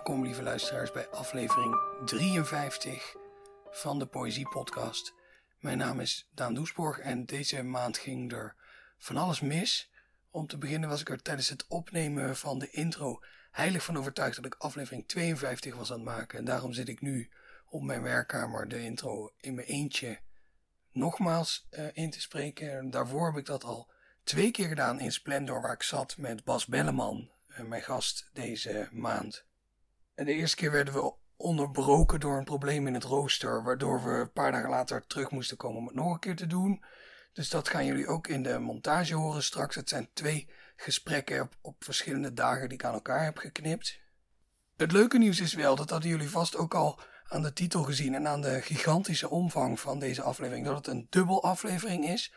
Welkom, lieve luisteraars, bij aflevering 53 van de Poëzie Podcast. Mijn naam is Daan Doesborg en deze maand ging er van alles mis. Om te beginnen was ik er tijdens het opnemen van de intro heilig van overtuigd dat ik aflevering 52 was aan het maken. En daarom zit ik nu op mijn werkkamer de intro in mijn eentje nogmaals uh, in te spreken. En daarvoor heb ik dat al twee keer gedaan in Splendor, waar ik zat met Bas Belleman, uh, mijn gast deze maand. En de eerste keer werden we onderbroken door een probleem in het rooster, waardoor we een paar dagen later terug moesten komen om het nog een keer te doen. Dus dat gaan jullie ook in de montage horen straks. Het zijn twee gesprekken op, op verschillende dagen die ik aan elkaar heb geknipt. Het leuke nieuws is wel, dat hadden jullie vast ook al aan de titel gezien en aan de gigantische omvang van deze aflevering, dat het een dubbel aflevering is.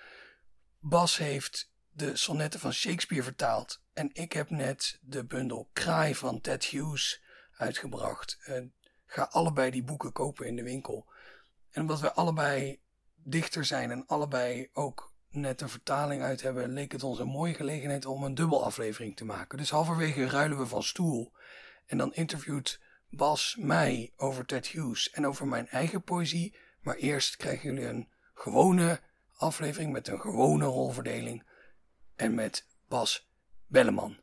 Bas heeft de sonnetten van Shakespeare vertaald en ik heb net de bundel Kraai van Ted Hughes uitgebracht. ga allebei die boeken kopen in de winkel. En omdat we allebei dichter zijn en allebei ook net een vertaling uit hebben, leek het ons een mooie gelegenheid om een dubbel aflevering te maken. Dus halverwege ruilen we van stoel. En dan interviewt Bas mij over Ted Hughes en over mijn eigen poëzie. Maar eerst krijgen jullie een gewone aflevering met een gewone rolverdeling. En met Bas Belleman.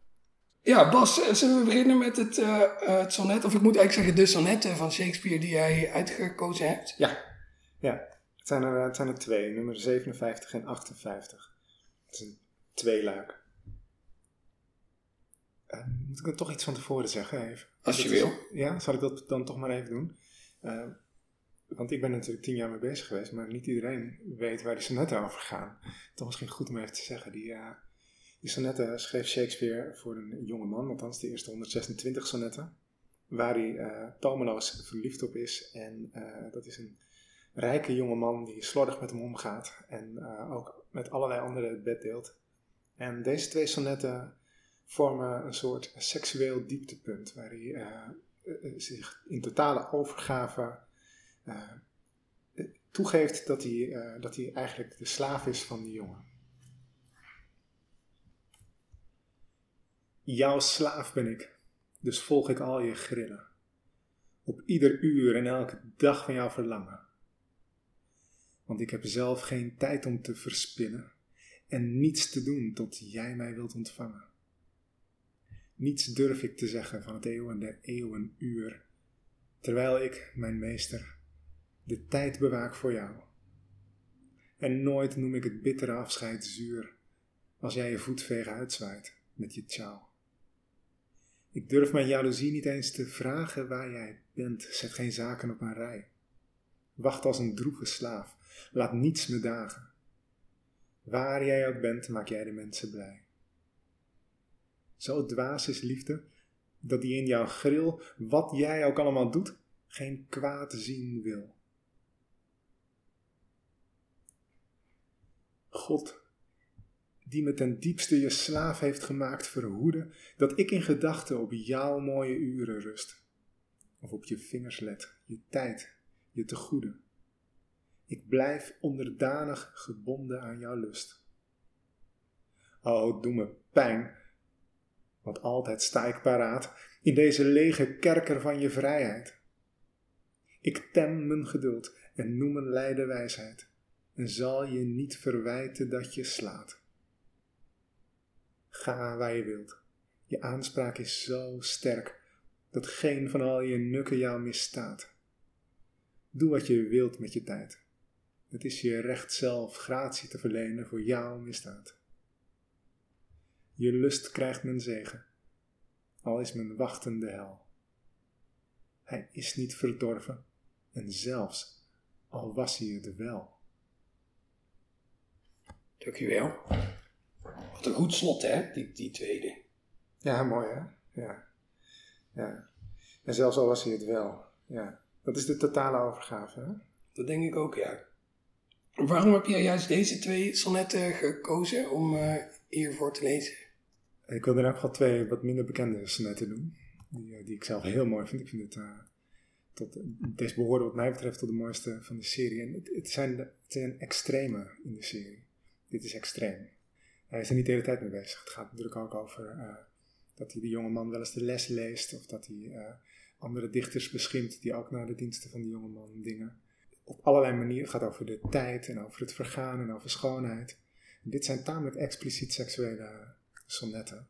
Ja, Bas, eh, zullen we beginnen met het, uh, het sonnet, of ik moet eigenlijk zeggen de sonnetten van Shakespeare die jij uitgekozen hebt? Ja, ja. Het zijn er, het zijn er twee, nummer 57 en 58. Het is een tweeluik. Uh, moet ik er toch iets van tevoren zeggen even? Als je wil. ja, zal ik dat dan toch maar even doen? Uh, want ik ben natuurlijk tien jaar mee bezig geweest, maar niet iedereen weet waar die sonnetten over gaan. Toch misschien goed om even te zeggen. Die, die sonnetten schreef Shakespeare voor een jonge man, althans de eerste 126 sonnetten. Waar hij uh, verliefd op is. En dat is een rijke jonge man die slordig met hem omgaat. En ook met allerlei anderen het bed deelt. En deze twee sonnetten vormen een soort seksueel dieptepunt, waar hij zich in totale overgave toegeeft dat hij, dat hij eigenlijk de slaaf is van die jongen. Jouw slaaf ben ik, dus volg ik al je grillen. Op ieder uur en elke dag van jouw verlangen. Want ik heb zelf geen tijd om te verspinnen en niets te doen tot jij mij wilt ontvangen. Niets durf ik te zeggen van het eeuwen der eeuwen uur, terwijl ik, mijn meester, de tijd bewaak voor jou. En nooit noem ik het bittere afscheid zuur, als jij je voetveeg uitzwaait met je tjauw. Ik durf mijn jaloezie niet eens te vragen waar jij bent, zet geen zaken op een rij. Wacht als een droeve slaaf, laat niets me dagen. Waar jij ook bent, maak jij de mensen blij. Zo dwaas is liefde, dat die in jouw gril, wat jij ook allemaal doet, geen kwaad zien wil. God, die me ten diepste je slaaf heeft gemaakt, verhoede dat ik in gedachten op jouw mooie uren rust. Of op je vingers let, je tijd, je te goede. Ik blijf onderdanig gebonden aan jouw lust. O, doe me pijn want altijd sta ik paraat in deze lege kerker van je vrijheid. Ik tem mijn geduld en noem een lijden wijsheid en zal je niet verwijten dat je slaat. Ga waar je wilt. Je aanspraak is zo sterk dat geen van al je nukken jou misstaat. Doe wat je wilt met je tijd. Het is je recht zelf gratie te verlenen voor jouw misdaad. Je lust krijgt mijn zegen, al is mijn wachtende hel. Hij is niet verdorven, en zelfs al was hij het wel. Dankjewel. Wat een goed slot, hè, die, die tweede. Ja, mooi, hè? Ja. ja. En zelfs al was hij het wel. Ja. Dat is de totale overgave, hè? Dat denk ik ook, ja. Waarom heb jij juist deze twee sonnetten gekozen om uh, hiervoor te lezen? Ik wil er ook wel twee wat minder bekende sonnetten doen. Die, eh, die ik zelf heel mooi vind. Ik vind het, uh, tot, deze behoorde wat mij betreft tot de mooiste van de serie. En het, het, zijn, het zijn extreme in de serie. Dit is extreem. Hij is er niet de hele tijd mee bezig. Het gaat natuurlijk ook over uh, dat hij de jonge man wel eens de les leest. Of dat hij andere dichters beschimpt die ook naar de diensten van die jongeman dingen. Op allerlei manieren het gaat over de tijd en over het vergaan en over schoonheid. Dit zijn tamelijk expliciet seksuele sonnetten.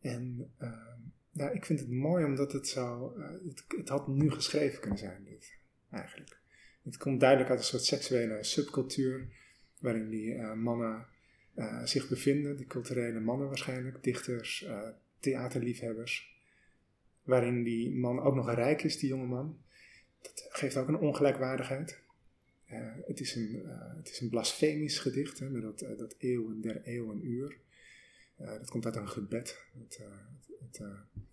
En uh, nou, ik vind het mooi omdat het zo. Uh, het, het, had nu geschreven kunnen zijn, dit eigenlijk. Het komt duidelijk uit een soort seksuele subcultuur. waarin die mannen zich bevinden, die culturele mannen waarschijnlijk, dichters, theaterliefhebbers. Waarin die man ook nog rijk is, die jonge man. Dat geeft ook een ongelijkwaardigheid. het, is een, het is een blasfemisch gedicht, hè, met dat, dat eeuwen der eeuwen uur. dat komt uit een gebed.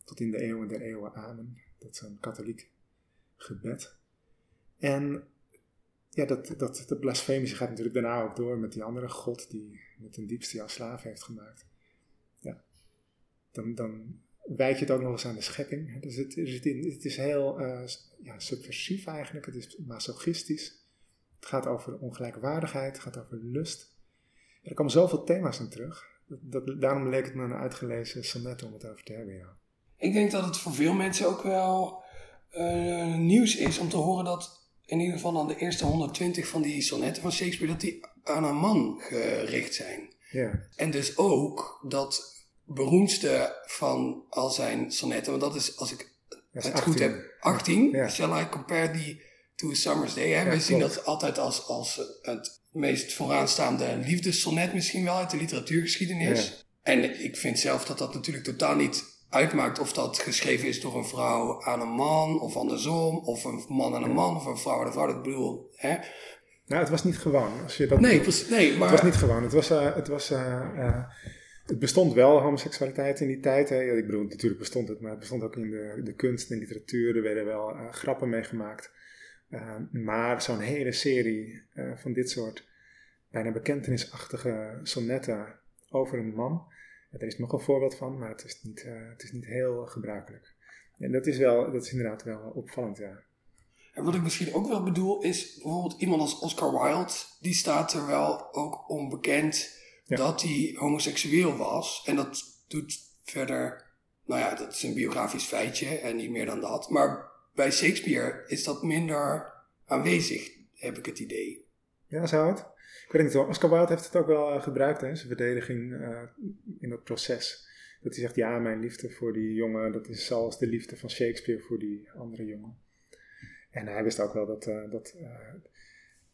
Tot in de eeuwen der eeuwen amen. Dat is een katholiek gebed. En ja, dat, dat, de blasfemische gaat natuurlijk daarna ook door met die andere God die met een diepste jouw slaaf heeft gemaakt. Ja, dan, dan wijd je het ook nog eens aan de schepping. Dus het, het, is heel uh, ja, subversief eigenlijk, het is masochistisch. Het gaat over ongelijkwaardigheid, het gaat over lust. Er komen zoveel thema's in terug. Dat, daarom leek het me een uitgelezen sonnet om het over te hebben, ja. Ik denk dat het voor veel mensen ook wel uh, nieuws is om te horen dat in ieder geval dan de eerste 120 van die sonnetten van Shakespeare, dat die aan een man gericht zijn. Ja. En dus ook dat beroemdste van al zijn sonnetten, want dat is, als ik het goed heb, 18. Ja. Shall I compare die to a Summer's Day? Hè? Ja, Wij zien dat altijd als, als het meest vooraanstaande liefdessonnet misschien wel uit de literatuurgeschiedenis. En ik vind zelf dat dat natuurlijk totaal niet uitmaakt of dat geschreven is door een vrouw aan een man, of andersom, of een man aan een man, of een vrouw aan een vrouw. Dat bedoel, hè? Nou, het was niet gewoon. Als je dat, nee, was, nee, maar... Het was niet gewoon. Het, was, uh, het, was, uh, het bestond wel, homoseksualiteit in die tijd. Hè. Ik bedoel, natuurlijk bestond het, maar het bestond ook in de, de kunst en literatuur. Er werden wel grappen meegemaakt. maar zo'n hele serie van dit soort bijna bekentenisachtige sonnetten over een man. Er is nog een voorbeeld van, maar het is niet, het is niet heel gebruikelijk. En dat is, wel, dat is inderdaad wel opvallend, ja. En wat ik misschien ook wel bedoel is bijvoorbeeld iemand als Oscar Wilde, die staat er wel ook onbekend dat hij homoseksueel was. En dat doet verder, nou ja, dat is een biografisch feitje en niet meer dan dat. Maar bij Shakespeare is dat minder aanwezig, heb ik het idee. Ja, zou het? Ik weet niet, Oscar Wilde heeft het ook wel uh, gebruikt, hè, zijn verdediging uh, in dat proces. Dat hij zegt, ja, mijn liefde voor die jongen, dat is zoals de liefde van Shakespeare voor die andere jongen. En hij wist ook wel dat, uh, dat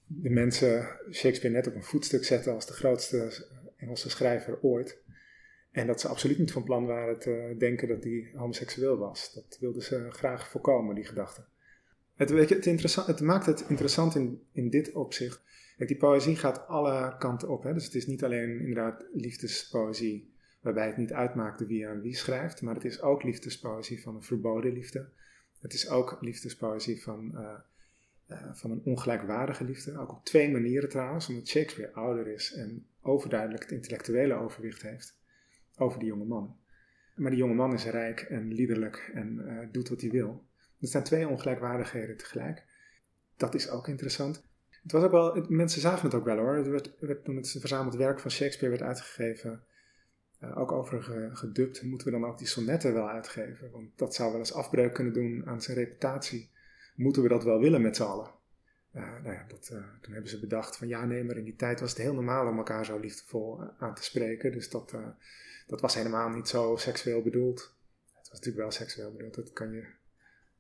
de mensen Shakespeare net op een voetstuk zetten als de grootste Engelse schrijver ooit. En dat ze absoluut niet van plan waren te denken dat hij homoseksueel was. Dat wilden ze graag voorkomen, die gedachte. Het, weet je, het, het maakt het interessant in, in dit opzicht die poëzie gaat alle kanten op. Hè? Dus het is niet alleen inderdaad liefdespoëzie, waarbij het niet uitmaakt wie aan wie schrijft, maar het is ook liefdespoëzie van een verboden liefde. Het is ook liefdespoëzie van, uh, uh, van een ongelijkwaardige liefde. Ook op twee manieren trouwens, omdat Shakespeare ouder is en overduidelijk het intellectuele overwicht heeft over die jonge man. Maar die jonge man is rijk en liederlijk en uh, doet wat hij wil. Er zijn twee ongelijkwaardigheden tegelijk. Dat is ook interessant. Het was ook wel, mensen zagen het ook wel hoor. Het werd, werd, toen het verzameld werk van Shakespeare werd uitgegeven, uh, ook over gedubt, moeten we dan ook die sonnetten wel uitgeven? Want dat zou wel eens afbreuk kunnen doen aan zijn reputatie. Moeten we dat wel willen met z'n allen? Uh, nou ja, dat, uh, toen hebben ze bedacht van ja, nee, maar in die tijd was het heel normaal om elkaar zo liefdevol aan te spreken. Dus dat, dat was helemaal niet zo seksueel bedoeld. Het was natuurlijk wel seksueel bedoeld, dat kan je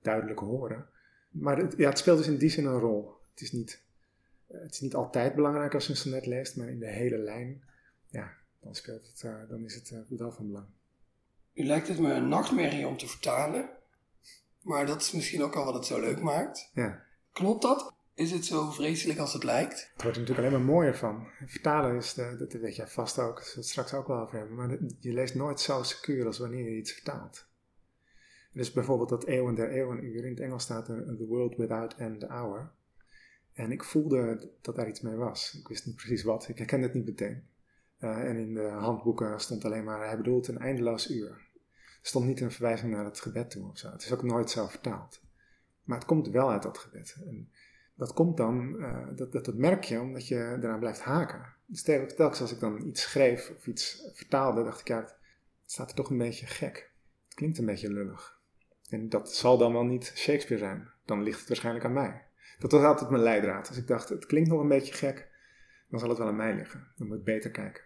duidelijk horen. Maar het, ja, het speelt dus in die zin een rol. Het is niet eh, het is niet altijd belangrijk als je een sonnet leest, maar in de hele lijn, dan, speelt het, uh, dan is het uh, wel van belang. U lijkt het me een nachtmerrie om te vertalen, maar dat is misschien ook al wat het zo leuk maakt. Ja. Klopt dat? Is het zo vreselijk als het lijkt? Het wordt er natuurlijk alleen maar mooier van. Vertalen is, de, dat weet jij vast ook, dat we het straks ook wel over hebben, maar je leest nooit zo secuur als wanneer je iets vertaalt. Dus bijvoorbeeld dat eeuwen der eeuwenuur, in het Engels staat er The World Without End Hour. En ik voelde dat daar iets mee was. Ik wist niet precies wat. Ik herkende het niet meteen. Uh, en in de handboeken stond alleen maar, hij bedoelt een eindeloos uur. Er stond niet een verwijzing naar het gebed toe of zo. Het is ook nooit zo vertaald. Maar het komt wel uit dat gebed. En dat komt dan, uh, dat, dat, merk je omdat je eraan blijft haken. Dus telkens als ik dan iets schreef of iets vertaalde, dacht ik, ja, het staat er toch een beetje gek. Het klinkt een beetje lullig. En dat zal dan wel niet Shakespeare zijn. Dan ligt het waarschijnlijk aan mij. Dat was altijd mijn leidraad. Dus ik dacht, het klinkt nog een beetje gek, dan zal het wel aan mij liggen. Dan moet ik beter kijken.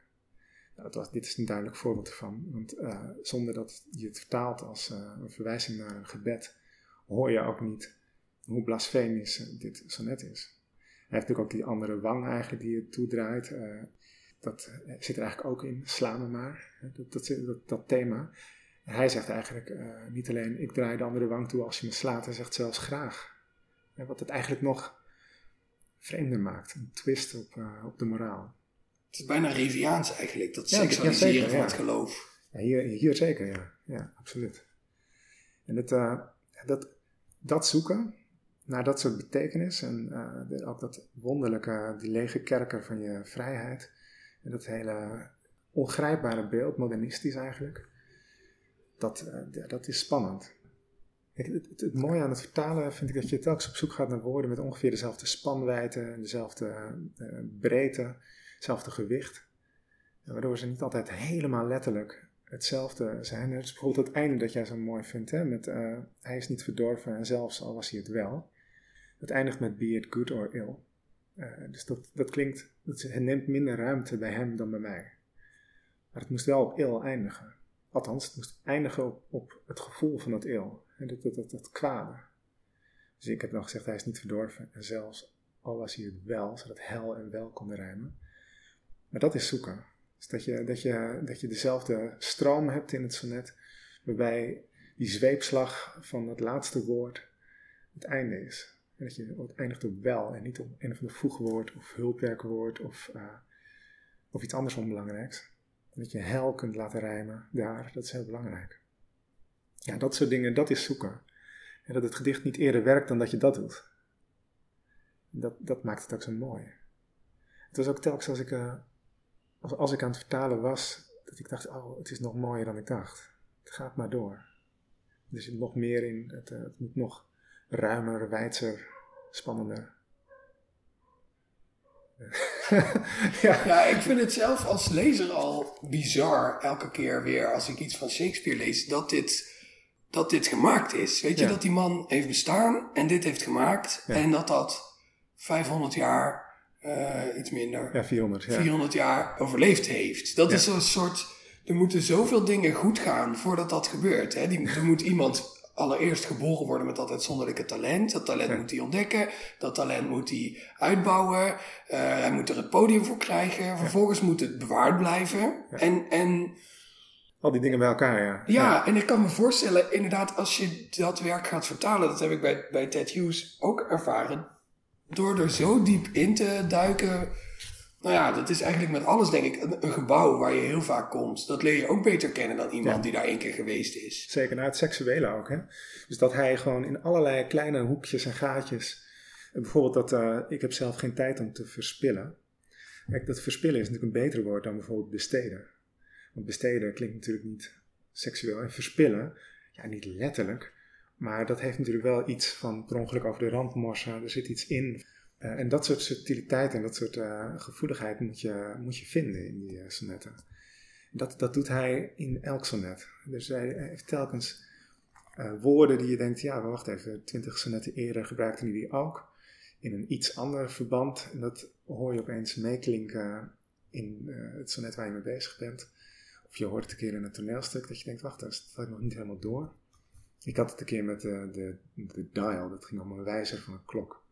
Nou, dat was, dit is een duidelijk voorbeeld ervan. Want uh, zonder dat je het vertaalt als uh, een verwijzing naar een gebed, hoor je ook niet hoe blasfemisch dit sonnet is. Hij heeft natuurlijk ook die andere wang eigenlijk die je toedraait. Dat zit er eigenlijk ook in. Sla me maar. Dat, dat, dat, dat thema. Hij zegt eigenlijk niet alleen ik draai de andere wang toe als je me slaat. Hij zegt zelfs graag. Wat het eigenlijk nog vreemder maakt. Een twist op, uh, op de moraal. Het is bijna Riviaans eigenlijk, dat seksualiseren ja, van het geloof. Ja, hier, hier zeker, ja. Ja, absoluut. En het, uh, dat, dat zoeken naar dat soort betekenis en uh, ook dat wonderlijke, die lege kerker van je vrijheid. En dat hele ongrijpbare beeld, modernistisch eigenlijk. Dat, dat is spannend. Het, het, mooie aan het vertalen vind ik dat je telkens op zoek gaat naar woorden met ongeveer dezelfde spanwijdte, en dezelfde uh, breedte, hetzelfde gewicht. waardoor ze niet altijd helemaal letterlijk hetzelfde zijn. Het is bijvoorbeeld het einde dat jij zo mooi vindt, hè, met uh, hij is niet verdorven en zelfs al was hij het wel. Het eindigt met be it good or ill. Dus dat, dat klinkt, dat, het neemt minder ruimte bij hem dan bij mij. Maar het moest wel op ill eindigen. Althans, het moest eindigen op, op het gevoel van dat ill. Dat, dat, dat, dat kwade. Dus ik heb nog gezegd, hij is niet verdorven. En zelfs al was hij het wel, zodat hel en wel konden rijmen. Maar dat is zoeken. Dus dat je, dat je, dat je dezelfde stroom hebt in het sonnet, waarbij die zweepslag van het laatste woord het einde is. Dat je het eindigt op wel en niet op een of ander voegwoord of hulpwerkwoord of, uh, of iets anders onbelangrijks. Dat je hel kunt laten rijmen daar, dat is heel belangrijk. Ja, dat soort dingen, dat is zoeken. En dat het gedicht niet eerder werkt dan dat je dat doet. Dat, dat maakt het ook zo mooi. Het was ook telkens als ik, uh, als, als ik aan het vertalen was, dat ik dacht, oh, het is nog mooier dan ik dacht. Het gaat maar door. Er zit nog meer in, het, uh, het moet nog ruimer, wijdser, spannender. ja. ja, ik vind het zelf als lezer al bizar elke keer weer als ik iets van Shakespeare lees, dat dit dat dit gemaakt is. Weet je, dat die man heeft bestaan en dit heeft gemaakt. En dat dat 500 jaar, uh, iets minder, ja, 400, ja. 400 jaar overleefd heeft. Dat is een soort, er moeten zoveel dingen goed gaan voordat dat gebeurt. Hè? Die, er moet iemand allereerst geboren worden met dat uitzonderlijke talent. Dat talent moet hij ontdekken. Dat talent moet hij uitbouwen. Uh, hij moet er het podium voor krijgen. Vervolgens moet het bewaard blijven. En, en al die dingen bij elkaar, ja. ja. en ik kan me voorstellen, inderdaad, als je dat werk gaat vertalen, dat heb ik bij, bij Ted Hughes ook ervaren, door er zo diep in te duiken. Nou ja, dat is eigenlijk met alles, denk ik, een, gebouw waar je heel vaak komt. Dat leer je ook beter kennen dan iemand die daar één keer geweest is. Zeker, naar het seksuele ook, hè. Dus dat hij gewoon in allerlei kleine hoekjes en gaatjes... Bijvoorbeeld dat, uh, ik heb zelf geen tijd om te verspillen. Kijk, dat verspillen is natuurlijk een beter woord dan bijvoorbeeld besteden. Want besteden klinkt natuurlijk niet seksueel. En verspillen, ja, niet letterlijk. Maar dat heeft natuurlijk wel iets van per ongeluk over de rand morsen. Er zit iets in. Uh, en dat soort subtiliteit en dat soort uh, gevoeligheid moet je, moet je vinden in die uh, sonnetten. Dat, dat doet hij in elk sonnet. Dus hij heeft telkens woorden die je denkt, ja, wacht even, twintig sonnetten eerder gebruikte hij die ook. In een iets ander verband. En dat hoor je opeens meeklinken in het sonnet waar je mee bezig bent. Of je hoort een keer in een toneelstuk dat je denkt, wacht, dat sta ik nog niet helemaal door. Ik had het een keer met de, de, de dial, dat ging om een wijzer van een klok.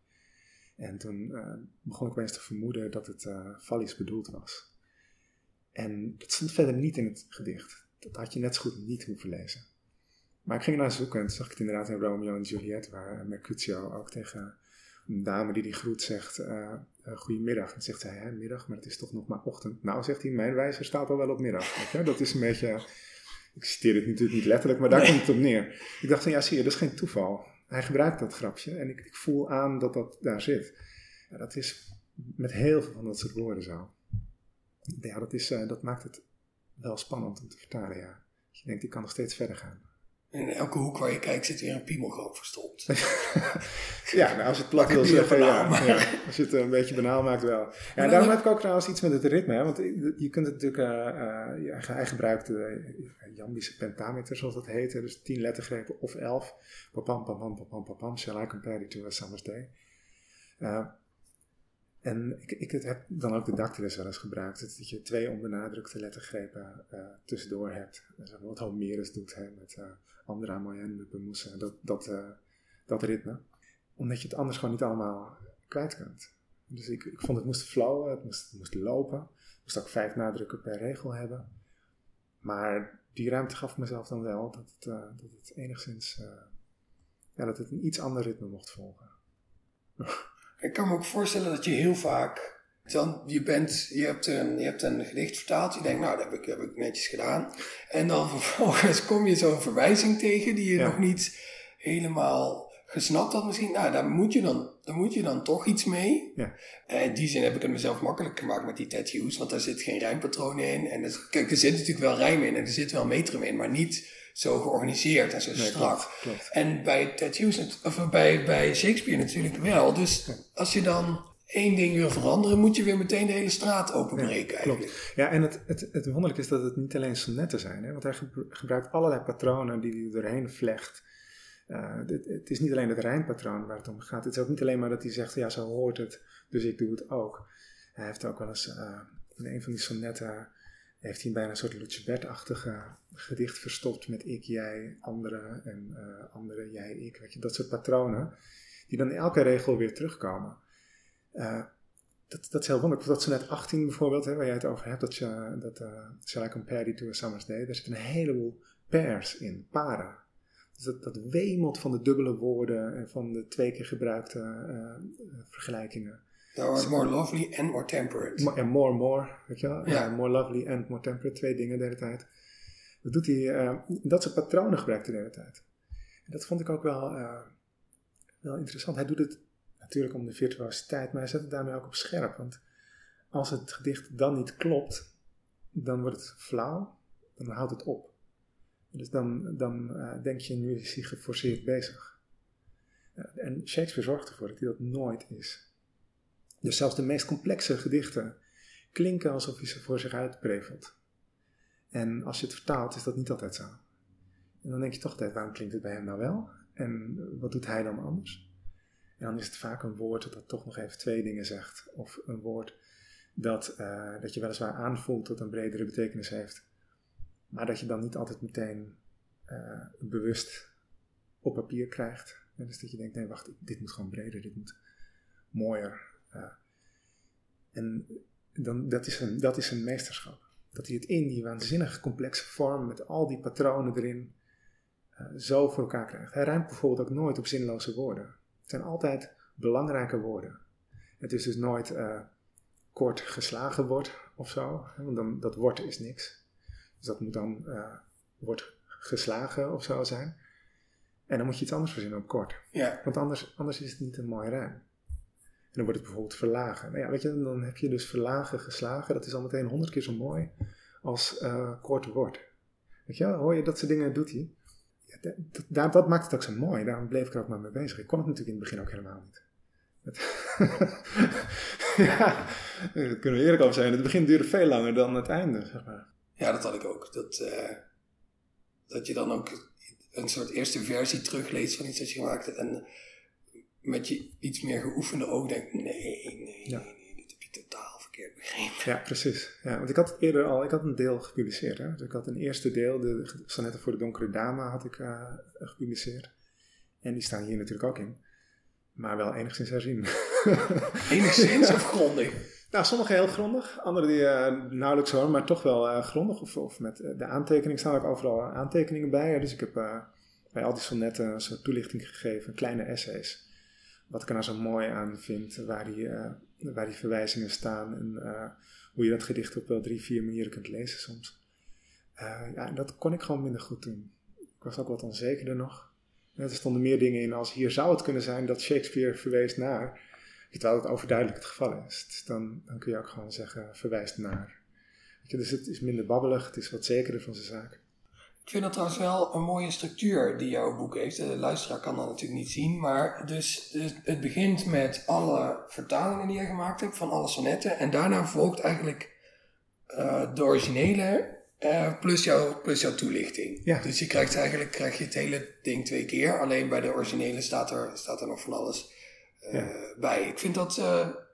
En toen uh, begon ik opeens te vermoeden dat het uh, bedoeld was. En dat stond verder niet in het gedicht. Dat had je net zo goed niet hoeven lezen. Maar ik ging naar zoeken en zag ik het inderdaad in Romeo en Juliet, waar Mercutio ook tegen een dame die die groet zegt, goedemiddag. En zegt zij, hè, middag, maar het is toch nog maar ochtend. Nou, zegt hij, mijn wijzer staat al wel op middag. Dat is een beetje, ik citeer het natuurlijk niet letterlijk, maar daar komt het op neer. Ik dacht van, ja zie je, dat is geen toeval. Hij gebruikt dat grapje en ik, ik voel aan dat dat daar zit. Ja, dat is met heel veel van dat soort woorden zo. Ja, dat, is, uh, dat maakt het wel spannend om te vertalen, ja. Je denkt, ik kan nog steeds verder gaan. In elke hoek waar je kijkt zit weer een piemelgroot verstopt. ja, nou, als het plat wil zeggen, ja, ja, Als je het een beetje banaal maakt wel. Ja, en daarom heb ik ook trouwens iets met het ritme. Hè, want je kunt het natuurlijk, uh, hij gebruikt de jambische pentameter zoals dat heet. Dus tien lettergrepen of elf. Papam, papam, papam, papam. Shall I compare it to a summer's day? Uh, en ik, ik heb dan ook de dactylus wel eens gebruikt. Dat je twee onbenadrukte lettergrepen uh, tussendoor hebt. Dus wat Homerus doet hè, met Andra Moyen, de dat, dat, uh, dat ritme. Omdat je het anders gewoon niet allemaal kwijt kunt. Dus ik, ik vond het moest flowen, het moest, moest lopen. Het moest ook vijf nadrukken per regel hebben. Maar die ruimte gaf mezelf dan wel dat het, dat het enigszins, ja, dat het een iets ander ritme mocht volgen. Ik kan me ook voorstellen dat je heel vaak. Dan, je, bent, je, hebt een, je hebt een gedicht vertaald. Je denkt, nou, dat heb ik, heb ik netjes gedaan. En dan vervolgens kom je zo'n verwijzing tegen die je nog niet helemaal gesnapt had misschien. Nou, daar moet je dan, daar moet je dan toch iets mee. Ja. En in die zin heb ik het mezelf makkelijk gemaakt met die tattoos. Want daar zit geen rijmpatroon in. En er, kijk, er zit natuurlijk wel rijm in. En er zit wel metrum in. Maar niet zo georganiseerd en zo strak. En bij tattoos, of bij, bij Shakespeare natuurlijk wel. Dus als je dan één ding wil veranderen, moet je weer meteen de hele straat openbreken ja, eigenlijk. Klopt. Ja, en het, het, het wonderlijke is dat het niet alleen sonnetten zijn. Hè? Want hij gebruikt allerlei patronen die hij doorheen vlecht. Uh, het, het, is niet alleen het rijmpatroon waar het om gaat. Het is ook niet alleen maar dat hij zegt, ja, zo hoort het, dus ik doe het ook. Hij heeft ook wel eens uh, in een van die sonnetten heeft hij bijna een soort Lucebert-achtige gedicht verstopt met ik, jij, anderen en uh, anderen, jij, ik. Weet je, dat soort patronen, die dan in elke regel weer terugkomen. Uh, dat, dat is heel wonderlijk. Dat ze net 18 bijvoorbeeld, hè, waar jij het over hebt, dat, je, dat uh, Shall I Compare You to a Summer's Day, daar zitten een heleboel pairs in, paren. Dus dat, dat wemelt van de dubbele woorden en van de twee keer gebruikte vergelijkingen. Are more lovely and more temperate. En more, more, weet je wel? Ja. more lovely and more temperate, twee dingen de hele tijd. Dat doet hij, uh, dat soort patronen gebruikt hij de hele tijd. En dat vond ik ook wel, uh, wel interessant. Hij doet het natuurlijk om de virtuositeit, maar hij zet het daarmee ook op scherp. Want als het gedicht dan niet klopt, dan wordt het flauw, dan houdt het op. Dus dan, dan uh, denk je, nu is hij geforceerd bezig. en Shakespeare zorgt ervoor dat hij dat nooit is. Dus zelfs de meest complexe gedichten klinken alsof hij ze voor zich uitprevelt. En als je het vertaalt, is dat niet altijd zo. En dan denk je toch altijd, waarom klinkt het bij hem nou wel? En wat doet hij dan anders? En dan is het vaak een woord dat toch nog even twee dingen zegt. Of een woord dat, uh, dat je weliswaar aanvoelt dat een bredere betekenis heeft. Maar dat je dan niet altijd meteen uh, bewust op papier krijgt. Dus dat je denkt, nee wacht, dit moet gewoon breder, dit moet mooier, en dan, dat, is een, dat is een meesterschap. Dat hij het in die waanzinnig complexe vorm met al die patronen erin zo voor elkaar krijgt. Hij ruimt bijvoorbeeld ook nooit op zinloze woorden. Het zijn altijd belangrijke woorden. Het is dus nooit uh, kort geslagen wordt of zo, want dan, dat woord is niks. Dus dat moet dan uh, wordt geslagen of zo zijn. En dan moet je iets anders verzinnen op kort. Ja. Want anders, anders is het niet een mooi rijm dan wordt het bijvoorbeeld verlagen. Nou ja, weet je, dan heb je dus verlagen geslagen. Dat is al meteen honderd keer zo mooi als uh, kort woord. Weet je, hoor je dat soort dingen doet hij. Ja, dat, dat, maakt het ook zo mooi. Daarom bleef ik er ook maar mee bezig. Ik kon het natuurlijk in het begin ook helemaal niet. ja, daar kunnen we eerlijk over zijn. Het begin duurde veel langer dan het einde, zeg maar. Ja, dat had ik ook. Dat, uh, dat je dan ook een soort eerste versie terugleest van iets dat je gemaakt hebt. En met je iets meer geoefende oog denkt, nee, nee, ja. nee, dit heb je totaal verkeerd begrepen. Ja, precies. Ja, want ik had het eerder al, ik had een deel gepubliceerd. Hè? Dus ik had een eerste deel, de sonetten voor de donkere dame, had ik uh, gepubliceerd. En die staan hier natuurlijk ook in. Maar wel enigszins herzien. enigszins of grondig? Nou, sommige heel grondig, andere die uh, nauwelijks hoor, maar toch wel uh, grondig. Of, of met de aantekeningen staan ook overal aantekeningen bij. Dus ik heb bij al die sonnetten een soort toelichting gegeven, kleine essays wat ik er nou zo mooi aan vind, waar die, waar die verwijzingen staan en uh, hoe je dat gedicht op wel drie, vier manieren kunt lezen soms. Uh, ja, dat kon ik gewoon minder goed doen. Ik was ook wat onzekerder nog. er stonden meer dingen in als hier zou het kunnen zijn dat Shakespeare verwees naar. Terwijl het overduidelijk het geval is. Dus dan, dan kun je ook gewoon zeggen verwijst naar. Dus het is minder babbelig, het is wat zekerder van zijn zaak. Ik vind dat trouwens wel een mooie structuur die jouw boek heeft. De luisteraar kan dat natuurlijk niet zien. Maar dus, dus het begint met alle vertalingen die je gemaakt hebt van alle sonnetten. En daarna volgt eigenlijk uh, de originele uh, plus, jouw, plus jouw toelichting. Ja. Dus je krijgt eigenlijk krijg je het hele ding twee keer. Alleen bij de originele staat er, staat er nog van alles uh, Ja. bij. Ik vind dat...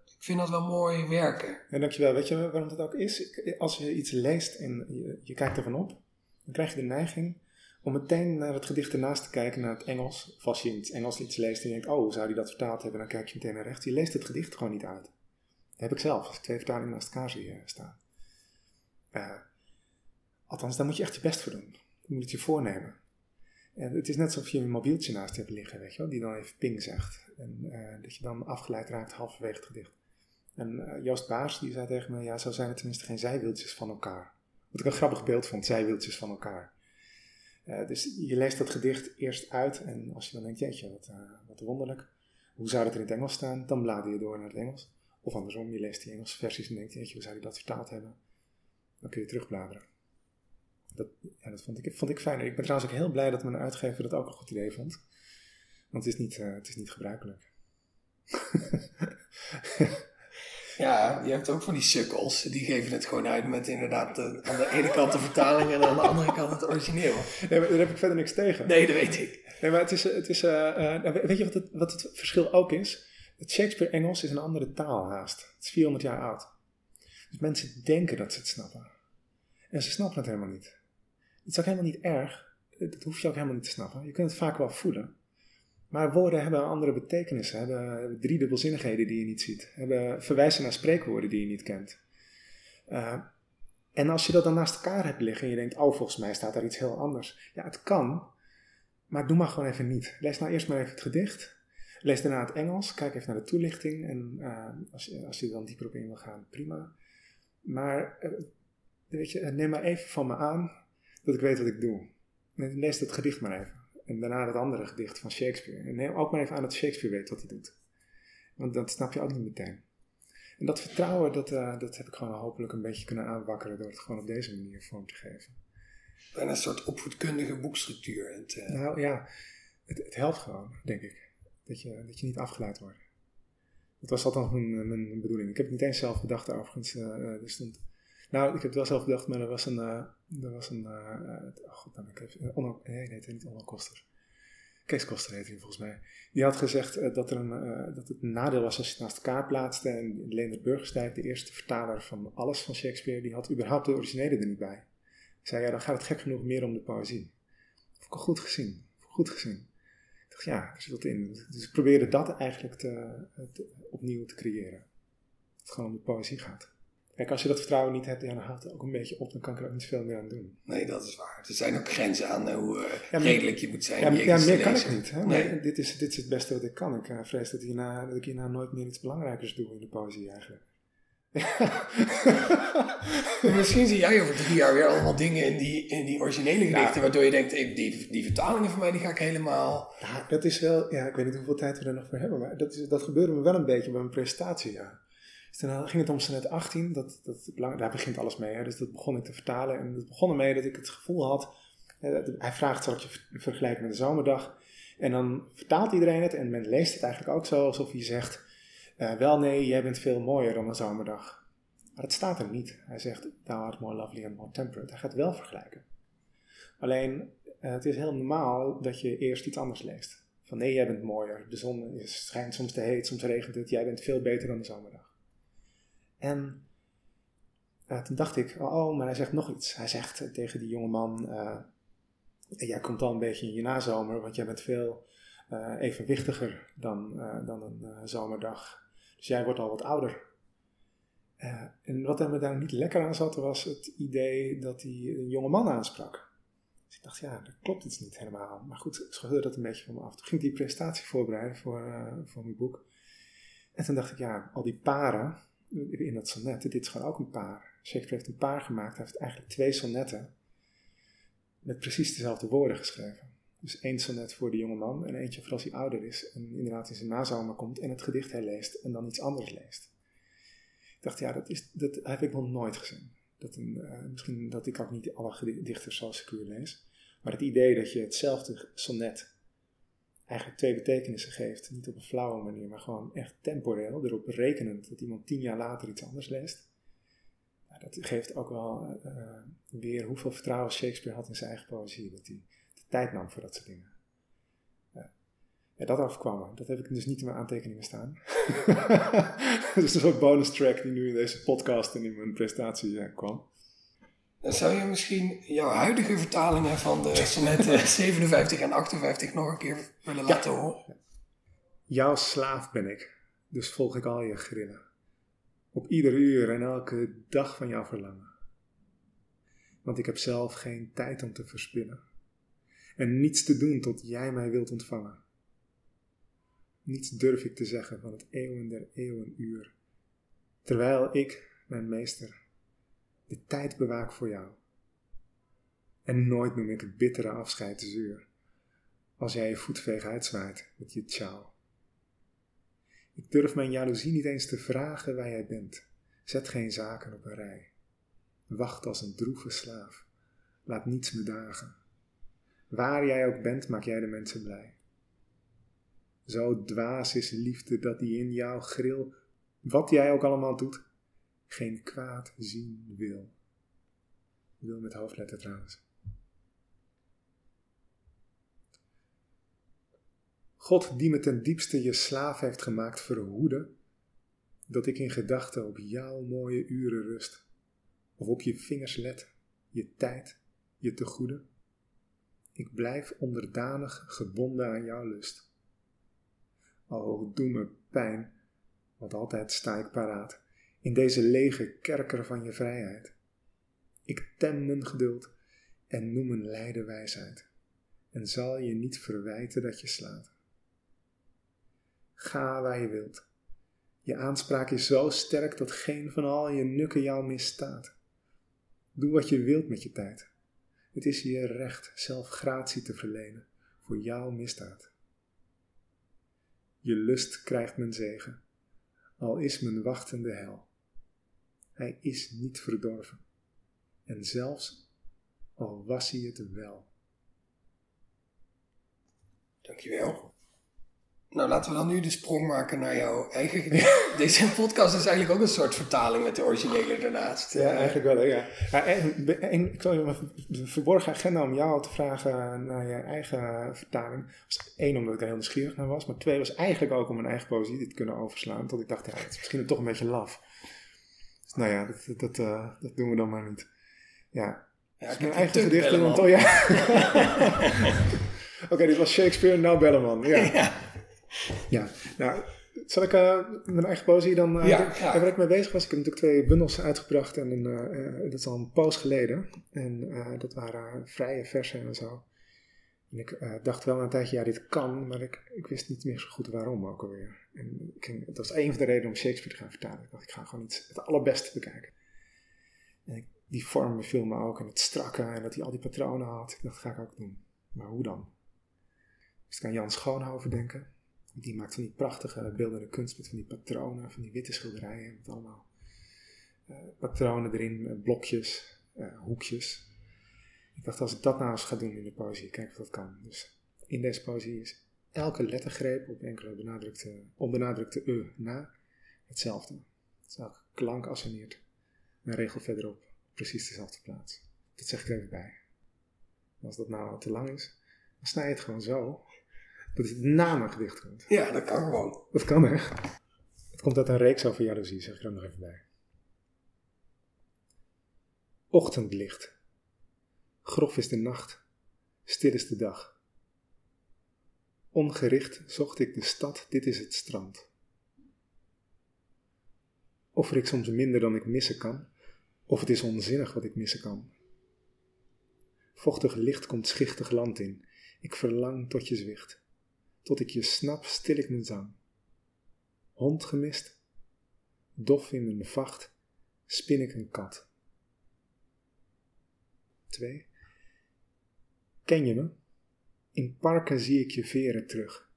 ik vind dat wel mooi werken. En dankjewel. Weet je waarom dat ook is? Als je iets leest en je, je kijkt ervan op, dan krijg je de neiging om meteen naar het gedicht ernaast te kijken, naar het Engels. Of als je het Engels iets leest en je denkt, oh, zou die dat vertaald hebben? Dan kijk je meteen naar rechts. Je leest het gedicht gewoon niet uit. Dat heb ik zelf, als twee vertalingen naast elkaar eh, staan. Eh, althans, daar moet je echt je best voor doen. Je moet het je voornemen. En het is net alsof je een mobieltje naast hebt liggen, weet je wel, die dan even ping zegt. En eh, dat je dan afgeleid raakt halverwege het gedicht. En Joost Baars die zei tegen me, ja, zo zijn er tenminste geen zijwieltjes van elkaar. Wat ik een grappig beeld vond, zijwieltjes van elkaar. Eh, dus je leest dat gedicht eerst uit en als je dan denkt, jeetje, wat, eh, wat wonderlijk. Hoe zou dat in het Engels staan? Dan blader je door naar het Engels. Of andersom, je leest die Engelse versies en denkt, jeetje, hoe zou hij dat vertaald hebben? Dan kun je terugbladeren. Dat, ja, dat vond, ik, vond ik fijn. Ik ben trouwens ook heel blij dat mijn uitgever dat ook een goed idee vond. Want het is niet, eh, het is niet gebruikelijk. Ja, je hebt ook van die sukkels. Die geven het gewoon uit met inderdaad de- aan de ene kant de vertaling en aan de andere kant het origineel. Nee, maar daar heb ik verder niks tegen. Nee, dat weet ik. Nee, maar het is, het is eh, eh, nou, weet je wat het, wat het verschil ook is? Het Shakespeare-Engels is een andere taal haast. Het is 400 jaar oud. Dus mensen denken dat ze het snappen. En ze snappen het helemaal niet. Het is ook helemaal niet erg. Dat hoef je ook helemaal niet te snappen. Je kunt het vaak wel voelen. Maar woorden hebben andere betekenissen. Hebben driedubbelzinnigheden die je niet ziet. Hebben verwijzen naar spreekwoorden die je niet kent. Eh, en als je dat dan naast elkaar hebt liggen en je denkt, oh volgens mij staat daar iets heel anders. Ja, het kan, maar doe maar gewoon even niet. Lees nou eerst maar even het gedicht. Lees daarna het Engels. Kijk even naar de toelichting. En eh, als, je, als je er dan dieper op in wil gaan, prima. Maar eh, weet je, neem maar even van me aan dat ik weet wat ik doe. Lees dat gedicht maar even. En daarna het andere gedicht van Shakespeare. En neem ook maar even aan dat Shakespeare weet wat hij doet. Want dat snap je ook niet meteen. En dat vertrouwen, dat, eh, dat heb ik gewoon hopelijk een beetje kunnen aanwakkeren door het gewoon op deze manier vorm te geven. Bijna een soort opvoedkundige boekstructuur. Het, eh, Nou ja, het, het helpt gewoon, denk ik. Dat je, dat je niet afgeleid wordt. Dat was althans mijn, mijn bedoeling. Ik heb het niet eens zelf bedacht, overigens. eh, er stond, nou, ik heb het wel zelf bedacht, maar er was een. eh, er was een eh, oh god, ben ik even. nee, nee, het niet Onno Koster. Kees Koster heet hij volgens mij. Die had gezegd dat, er een, dat het een nadeel was als je het naast elkaar plaatste. En Leendert Burgerstijk, de eerste vertaler van alles van Shakespeare, die had überhaupt de originele er niet bij. Ik zei, ja, dan gaat het gek genoeg meer om de poëzie. Vond ik goed gezien. Goed gezien. Ik dacht, ja, er zit wat in. Dus ik probeerde dat eigenlijk te- opnieuw te creëren. Dat het gewoon om de poëzie gaat. Kijk, als je dat vertrouwen niet hebt, ja, dan haalt het ook een beetje op. Dan kan ik er ook niet veel meer aan doen. nee, dat is waar. Er zijn ook grenzen aan eh, hoe eh, maar- redelijk je moet zijn. Ja, meer kan ik niet. Hè? Nee. Maar dit, is, dit is het beste wat ik kan. Ik eh, vrees dat, hierna, dat ik hierna nooit meer iets belangrijkers doe in de poëzie eigenlijk. Misschien zie jij over drie jaar weer allemaal dingen in die, in die originele gedichten, waardoor je denkt, hey, die, die vertalingen van mij die ga ik helemaal... Ja, dat is wel, ja, ik weet niet hoeveel tijd we er nog voor hebben, maar dat, is, dat gebeurde me wel een beetje bij mijn presentatie, ja. Dus toen ging het om sonnet 18, dat, dat, daar begint alles mee, hè, dus dat begon ik te vertalen. En het begon ermee dat ik het gevoel had, dat- hij vraagt, zal ik je ver- vergelijken met de zomerdag? En dan vertaalt iedereen het en men leest het eigenlijk ook zo, alsof hij zegt, eh, wel nee, jij bent veel mooier dan een zomerdag. Maar het staat er niet. Hij zegt, thou art more lovely and more temperate. Hij gaat wel vergelijken. Alleen, eh, het is heel normaal dat je eerst iets anders leest. Van nee, jij bent mooier. De zon is, schijnt soms te heet, soms regent het. Jij bent veel beter dan de zomerdag. En eh, toen dacht ik, oh, maar hij zegt nog iets. Hij zegt eh, tegen die jonge man, eh, jij komt al een beetje in je nazomer, want jij bent veel evenwichtiger dan, dan een zomerdag. Dus jij wordt al wat ouder. En wat me daar niet lekker aan zat, was het idee dat hij een jonge man aansprak. Dus ik dacht, ja, dat klopt iets niet helemaal. Maar goed, scheurde dat een beetje van me af. Toen ging ik die presentatie voorbereiden voor, voor mijn boek. En toen dacht ik, ja, al die paren in dat sonnet, dit is gewoon ook een paar. Shakespeare heeft een paar gemaakt. Hij heeft eigenlijk twee sonnetten met precies dezelfde woorden geschreven. Dus één sonnet voor de jonge man en eentje voor als hij ouder is en inderdaad in zijn nazomer komt en het gedicht herleest en dan iets anders leest. Ik dacht, ja, dat, is, dat heb ik nog nooit gezien. Dat een, eh, misschien dat ik ook niet alle dichters zoals Secuur lees. Maar het idee dat je hetzelfde sonnet eigenlijk twee betekenissen geeft, niet op een flauwe manier, maar gewoon echt temporeel, erop rekenend dat iemand tien jaar later iets anders leest, dat geeft ook wel uh, weer hoeveel vertrouwen Shakespeare had in zijn eigen poëzie, dat hij de tijd nam voor dat soort dingen. Ja, dat afkwam Dat heb ik dus niet in mijn aantekeningen staan. dat is een bonus track die nu in deze podcast en in mijn presentatie uh, kwam. Dan zou je misschien jouw huidige vertalingen van de sonnetten 57 en 58 nog een keer willen laten horen? Jouw slaaf ben ik, dus volg ik al je grillen. Op ieder uur en elke dag van jouw verlangen. Want ik heb zelf geen tijd om te verspillen. En niets te doen tot jij mij wilt ontvangen. Niets durf ik te zeggen van het eeuwen der eeuwen uur. Terwijl ik, mijn meester, de tijd bewaak voor jou. En nooit noem ik het bittere afscheid zuur, als jij je voetveeg uitzwaait met je ciao. Ik durf mijn jaloezie niet eens te vragen waar jij bent. Zet geen zaken op een rij. Wacht als een droeve slaaf. Laat niets me dagen. Waar jij ook bent, maak jij de mensen blij. Zo dwaas is liefde dat die in jouw gril, wat jij ook allemaal doet, geen kwaad zien wil. Wil met hoofdletter trouwens. God die me ten diepste je slaaf heeft gemaakt, verhoede dat ik in gedachten op jouw mooie uren rust, of op je vingers let, je tijd, je te goede. Ik blijf onderdanig gebonden aan jouw lust. O, doe me pijn, want altijd sta ik paraat in deze lege kerker van je vrijheid. Ik tem mijn geduld en noem een lijden wijsheid en zal je niet verwijten dat je slaat. Ga waar je wilt. Je aanspraak is zo sterk dat geen van al je nukken jou misstaat. Doe wat je wilt met je tijd. Het is je recht zelf gratie te verlenen voor jouw misdaad. Je lust krijgt mijn zegen, al is mijn wachtende hel. Hij is niet verdorven, en zelfs al was hij het wel. Dankjewel. Nou, laten we dan nu de sprong maken naar jouw eigen gedicht. Deze podcast is eigenlijk ook een soort vertaling met de originele daarnaast. Ja, eigenlijk wel, ja. en, en, ik wil je een verborgen agenda om jou te vragen naar je eigen vertaling. Was één, omdat ik er heel nieuwsgierig naar was. Maar twee, was eigenlijk ook om mijn eigen poëzie te kunnen overslaan. Tot ik dacht, ja, het is misschien toch een beetje laf. Nou ja, dat, dat, uh, dat doen we dan maar niet. Ja, ja dus mijn eigen gedicht. Oh ja. Oké, dit was Shakespeare, nou Belleman. ja. ja. Ja, nou, zal ik uh, mijn eigen poëzie dan... Uh, ja, ja. Waar ik mee bezig was, ik heb natuurlijk twee bundels uitgebracht en uh, dat is al een poos geleden. En dat waren vrije versen en zo. En ik dacht wel een tijdje, ja, dit kan, maar ik, ik wist niet meer zo goed waarom ook alweer. En dat was een van de redenen om Shakespeare te gaan vertalen. Ik dacht, ik ga gewoon iets het allerbeste bekijken. En die vorm beviel me ook en het strakke en dat hij al die patronen had. Ik dacht, dat ga ik ook doen. Maar hoe dan? Dus ik aan Jan Schoonhoven denken. Die maakt van die prachtige beeldende kunst met van die patronen, van die witte schilderijen, met allemaal uh, patronen erin, uh, blokjes, uh, hoekjes. Ik dacht, als ik dat nou eens ga doen in de poëzie, kijk of dat kan. Dus in deze poëzie is elke lettergreep op enkele benadrukte, onbenadrukte e na hetzelfde. Dus elke klank asseneert een regel verderop precies dezelfde plaats. Dat zeg ik er even bij. als dat nou te lang is, dan snij je het gewoon zo dat het na mijn gedicht komt. Ja, dat kan gewoon. Dat kan hè. Het komt uit een reeks over jaloezie, zeg ik er nog even bij. Ochtendlicht. Grof is de nacht, stil is de dag. Ongericht zocht ik de stad, dit is het strand. Offer ik soms minder dan ik missen kan, of het is onzinnig wat ik missen kan. Vochtig licht komt schichtig land in, ik verlang tot je zwicht. Tot ik je snap, stil ik mijn zang. Hond gemist, dof in mijn vacht, spin ik een kat. 2. Ken je me? In parken zie ik je veren terug.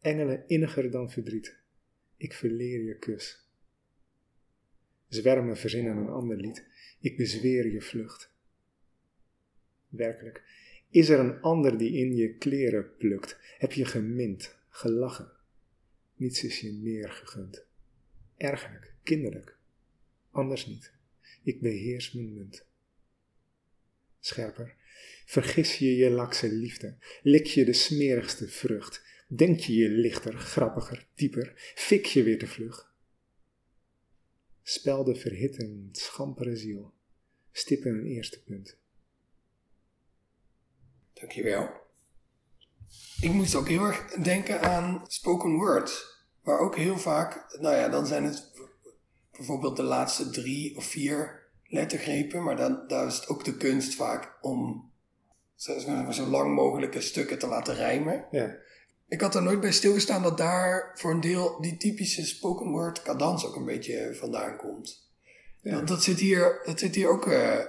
Engelen inniger dan verdriet, ik verleer je kus. Zwermen verzinnen een ander lied, ik bezweer je vlucht. Werkelijk, Is er een ander die in je kleren plukt? Heb je gemind, gelachen? Niets is je meer gegund. Ergerlijk, kinderlijk. Anders niet. Ik beheers mijn munt. Scherper. Vergis je je lakse liefde. Lik je de smerigste vrucht. Denk je je lichter, grappiger, dieper. Fik je weer te vlug. Spel de verhitte, schampere ziel. Stippen een eerste punt. Dankjewel. Ik moest ook heel erg denken aan spoken word. Waar ook heel vaak, nou ja, dan zijn het bijvoorbeeld de laatste drie of vier lettergrepen. Maar dan, daar is het ook de kunst vaak om zo, zo lang mogelijke stukken te laten rijmen. Ja. Ik had er nooit bij stilgestaan dat daar voor een deel die typische spoken word cadans ook een beetje vandaan komt. Ja. Dat, dat, zit hier, dat zit hier ook eh, eh,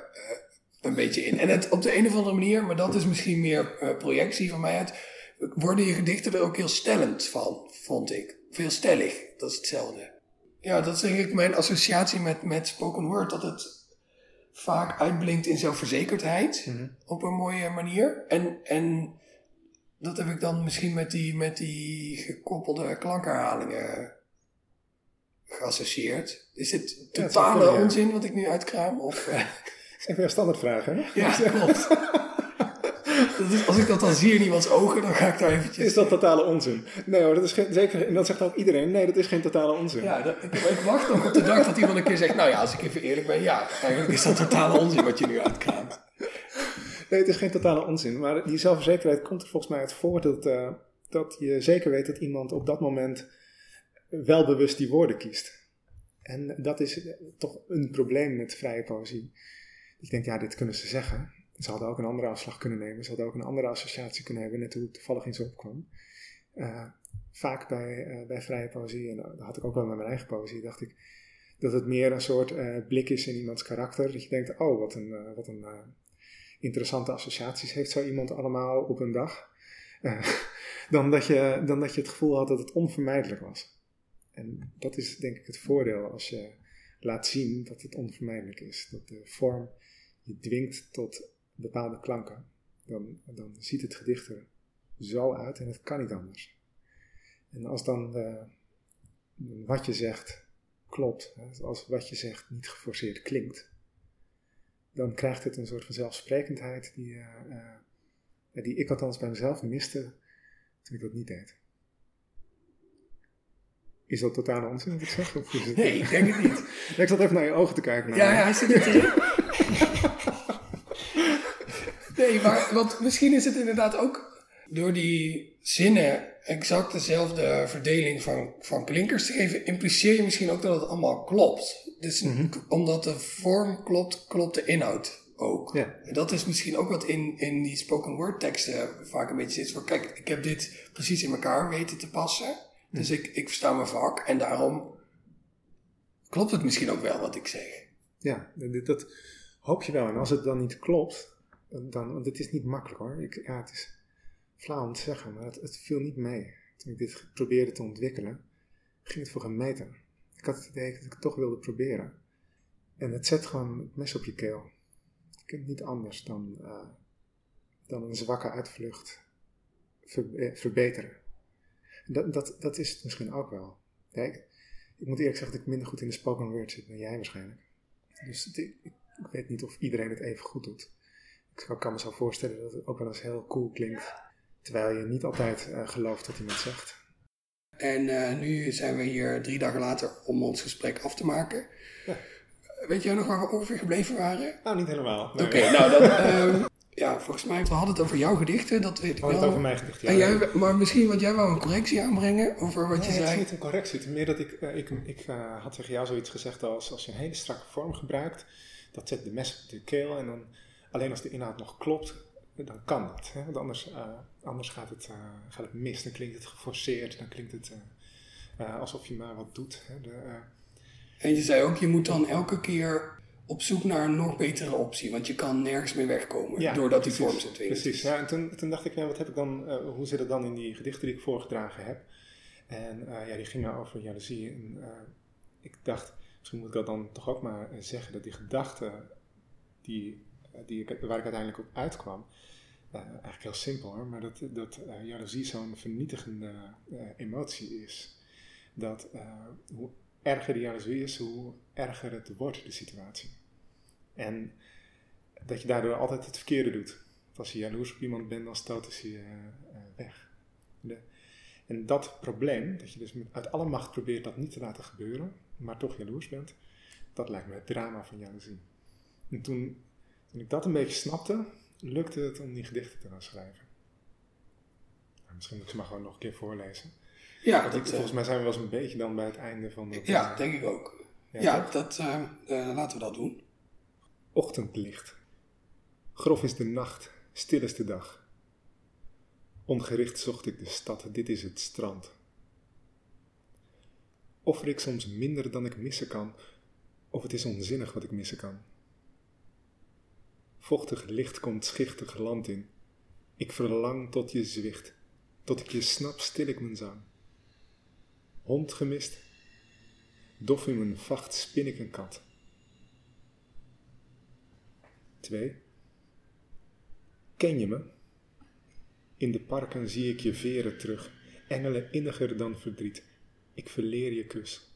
een beetje in. En het, op de een of andere manier, maar dat is misschien meer eh, projectie van mij uit, worden je gedichten er ook heel stellend van, vond ik. Veel stellig, dat is hetzelfde. Ja, dat is denk ik mijn associatie met, met spoken word, dat het vaak uitblinkt in zelfverzekerdheid Mhm. op een mooie manier. En, en dat heb ik dan misschien met die, met die gekoppelde klankherhalingen geassocieerd. Is dat zou totale ja. onzin wat ik nu uitkraam? Of, eh, Even een standaardvraag, hè? ja, klopt. Is, als ik dat dan zie in iemands ogen, dan ga ik daar eventjes... Is dat totale onzin? Nee hoor, dat is geen, zeker, en dat zegt ook iedereen. Nee, dat is geen totale onzin. Ja, dat- ik, ik wacht ook op de dag dat iemand een keer zegt... Nou ja, als ik even eerlijk ben, ja, eigenlijk is dat totale onzin wat je nu uitkraamt. Nee, het is geen totale onzin. Maar die zelfverzekerheid komt er volgens mij uit voort dat, eh, dat je zeker weet dat iemand op dat moment wel bewust die woorden kiest. En dat is toch een probleem met vrije poëzie. Ik denk, ja, dit kunnen ze zeggen. Ze hadden ook een andere afslag kunnen nemen. Ze hadden ook een andere associatie kunnen hebben, net hoe het toevallig in opkwam. Eh, vaak bij, eh, bij vrije poëzie, en dat had ik ook wel met mijn eigen poëzie, dacht ik dat het meer een soort eh, blik is in iemands karakter. Dat je denkt, oh, wat een, eh, wat een eh, interessante associaties heeft zo iemand allemaal op een dag. Eh, dan, dat je, dan dat je het gevoel had dat het onvermijdelijk was. En dat is denk ik het voordeel als je laat zien dat het onvermijdelijk is. Dat de vorm je dwingt tot bepaalde klanken. Dan, dan ziet het gedicht er zo uit en het kan niet anders. En als dan eh, wat je zegt klopt, als wat je zegt niet geforceerd klinkt, dan krijgt het een soort van zelfsprekendheid die, eh, eh, die ik althans bij mezelf miste toen ik dat niet deed. Is dat totale onzin wat ik zeg? Of is het... Nee, ik denk het niet. Ik zat even naar je ogen te kijken. Ja, ja, hij zit er erin. Nee, maar want misschien is het inderdaad ook door die zinnen exact dezelfde verdeling van, van klinkers te geven, impliceer je misschien ook dat het allemaal klopt. Dus Mhm. omdat de vorm klopt, klopt de inhoud ook. Ja. En dat is misschien ook wat in, in die spoken word teksten vaak een beetje zit. Van, kijk, ik heb dit precies in elkaar weten te passen. Dus ik, ik versta mijn vak en daarom klopt het misschien ook wel wat ik zeg. Ja, dat, dat hoop je wel. En als het dan niet klopt, dan, want het is niet makkelijk hoor. Ik, ja, het is flauw om te zeggen, maar het, het viel niet mee. Toen ik dit probeerde te ontwikkelen, ging het voor een meter. Ik had het idee dat ik het toch wilde proberen. En het zet gewoon het mes op je keel. Je kunt niet anders dan, eh, dan een zwakke uitvlucht eh, verbeteren. Dat, dat, dat is het misschien ook wel. Ja, ik, moet eerlijk zeggen dat ik minder goed in de spoken word zit dan jij waarschijnlijk. Dus ik weet niet of iedereen het even goed doet. Ik kan me zo voorstellen dat het ook wel eens heel cool klinkt. Terwijl je niet altijd eh, gelooft wat iemand zegt. En eh, nu zijn we hier drie dagen later om ons gesprek af te maken. Ja. Weet jij nog waar we ongeveer gebleven waren? Nou, niet helemaal. Oké, nou dan. ehm, ja, volgens mij, we hadden het over jouw gedichten, dat weet ik We hadden wel. het over mijn gedicht. Ja. En jij, maar misschien, want jij wou een correctie aanbrengen over wat Nee, je het is zei. niet een correctie. Het is meer dat ik, eh, ik, ik had tegen jou zoiets gezegd als als je een hele strakke vorm gebruikt, dat zet de mes op de keel en dan alleen als de inhoud nog klopt, dan kan dat. Hè? Want anders, eh, anders gaat, het, eh, gaat het mis, dan klinkt het geforceerd, dan klinkt het eh, alsof je maar wat doet. Hè? De, En je zei ook, je moet dan elke keer op zoek naar een nog betere optie, want je kan nergens meer wegkomen Ja, doordat die vorm dwingend Precies, ja, en toen, toen dacht ik, ja, wat heb ik dan, hoe zit het dan in die gedichten die ik voorgedragen heb? En ja, die gingen over jaloezie. En ik dacht, misschien moet ik dat dan toch ook maar zeggen, dat die gedachte die, ik, waar ik uiteindelijk op uitkwam, eh, eigenlijk heel simpel hoor, maar dat, dat uh, jaloezie zo'n vernietigende emotie is. Dat hoe erger de jaloezie is, hoe erger het wordt, de situatie. En dat je daardoor altijd het verkeerde doet. als je jaloers op iemand bent, dan ze je weg. En dat probleem, dat je dus met, uit alle macht probeert dat niet te laten gebeuren, maar toch jaloers bent, dat lijkt me het drama van jaloezie. En toen, toen ik dat een beetje snapte, lukte het om die gedichten te gaan schrijven. Nou, misschien moet ik ze maar gewoon nog een keer voorlezen. Ja, dat, ik, volgens mij zijn we wel eens een beetje dan bij het einde van dat. Ja, uh, denk ik ook. Ja, ja dat, uh, uh, laten we dat doen. Ochtendlicht. Grof is de nacht, stil is de dag. Ongericht zocht ik de stad, dit is het strand. Offer ik soms minder dan ik missen kan, of het is onzinnig wat ik missen kan. Vochtig licht komt schichtig land in. Ik verlang tot je zwicht, tot ik je snap stil ik mijn zang. Hond gemist, dof in mijn vacht spin ik een kat. 2. Ken je me? In de parken zie ik je veren terug, engelen inniger dan verdriet. Ik verleer je kus.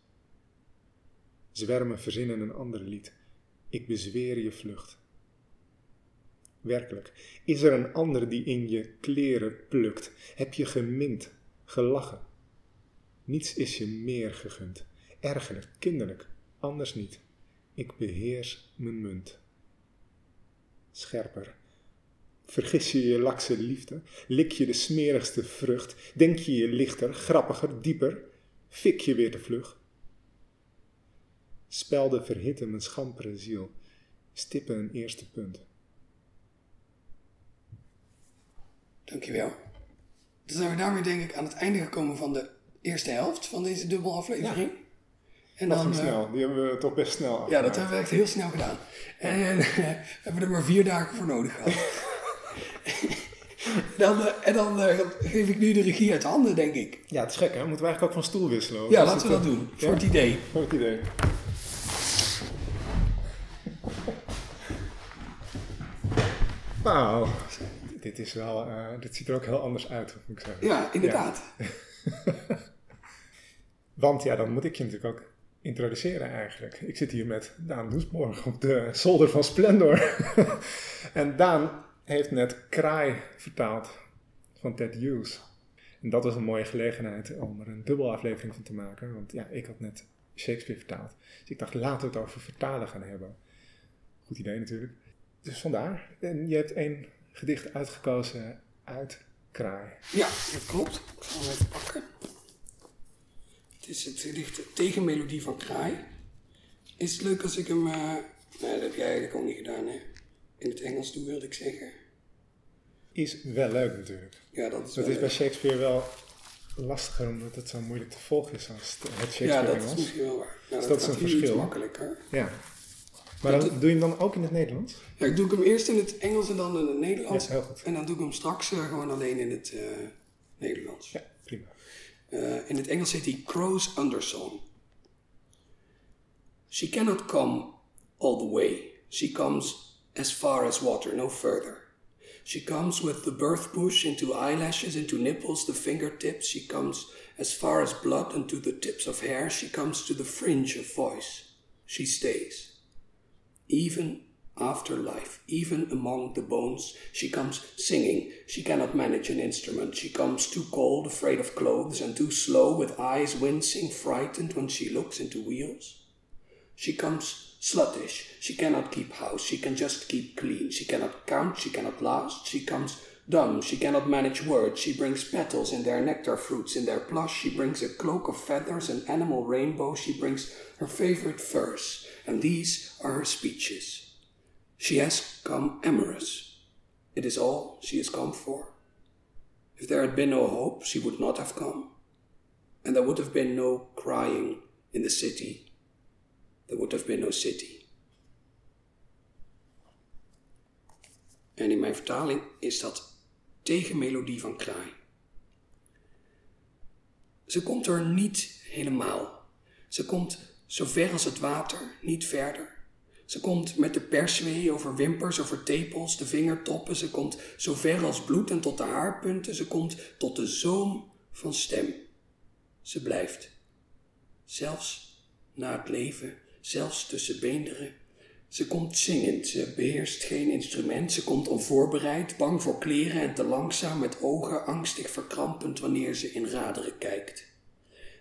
Zwermen verzinnen een ander lied. Ik bezweer je vlucht. Werkelijk, is er een ander die in je kleren plukt? Heb je gemind, gelachen? Niets is je meer gegund. Ergerlijk, kinderlijk, anders niet. Ik beheers mijn munt. Scherper. Vergis je je lakse liefde? Lik je de smerigste vrucht? Denk je je lichter, grappiger, dieper? Fik je weer te vlug? Spelden verhitten mijn schampere ziel. Stippen een eerste punt. Dankjewel. Dan zijn we daarmee denk ik aan het einde gekomen van de eerste helft van deze dubbelaflevering. Ja. En dan, dat snel, die hebben we toch best snel. Ja, dat hebben we echt heel snel gedaan. En, en hebben we er maar vier dagen voor nodig gehad. dan, en dan uh, geef ik nu de regie uit handen, denk ik. Ja, het is gek hè? Moeten we eigenlijk ook van stoel wisselen? Ja, laten we dat doen. Voor het idee. Voor het idee. Nou, dit, is wel, uh, dit ziet er ook heel anders uit, moet ik zeggen. Ja, inderdaad. Want ja, dan moet ik je natuurlijk ook introduceren eigenlijk. Ik zit hier met Daan Doesborg op de zolder van Splendor. en Daan heeft net Kraai vertaald van Ted Hughes. En dat was een mooie gelegenheid om er een dubbel aflevering van te maken. Want ja, ik had net Shakespeare vertaald. Dus ik dacht, laten we het over vertalen gaan hebben. Goed idee natuurlijk. Dus vandaar. En je hebt één gedicht uitgekozen uit Kraai. Ja, dat klopt. Ik zal hem even pakken. Het is het gedicht Tegenmelodie van Kraai. Is het leuk als ik hem... Uh... Nee, dat heb jij eigenlijk ook niet gedaan, hè? In het Engels doe, wilde ik zeggen. Is wel leuk natuurlijk. Ja, dat is Dat is bij Shakespeare wel lastiger, omdat het zo moeilijk te volgen is als het Shakespeare Ja, dat is misschien wel waar. Nou, dus dat, dat is een verschil. makkelijker. Ja. Maar dan, doe je hem dan ook in het Nederlands? Ja, ik doe hem eerst in het Engels en dan in het Nederlands. Ja, heel goed. En dan doe ik hem straks uh, gewoon alleen in het uh, Nederlands. Ja, prima. Uh, in het Engels heet hij Crow's Undersong. She cannot come all the way. She comes as far as water, no further. She comes with the birth bush into eyelashes, into nipples, the fingertips. She comes as far as blood and to the tips of hair. She comes to the fringe of voice. She stays even after life, even among the bones. She comes singing. She cannot manage an instrument. She comes too cold, afraid of clothes, and too slow, with eyes wincing, frightened when she looks into wheels. She comes sluttish. She cannot keep house. She can just keep clean. She cannot count. She cannot last. She comes dumb. She cannot manage words. She brings petals in their nectar fruits in their plush. She brings a cloak of feathers, an animal rainbow. She brings her favorite verse and these are her speeches. She has come amorous. It is all she has come for. If there had been no hope, she would not have come. And there would have been no crying in the city. There would have been no city. En in mijn vertaling is dat tegenmelodie van kraai. Ze komt er niet helemaal. Ze komt zo ver als het water, niet verder. Ze komt met de perswee over wimpers, over tepels, de vingertoppen. Ze komt zo ver als bloed en tot de haarpunten. Ze komt tot de zoom van stem. Ze blijft. Zelfs na het leven, zelfs tussen beenderen. Ze komt zingend, ze beheerst geen instrument, ze komt onvoorbereid, bang voor kleren en te langzaam, met ogen angstig verkrampend wanneer ze in raderen kijkt.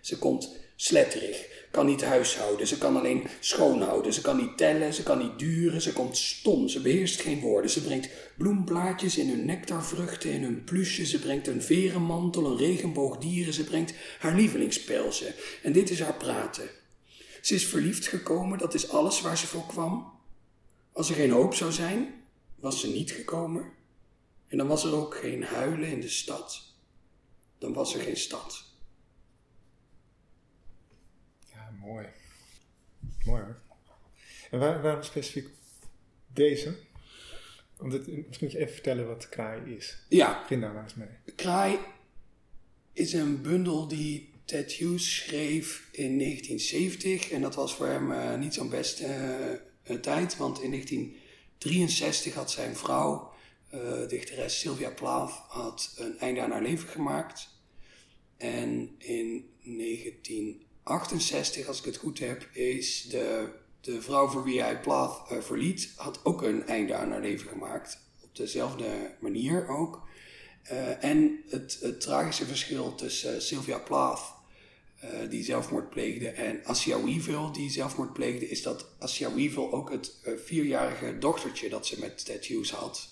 Ze komt sletterig, kan niet huishouden, ze kan alleen schoonhouden, ze kan niet tellen, ze kan niet duren, ze komt stom, ze beheerst geen woorden, ze brengt bloemblaadjes in hun nectarvruchten, in hun plusje, ze brengt een verenmantel, een regenboog dieren, ze brengt haar lievelingspelzen. En dit is haar praten. Ze is verliefd gekomen, dat is alles waar ze voor kwam. Als er geen hoop zou zijn, was ze niet gekomen. En dan was er ook geen huilen in de stad. Dan was er geen stad. Ja, mooi. Mooi hoor. En waar, waarom specifiek deze? Om dit, misschien moet je even vertellen wat kraai is. Ja, Begin daar maar eens mee. Kraai is een bundel die Ted Hughes schreef in 1970. En dat was voor hem eh, niet zo'n beste eh, tijd, want in 1963 had zijn vrouw, eh, dichteres Sylvia Plath, had een einde aan haar leven gemaakt. En in 1968, als ik het goed heb, is de, de vrouw voor wie hij Plath eh, verliet, had ook een einde aan haar leven gemaakt. Op dezelfde manier ook. Eh, en het, het tragische verschil tussen Sylvia Plath, eh, die zelfmoord pleegde, en Assia Weevil, die zelfmoord pleegde, is dat Assia Weevil ook het vierjarige dochtertje dat ze met Ted Hughes had,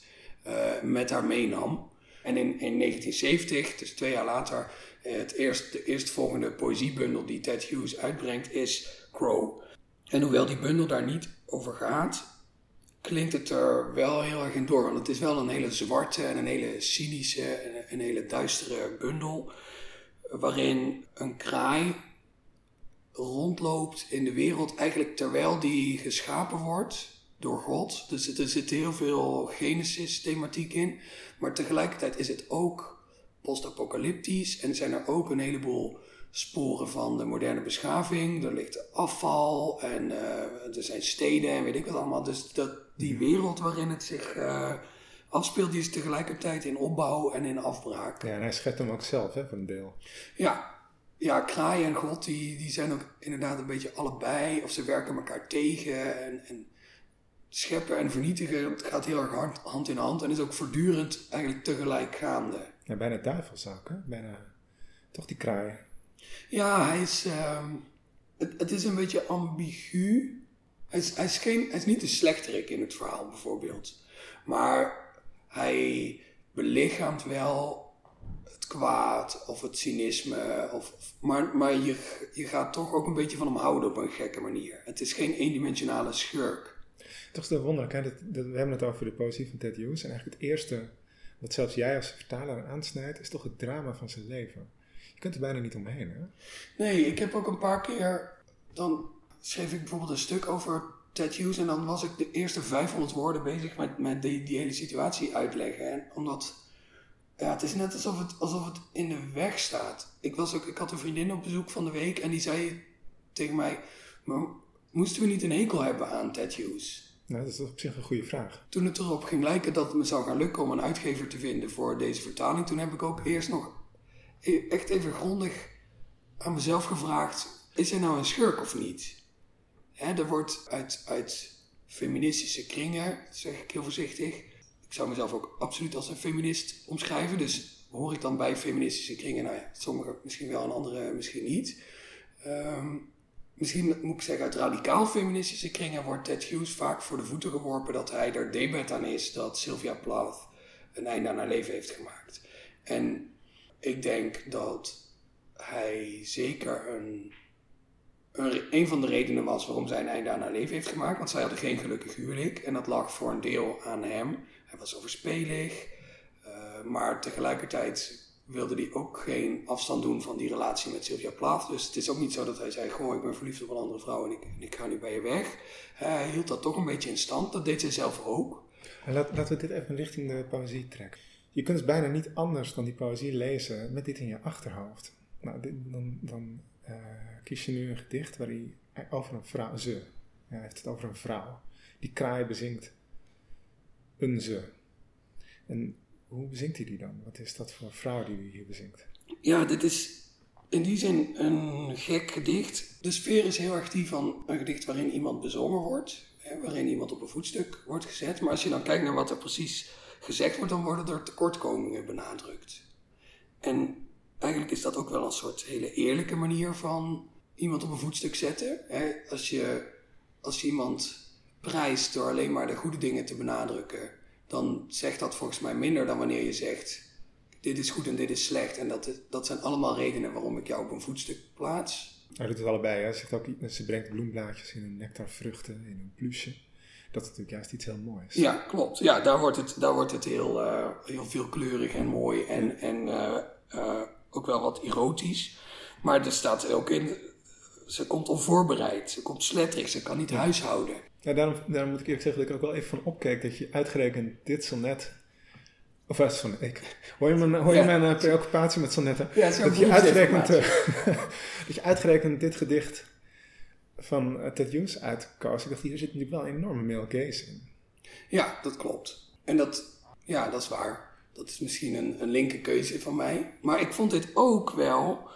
met haar meenam. En in, in 1970, dus twee jaar later, het eerst, de eerstvolgende poëziebundel die Ted Hughes uitbrengt is Crow. En hoewel die bundel daar niet over gaat, klinkt het er wel heel erg in door. Want het is wel een hele zwarte en een hele cynische en een hele duistere bundel. Waarin een kraai rondloopt in de wereld eigenlijk terwijl die geschapen wordt door God. Dus er zit heel veel Genesis-thematiek in. Maar tegelijkertijd is het ook post-apocalyptisch en zijn er ook een heleboel sporen van de moderne beschaving. Er ligt afval en eh, er zijn steden en weet ik wat allemaal. Dus dat, die wereld waarin het zich eh, afspeelt, die is tegelijkertijd in opbouw en in afbraak. Ja, en hij schetst hem ook zelf, hè, voor een deel. Ja, ja kraai en God, die, die zijn ook inderdaad een beetje allebei. Of ze werken elkaar tegen en, en scheppen en vernietigen. Het gaat heel erg hard, hand in hand en is ook voortdurend eigenlijk tegelijk gaande. Ja, bijna duivels ook, hè? Bijna, toch die kraaien. Ja, hij is, ehm, het, het is een beetje ambigu. Hij is, hij, is geen, hij is niet de slechterik in het verhaal bijvoorbeeld. Maar hij belichaamt wel het kwaad of het cynisme. Of, of- maar maar je, je gaat toch ook een beetje van hem houden op een gekke manier. Het is geen eendimensionale schurk. Toch is dat wonderlijk, hè? Dat, dat, we hebben het over de poëzie van Ted Hughes. En eigenlijk het eerste wat zelfs jij als vertaler aansnijdt, is toch het drama van zijn leven. Je kunt er bijna niet omheen, hè? Nee, ik heb ook een paar keer. Dan schreef ik bijvoorbeeld een stuk over Hughes. En dan was ik de eerste 500 woorden bezig met, met die, die hele situatie uitleggen. En omdat. Ja, het is net alsof het, alsof het in de weg staat. Ik, was ook, ik had een vriendin op bezoek van de week en die zei tegen mij: Moesten we niet een hekel hebben aan Hughes? Nou, dat is op zich een goede vraag. Toen het erop ging lijken dat het me zou gaan lukken om een uitgever te vinden voor deze vertaling, toen heb ik ook eerst nog e- echt even grondig aan mezelf gevraagd: is hij nou een schurk of niet? Hè, er wordt uit, uit feministische kringen, zeg ik heel voorzichtig. Ik zou mezelf ook absoluut als een feminist omschrijven, dus hoor ik dan bij feministische kringen? Nou ja, sommige misschien wel en andere misschien niet. Ehm, misschien moet ik zeggen, uit radicaal feministische kringen wordt Ted Hughes vaak voor de voeten geworpen dat hij er debet aan is dat Sylvia Plath een einde aan haar leven heeft gemaakt. En ik denk dat hij zeker een, een, een van de redenen was waarom zij een einde aan haar leven heeft gemaakt. Want zij hadden geen gelukkig huwelijk en dat lag voor een deel aan hem. Hij was overspelig, uh, maar tegelijkertijd wilde hij ook geen afstand doen van die relatie met Sylvia Plath. Dus het is ook niet zo dat hij zei, goh, ik ben verliefd op een andere vrouw en ik, en ik ga nu bij je weg. Hij hield dat toch een beetje in stand. Dat deed zij zelf ook. Laat, laten we dit even richting de poëzie trekken. Je kunt dus bijna niet anders dan die poëzie lezen met dit in je achterhoofd. Nou, dan, dan uh, kies je nu een gedicht waar hij over een vrouw, ze, hij heeft het over een vrouw. die kraai bezingt een ze. En hoe bezingt hij die dan? Wat is dat voor vrouw die hij hier bezingt? Ja, dit is in die zin een gek gedicht. De sfeer is heel erg die van een gedicht waarin iemand bezongen wordt, waarin iemand op een voetstuk wordt gezet. Maar als je dan kijkt naar wat er precies gezegd wordt, dan worden er tekortkomingen benadrukt. En eigenlijk is dat ook wel een soort hele eerlijke manier van iemand op een voetstuk zetten. Hè. Als, je, als je iemand prijst door alleen maar de goede dingen te benadrukken, dan zegt dat volgens mij minder dan wanneer je zegt: dit is goed en dit is slecht. En dat, dat zijn allemaal redenen waarom ik jou op een voetstuk plaats. Hij doet het allebei. Hè? Ze, zegt ook, ze brengt bloemblaadjes in een nectarvruchten, in een plusje. Dat is natuurlijk juist iets heel moois. Ja, klopt. Ja, daar wordt het, daar wordt het heel, uh, heel veelkleurig en mooi en, en uh, uh, ook wel wat erotisch. Maar er staat ook in, ze komt onvoorbereid, ze komt sletterig, ze kan niet ja. huishouden. Ja, daarom, daarom moet ik eerlijk zeggen dat ik ook wel even van opkeek dat je uitgerekend dit sonnet of was son, ik, hoor je mijn, hoor je ja. mijn uh, preoccupatie met sonnetten? Ja, dat, je uitgerekend, uh, dat je uitgerekend dit gedicht van uh, Ted Hughes uitkoos. Ik dacht, hier zit natuurlijk wel een enorme male gaze in. Ja, dat klopt. En dat, ja, dat is waar. Dat is misschien een, een linker keuze van mij. Maar ik vond dit ook wel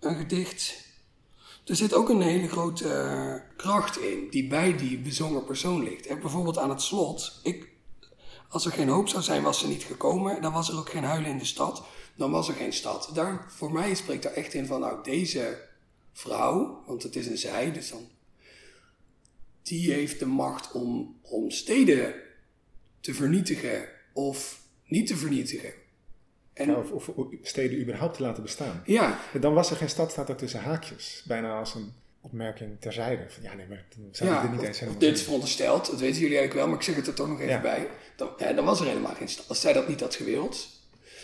een gedicht... Er zit ook een hele grote kracht in, die bij die bezongen persoon ligt. En bijvoorbeeld aan het slot... Ik, als er geen hoop zou zijn, was ze niet gekomen. Dan was er ook geen huilen in de stad. Dan was er geen stad. Daar, voor mij spreekt daar echt in van, nou, deze vrouw, want het is een zij, dus dan. Die heeft de macht om, om steden te vernietigen of niet te vernietigen. En, ja, of, of, steden überhaupt te laten bestaan. Ja. En dan was er geen stad, staat er tussen haakjes. Bijna als een opmerking terzijde. Van, ja, nee, maar dan zou ja, er niet eens helemaal Dit is verondersteld, dat weten jullie eigenlijk wel, maar ik zeg het er toch nog even ja. bij. Dan, ja, dan was er helemaal geen stad. Als zij dat niet had gewild.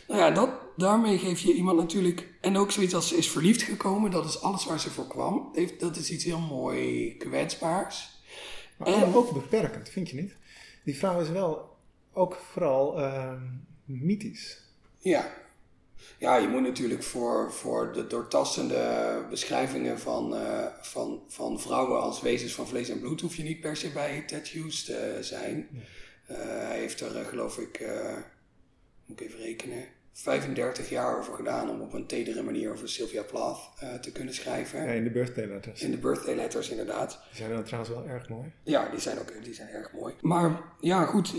Nou ja, dat, daarmee geef je iemand natuurlijk. En ook zoiets als ze is verliefd gekomen, dat is alles waar ze voor kwam. Dat is iets heel mooi kwetsbaars. Maar en, ook beperkend, vind je niet? Die vrouw is wel ook vooral uh, mythisch. Ja, ja, je moet natuurlijk voor, voor de doortastende beschrijvingen van, uh, van, van vrouwen als wezens van vlees en bloed, hoef je niet per se bij Ted Hughes te zijn. Uh, hij heeft er, uh, geloof ik, moet ik even rekenen, 35 jaar over gedaan om op een tedere manier over Sylvia Plath te kunnen schrijven. Ja, in de birthday letters. In de birthday letters, inderdaad. Die zijn dan trouwens wel erg mooi. Ja, die zijn ook die zijn erg mooi. Maar ja, goed,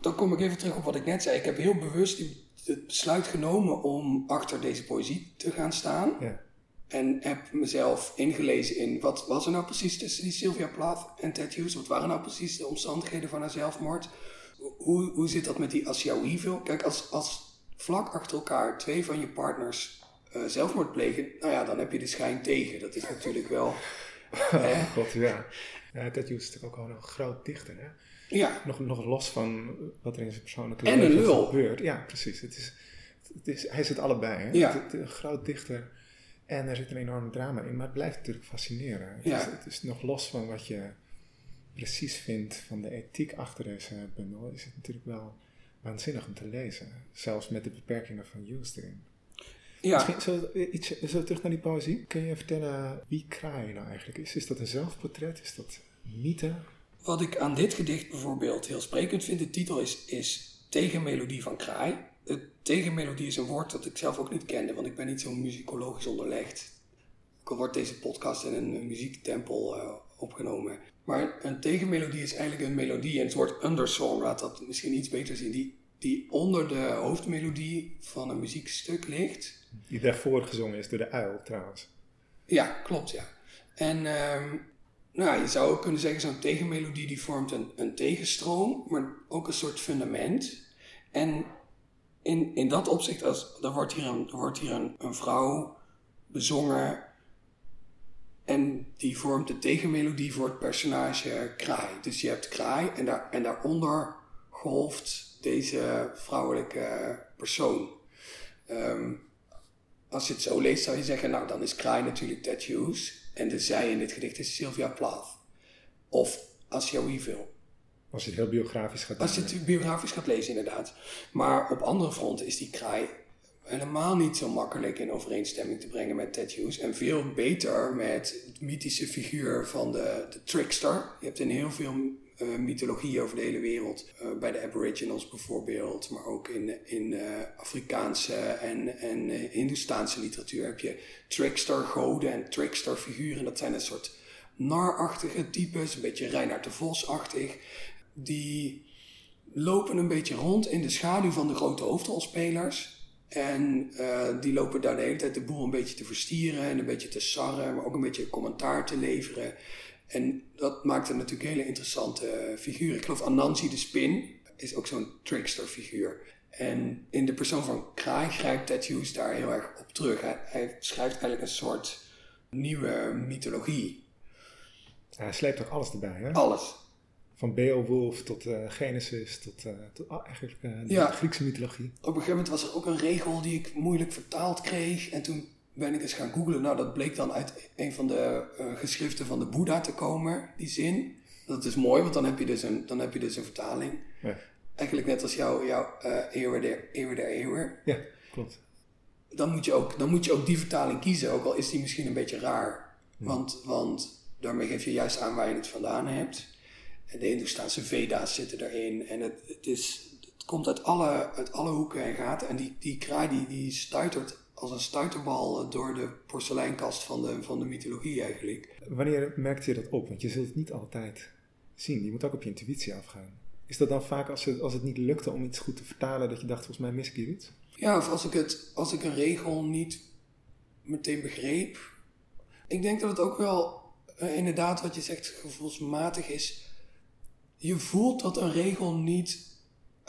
dan kom ik even terug op wat ik net zei. Ik heb heel bewust die het besluit genomen om achter deze poëzie te gaan staan. Ja. En heb mezelf ingelezen in wat was er nou precies tussen die Sylvia Plath en Ted Hughes? Wat waren nou precies de omstandigheden van haar zelfmoord? Hoe, hoe zit dat met die Asiawivel? Kijk, als, als vlak achter elkaar twee van je partners uh, zelfmoord plegen, nou ja, dan heb je de schijn tegen. Dat is natuurlijk wel. Oh, God, ja. ja. Ted Hughes is natuurlijk ook gewoon een groot dichter, hè? Ja. Nog, nog los van wat er in zijn persoonlijke en leven een gebeurt. Ja, precies. Het is, het is, hij zit allebei. Hè? Ja. Het, het, een groot dichter en er zit een enorm drama in, maar het blijft natuurlijk fascineren. Het, Ja. is, het is nog los van wat je precies vindt van de ethiek achter deze bundel, is het natuurlijk wel waanzinnig om te lezen. Zelfs met de beperkingen van Hughes erin. Ja. Misschien zo, iets, zo terug naar die poëzie. Kun je vertellen wie Kraai nou eigenlijk is? Is dat een zelfportret? Is dat mythe? Wat ik aan dit gedicht bijvoorbeeld heel sprekend vind, de titel is, is Tegenmelodie van Kraai. De tegenmelodie is een woord dat ik zelf ook niet kende, want ik ben niet zo muzikologisch onderlegd. Ook al wordt deze podcast in een muziektempel uh, opgenomen. Maar een tegenmelodie is eigenlijk een melodie, en het woord undersong laat dat misschien iets beter zien, die, die onder de hoofdmelodie van een muziekstuk ligt. Die daarvoor gezongen is door de uil trouwens. Ja, klopt ja. En um, nou, je zou ook kunnen zeggen, zo'n tegenmelodie die vormt een, een tegenstroom, maar ook een soort fundament. En in, in dat opzicht, als, er wordt hier, een, wordt hier een, een vrouw bezongen en die vormt de tegenmelodie voor het personage Kraai. Dus je hebt Kraai en, daar, en daaronder golft deze vrouwelijke persoon. Um, als je het zo leest zou je zeggen, nou dan is Kraai natuurlijk Ted Hughes. En de zij in dit gedicht is Sylvia Plath. Of Asia Weeville. Als je het heel biografisch gaat Als je het biografisch gaat lezen, inderdaad. Maar op andere fronten is die kraai helemaal niet zo makkelijk in overeenstemming te brengen met Ted Hughes. En veel beter met het mythische figuur van de, de trickster. Je hebt in heel veel uh, mythologie over de hele wereld. Uh, bij de Aboriginals bijvoorbeeld, maar ook in, in uh, Afrikaanse en, en Hindoestaanse literatuur heb je trickster-goden en trickster-figuren. Dat zijn een soort narachtige types, een beetje Reinhard de Vos-achtig. Die lopen een beetje rond in de schaduw van de grote hoofdrolspelers. En die lopen daar de hele tijd de boel een beetje te verstieren en een beetje te sarren, maar ook een beetje commentaar te leveren. En dat maakt een natuurlijk hele interessante figuur. Ik geloof Anansi de Spin is ook zo'n trickster figuur. En in de persoon van Kraai grijpt Ted Hughes daar heel erg op terug. Hij, hij schrijft eigenlijk een soort nieuwe mythologie. Hij sleept ook alles erbij, hè? Alles. Van Beowulf tot uh, Genesis tot, uh, tot uh, eigenlijk de ja. Griekse mythologie. Op een gegeven moment was er ook een regel die ik moeilijk vertaald kreeg. En toen ben ik eens gaan googlen. Nou, dat bleek dan uit een van de uh, geschriften van de Boeddha te komen, die zin. Dat is mooi, want dan heb je dus een, dan heb je dus een vertaling. Ja. Eigenlijk net als jouw jou, uh, eeuwen der eeuwen. Ja, klopt. Dan moet, je ook, dan moet je ook die vertaling kiezen, ook al is die misschien een beetje raar. Ja. Want, want daarmee geef je juist aan waar je het vandaan hebt. En de Hindoestaanse Veda's zitten erin. En het, het, is, het komt uit alle, uit alle hoeken en gaten. En die, die kraai die, die stuitert als een stuiterbal door de porseleinkast van de, van de mythologie eigenlijk. Wanneer merkte je dat op? Want je zult het niet altijd zien. Je moet ook op je intuïtie afgaan. Is dat dan vaak als het, als het niet lukte om iets goed te vertalen, dat je dacht, volgens mij mis ik hier iets? Ja, of als ik, het, als ik een regel niet meteen begreep. Ik denk dat het ook wel uh, inderdaad wat je zegt gevoelsmatig is. Je voelt dat een regel niet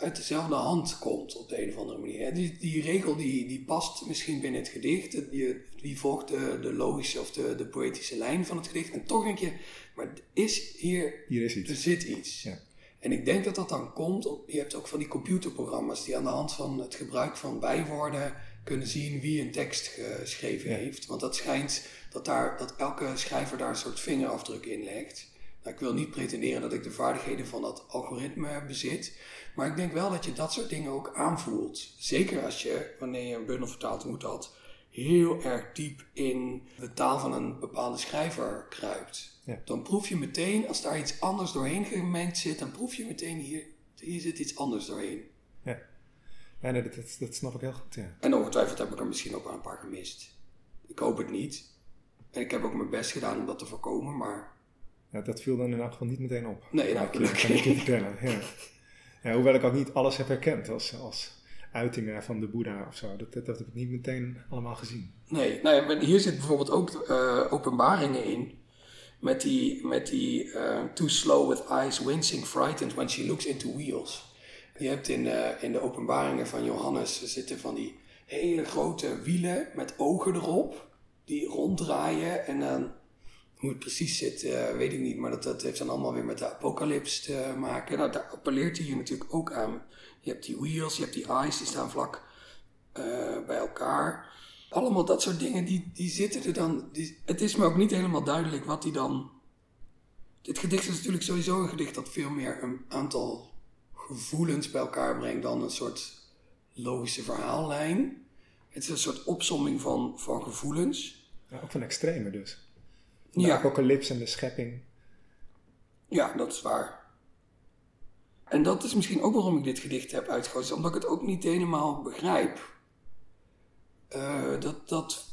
uit dezelfde hand komt op de een of andere manier. Die, die regel die, die past misschien binnen het gedicht, die, die volgt de, de logische of de, de poëtische lijn van het gedicht. En toch denk je, maar is hier, hier is iets. er zit iets. Ja. En ik denk dat dat dan komt, je hebt ook van die computerprogramma's die aan de hand van het gebruik van bijwoorden kunnen zien wie een tekst geschreven ja. heeft. Want dat schijnt dat, daar, dat elke schrijver daar een soort vingerafdruk in legt. Nou, ik wil niet pretenderen dat ik de vaardigheden van dat algoritme bezit. Maar ik denk wel dat je dat soort dingen ook aanvoelt. Zeker als je, wanneer je een bundel vertaalt, moet dat heel erg diep in de taal van een bepaalde schrijver kruipt. Ja. Dan proef je meteen, als daar iets anders doorheen gemengd zit, dan proef je meteen hier, hier zit iets anders doorheen. Ja, ja nee, dat, dat, dat snap ik heel goed. Ja. En ongetwijfeld heb ik er misschien ook wel een paar gemist. Ik hoop het niet. En ik heb ook mijn best gedaan om dat te voorkomen, maar... Ja, dat viel dan in elk geval niet meteen op. Nee, nou, gelukkig. Kan ik je vertellen, ja. Ja, hoewel ik ook niet alles heb herkend als, als uitingen van de Boeddha of zo. Dat, dat, heb ik niet meteen allemaal gezien. Nee, nou ja, hier zit bijvoorbeeld ook uh, openbaringen in. Met die, met die uh, too slow with eyes, wincing, frightened when she looks into wheels. Je hebt in, uh, in de openbaringen van Johannes zitten van die hele grote wielen met ogen erop. Die ronddraaien en dan hoe het precies zit, uh, weet ik niet. Maar dat, dat heeft dan allemaal weer met de apocalyps te maken. Daar appelleert hij hier natuurlijk ook aan. Je hebt die wheels, je hebt die eyes, die staan vlak uh, bij elkaar. Allemaal dat soort dingen, die, die zitten er dan. Die, het is me ook niet helemaal duidelijk wat die dan. Dit gedicht is natuurlijk sowieso een gedicht dat veel meer een aantal gevoelens bij elkaar brengt dan een soort logische verhaallijn. Het is een soort opsomming van, van gevoelens. Ja, ook van extreme dus. De ja. apocalypse en de schepping. Ja, dat is waar. En dat is misschien ook waarom ik dit gedicht heb uitgekozen, omdat ik het ook niet helemaal begrijp. Uh, dat, dat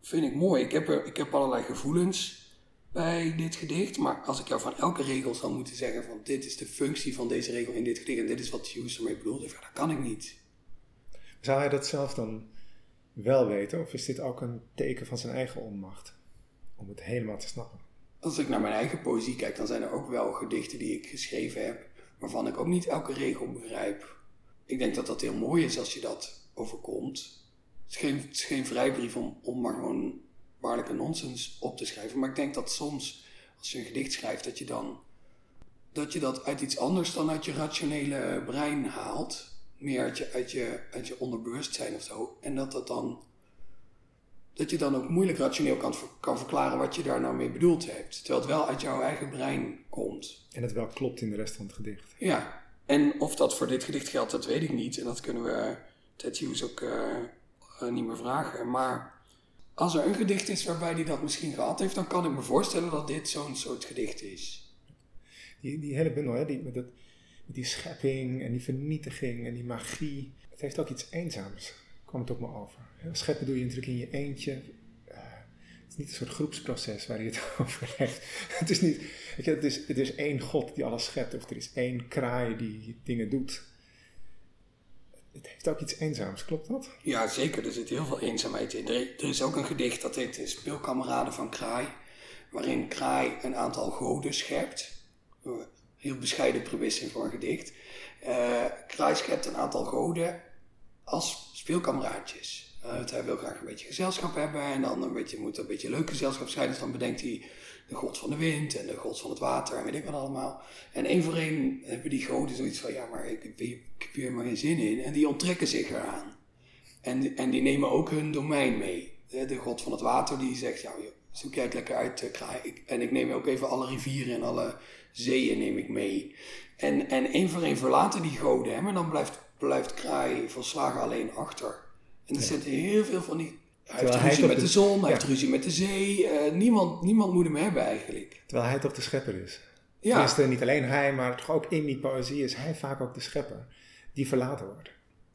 vind ik mooi. Ik heb, er, ik heb allerlei gevoelens bij dit gedicht, maar als ik jou van elke regel zou moeten zeggen van dit is de functie van deze regel in dit gedicht en dit is wat Hughes ermee bedoelt, dat kan ik niet. Zou hij dat zelf dan wel weten of is dit ook een teken van zijn eigen onmacht? Om het helemaal te snappen. Als ik naar mijn eigen poëzie kijk, dan zijn er ook wel gedichten die ik geschreven heb, waarvan ik ook niet elke regel begrijp. Ik denk dat dat heel mooi is als je dat overkomt. Het is geen, geen vrijbrief om, om maar gewoon waarlijke nonsens op te schrijven. Maar ik denk dat soms, als je een gedicht schrijft, dat je dan dat je dat uit iets anders dan uit je rationele brein haalt. Meer uit je, uit je, uit je onderbewustzijn of zo. En dat dat dan dat je dan ook moeilijk rationeel kan, kan verklaren wat je daar nou mee bedoeld hebt. Terwijl het wel uit jouw eigen brein komt. En het wel klopt in de rest van het gedicht. Ja, en of dat voor dit gedicht geldt, dat weet ik niet. En dat kunnen we Ted Hughes ook uh, niet meer vragen. Maar als er een gedicht is waarbij hij dat misschien gehad heeft, dan kan ik me voorstellen dat dit zo'n soort gedicht is. Die, die hele bundel, hè, die, met, dat, met die schepping en die vernietiging en die magie. Het heeft ook iets eenzaams, kwam het op me over. Scheppen doe je natuurlijk in je eentje. Het is niet een soort groepsproces waar je het over heeft. het, is niet, het, is, het is één God die alles schept, of er is één kraai die dingen doet. Het heeft ook iets eenzaams, klopt dat? Ja, zeker. Er zit heel veel eenzaamheid in. Er, is ook een gedicht dat heet Speelkameraden van Kraai, waarin Kraai een aantal goden schept. Heel bescheiden premisse voor een gedicht. Uh, Kraai schept een aantal goden als speelkameraadjes. Uh, hij wil graag een beetje gezelschap hebben en dan een beetje, moet een beetje leuk gezelschap zijn. Dus dan bedenkt hij de god van de wind en de god van het water en weet ik wat allemaal. En één voor één hebben die goden zoiets van, ja, maar ik, ik, ik heb hier maar geen zin in. En die onttrekken zich eraan. En, en die nemen ook hun domein mee. De god van het water die zegt, ja, zoek jij het lekker uit, uh, kraai. En ik neem ook even alle rivieren en alle zeeën neem ik mee. En, en één voor één verlaten die goden hem en dan blijft, blijft kraai volslagen alleen achter. En er ja. zitten heel veel van die hij heeft ruzie hij met de, zon, hij heeft ruzie met de zee. Uh, niemand, niemand moet hem hebben eigenlijk. Terwijl hij toch de schepper is. Ja. Tenminste, niet alleen hij, maar toch ook in die poëzie is hij vaak ook de schepper. Die verlaten wordt.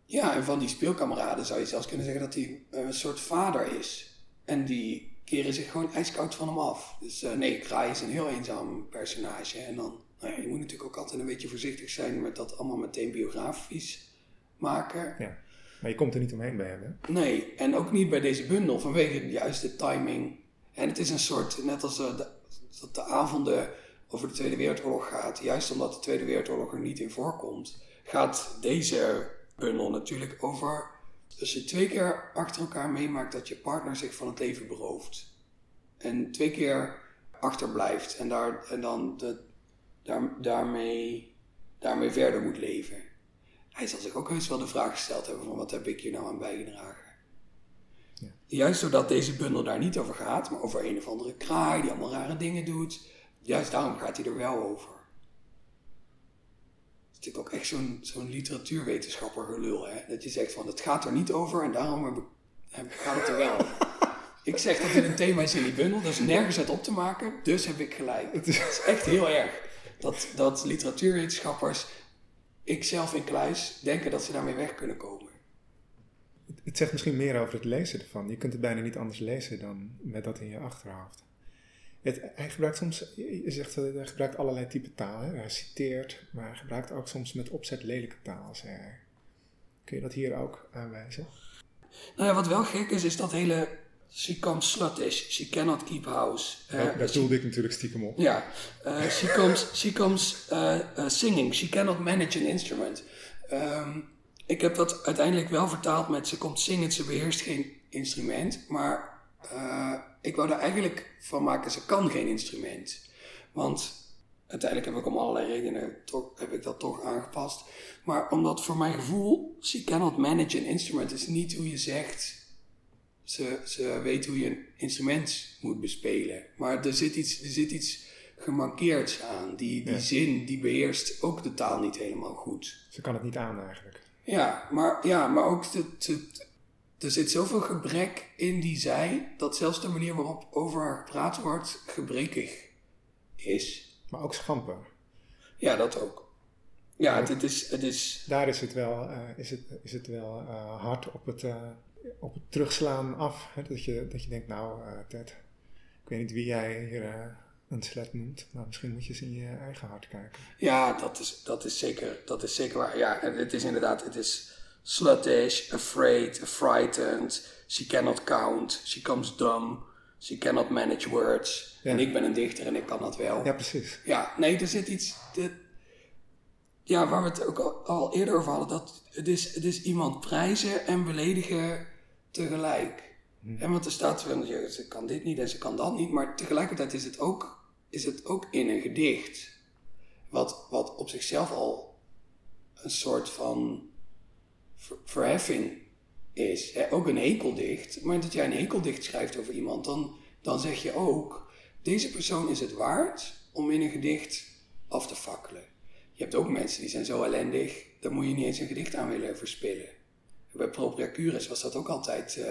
Ja, en van die speelkameraden zou je zelfs kunnen zeggen dat hij een soort vader is. En die keren zich gewoon ijskoud van hem af. Dus uh, nee, Kraai is een heel eenzaam personage. En dan, nou ja, je moet natuurlijk ook altijd een beetje voorzichtig zijn met dat allemaal meteen biografisch maken. Ja. Maar je komt er niet omheen bij hem, hè? Nee, en ook niet bij deze bundel vanwege de juiste timing. En het is een soort, net als uh, de, dat de avonden over de Tweede Wereldoorlog gaat, juist omdat de Tweede Wereldoorlog er niet in voorkomt, gaat deze bundel natuurlijk over. Dus je twee keer achter elkaar meemaakt dat je partner zich van het leven berooft. En twee keer achterblijft en, daar, en dan de, daar, daarmee, daarmee verder moet leven hij zal zich ook heus wel de vraag gesteld hebben van wat heb ik hier nou aan bijgedragen. Ja. Juist doordat deze bundel daar niet over gaat, maar over een of andere kraai die allemaal rare dingen doet, juist daarom gaat hij er wel over. Het is natuurlijk ook echt zo'n zo'n literatuurwetenschapper gelul, hè? dat je zegt van het gaat er niet over en daarom heb ik, gaat het er wel over. ik zeg dat dit een thema is in die bundel, dat is nergens uit op te maken, dus heb ik gelijk. Het is echt heel erg dat, dat literatuurwetenschappers ik zelf in Kluis denken dat ze daarmee weg kunnen komen. Het zegt misschien meer over het lezen ervan. Je kunt het bijna niet anders lezen dan met dat in je achterhoofd. Het, hij gebruikt soms, je zegt hij gebruikt allerlei type taal. Hè? Hij citeert, maar hij gebruikt ook soms met opzet lelijke taal. Kun je dat hier ook aanwijzen? Nou ja, wat wel gek is, is dat hele She comes sluttish. She cannot keep house. Uh, daar doelde ik natuurlijk stiekem op. Ja. Uh, she comes, she comes uh, singing. She cannot manage an instrument. Um, ik heb dat uiteindelijk wel vertaald met ze komt zingen, ze beheerst geen instrument. Maar ik wou er eigenlijk van maken, ze kan geen instrument. Want uiteindelijk heb ik om allerlei redenen toch, heb ik dat toch aangepast. Maar omdat voor mijn gevoel, she cannot manage an instrument is niet hoe je zegt ze, ze weet hoe je een instrument moet bespelen. Maar er zit iets, er zit iets gemankeerds aan. Die, die zin, die beheerst ook de taal niet helemaal goed. Ze kan het niet aan eigenlijk. Ja, maar, ja, maar ook er zit zoveel gebrek in die zij, dat zelfs de manier waarop over haar gepraat wordt gebrekig is. Maar ook schamper. Ja, dat ook. Ja, het, is, het is... Daar is het wel, uh, is het, is het wel uh, hard op het... Uh, op het terugslaan af. Hè? Dat, je, dat je denkt, nou uh, Ted, ik weet niet wie jij hier uh, een slet noemt, maar misschien moet je eens in je eigen hart kijken. Ja, dat is, dat is, zeker, dat is zeker waar. Ja, het is inderdaad, het is sluttish, afraid, frightened, she cannot count, she comes dumb, she cannot manage words. En ik ben een dichter en ik kan dat wel. Ja, precies. Ja, nee, er zit iets... Dit, ja, waar we het ook al, al, eerder over hadden, dat het is, het is iemand prijzen en beledigen tegelijk. Hm. En want er staat van, ze kan dit niet en ze kan dat niet, maar tegelijkertijd is het ook, is het ook in een gedicht. Wat, wat op zichzelf al een soort van verheffing is. Ook een hekeldicht. Maar dat jij een hekeldicht schrijft over iemand, dan, dan zeg je ook: deze persoon is het waard om in een gedicht af te fakkelen. Je hebt ook mensen die zijn zo ellendig, daar moet je niet eens een gedicht aan willen verspillen bij Propria Curis was dat ook altijd uh,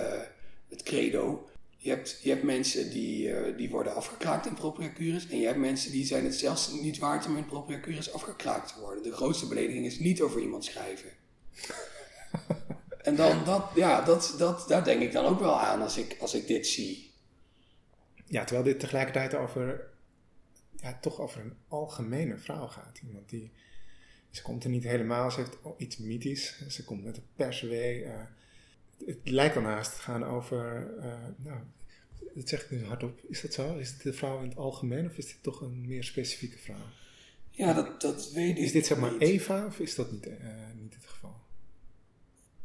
het credo. Je hebt, je hebt mensen die, eh, die worden afgekraakt in propriacures. En je hebt mensen die zijn het zelfs niet waard om in propriacures afgekraakt te worden. De grootste belediging is niet over iemand schrijven. en dan, dat, ja, dat, dat, daar denk ik dan ook wel aan als ik, als ik dit zie. Ja, terwijl dit tegelijkertijd over, ja, toch over een algemene vrouw gaat. Iemand die, ze komt er niet helemaal, ze heeft iets mythisch. Ze komt met een perswee. Uh, het lijkt wel naast te gaan over, uh, nou, dat zeg ik nu hardop. Is dat zo? Is het de vrouw in het algemeen of is dit toch een meer specifieke vrouw? Ja, dat, dat weet ik Is dit zeg maar Eva of is dat niet, uh, niet het geval?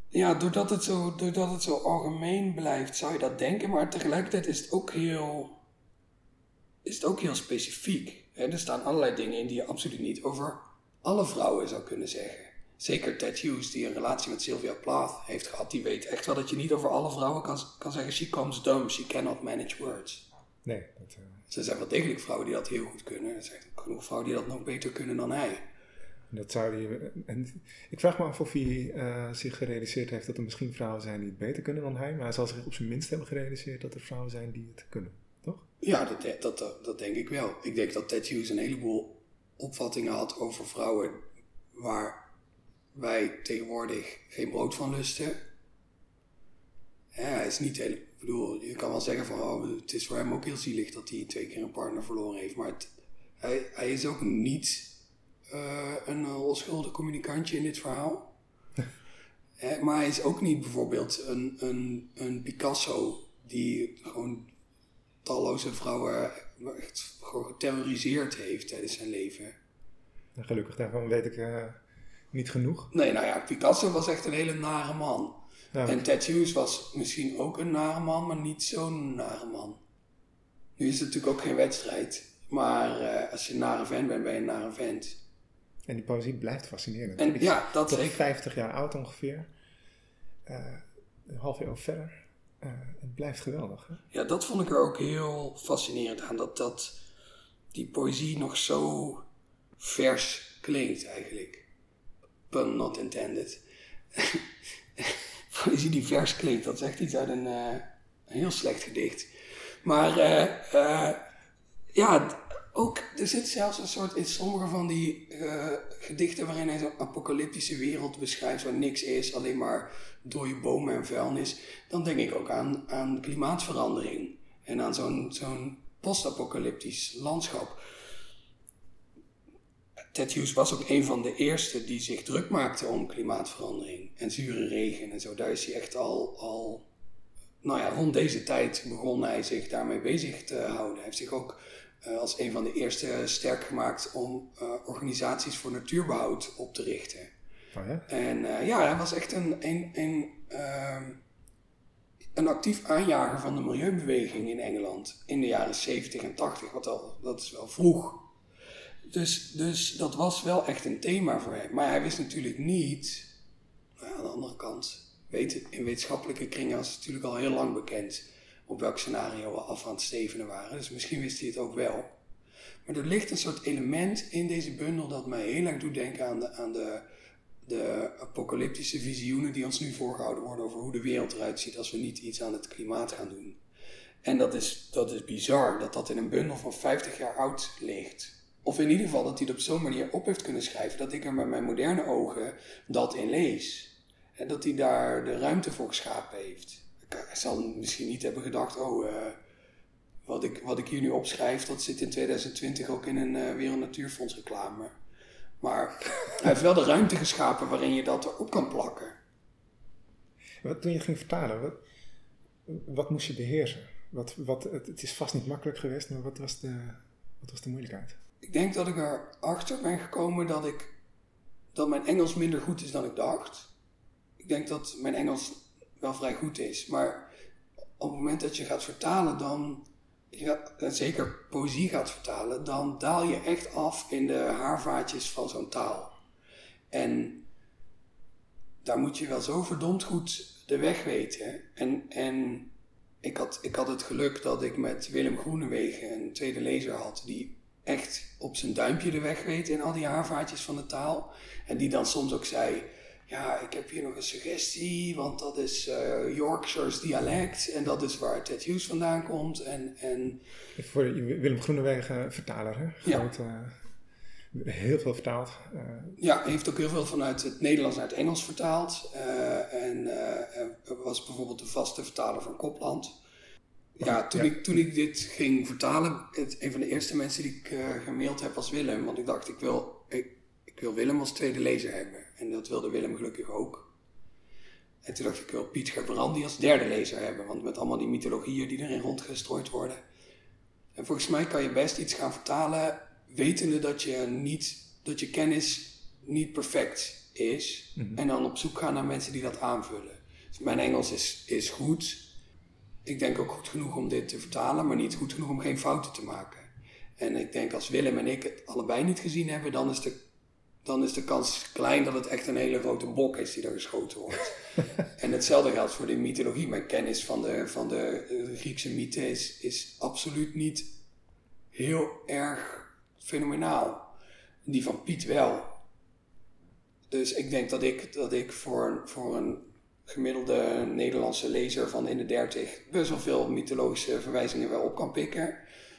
Ja, doordat het, zo, doordat het zo algemeen blijft, zou je dat denken. Maar tegelijkertijd is het ook heel, is het ook heel specifiek. Er staan allerlei dingen in die je absoluut niet over alle vrouwen zou kunnen zeggen. Zeker Ted Hughes, die een relatie met Sylvia Plath heeft gehad, die weet echt wel dat je niet over alle vrouwen kan, kan zeggen: she comes dumb, she cannot manage words. Nee. Dat, uh... Er zijn wel degelijk vrouwen die dat heel goed kunnen. Er zijn genoeg vrouwen die dat nog beter kunnen dan hij. Dat zou die, en ik vraag me af of hij uh, zich gerealiseerd heeft dat er misschien vrouwen zijn die het beter kunnen dan hij. Maar hij zal zich op zijn minst hebben gerealiseerd dat er vrouwen zijn die het kunnen, toch? Ja, dat, dat, dat, dat denk ik wel. Ik denk dat Ted Hughes een heleboel opvattingen had over vrouwen waar wij tegenwoordig geen brood van lusten. Ja, hij is niet heel, ik bedoel, je kan wel zeggen van oh, het is voor hem ook heel zielig dat hij twee keer een partner verloren heeft. Maar het, hij, hij is ook niet uh, een onschuldig communicantje in dit verhaal. maar hij is ook niet bijvoorbeeld een, een, een Picasso die gewoon talloze vrouwen echt gewoon geterroriseerd heeft tijdens zijn leven. gelukkig daarvan weet ik uh, niet genoeg. Nee, nou ja, Picasso was echt een hele nare man. Ja. En Ted Hughes was misschien ook een nare man, maar niet zo'n nare man. Nu is het natuurlijk ook geen wedstrijd. Maar uh, als je een nare vent bent, ben je een nare vent. En die poëzie blijft fascinerend. En, ja, dat Toch 50 jaar oud ongeveer. Uh, een half eeuw verder. Uh, het blijft geweldig. Hè? Ja, dat vond ik er ook heel fascinerend aan. Dat, dat die poëzie nog zo vers klinkt eigenlijk. Pun not intended. poëzie die vers klinkt, dat is echt iets uit een, een heel slecht gedicht. Maar ja, ook, er zit zelfs een soort in sommige van die gedichten waarin hij zo'n apocalyptische wereld beschrijft waar niks is, alleen maar dode bomen en vuilnis. Dan denk ik ook aan, aan klimaatverandering en aan zo'n zo'n post-apocalyptisch landschap. Ted Hughes was ook een van de eerste die zich druk maakte om klimaatverandering en zure regen en zo. Daar is hij echt al, al nou ja, rond deze tijd begon hij zich daarmee bezig te houden. Hij heeft zich ook uh, als een van de eerste sterk gemaakt om uh, organisaties voor natuurbehoud op te richten. Oh ja? En uh, ja, hij was echt een, een, een, ehm, een actief aanjager van de milieubeweging in Engeland in de jaren 70 en 80, wat al, dat is wel vroeg. Dus, dus dat was wel echt een thema voor hem. Maar hij wist natuurlijk niet, nou, aan de andere kant, weet, in wetenschappelijke kringen was het natuurlijk al heel lang bekend op welk scenario we af aan het stevenen waren. Dus misschien wist hij het ook wel. Maar er ligt een soort element in deze bundel dat mij heel erg doet denken aan de, aan de, de apocalyptische visioenen die ons nu voorgehouden worden over hoe de wereld eruit ziet als we niet iets aan het klimaat gaan doen. En dat is, dat is bizar dat dat in een bundel van 50 jaar oud ligt. Of in ieder geval dat hij het op zo'n manier op heeft kunnen schrijven dat ik er met mijn moderne ogen dat in lees. En dat hij daar de ruimte voor geschapen heeft hij zal misschien niet hebben gedacht, oh, uh, wat, ik, wat ik hier nu opschrijf, dat zit in 2020 ook in een uh, Wereld Natuurfonds reclame. Maar hij heeft wel de ruimte geschapen waarin je dat erop kan plakken. Wat, toen je ging vertalen, wat, wat moest je beheersen? Wat, wat, het, het, is vast niet makkelijk geweest, maar wat was, de, wat was de moeilijkheid? Ik denk dat ik erachter ben gekomen dat, ik, dat mijn Engels minder goed is dan ik dacht. Ik denk dat mijn Engels wel vrij goed is. Maar op het moment dat je gaat vertalen, dan, zeker poëzie gaat vertalen, dan daal je echt af in de haarvaatjes van zo'n taal. En daar moet je wel zo verdomd goed de weg weten. En, en ik, had, ik had het geluk dat ik met Willem Groenewegen een tweede lezer had die echt op zijn duimpje de weg weet in al die haarvaatjes van de taal. En die dan soms ook zei ja, ik heb hier nog een suggestie, want dat is uh, Yorkshire's dialect en dat is waar Ted Hughes vandaan komt. En, en... Voor Willem Groenewegen vertaler, hè? Groot, ja. Uh, heel veel vertaald. Uh, ja, heeft ook heel veel vanuit het Nederlands naar het Engels vertaald. en was bijvoorbeeld de vaste vertaler van Kopland. Ja, toen, Ik, toen ik dit ging vertalen, het, een van de eerste mensen die ik gemaild heb was Willem. Want ik dacht, ik wil, ik, ik wil Willem als tweede lezer hebben. En dat wilde Willem gelukkig ook. En toen dacht ik, ik wil Piet Gerbrandi als derde lezer hebben. Want met allemaal die mythologieën die erin rondgestrooid worden. En volgens mij kan je best iets gaan vertalen, wetende dat je, niet, dat je kennis niet perfect is. Mhm. En dan op zoek gaan naar mensen die dat aanvullen. Dus mijn Engels is, is goed. Ik denk ook goed genoeg om dit te vertalen, maar niet goed genoeg om geen fouten te maken. En ik denk als Willem en ik het allebei niet gezien hebben, dan is de dan is de kans klein dat het echt een hele grote bok is die er geschoten wordt. en hetzelfde geldt voor de mythologie. Mijn kennis van de, van de, Griekse mythe is, is absoluut niet heel erg fenomenaal. Die van Piet wel. Dus ik denk dat ik, dat ik voor, voor een gemiddelde Nederlandse lezer van in de dertig best wel veel mythologische verwijzingen wel op kan pikken.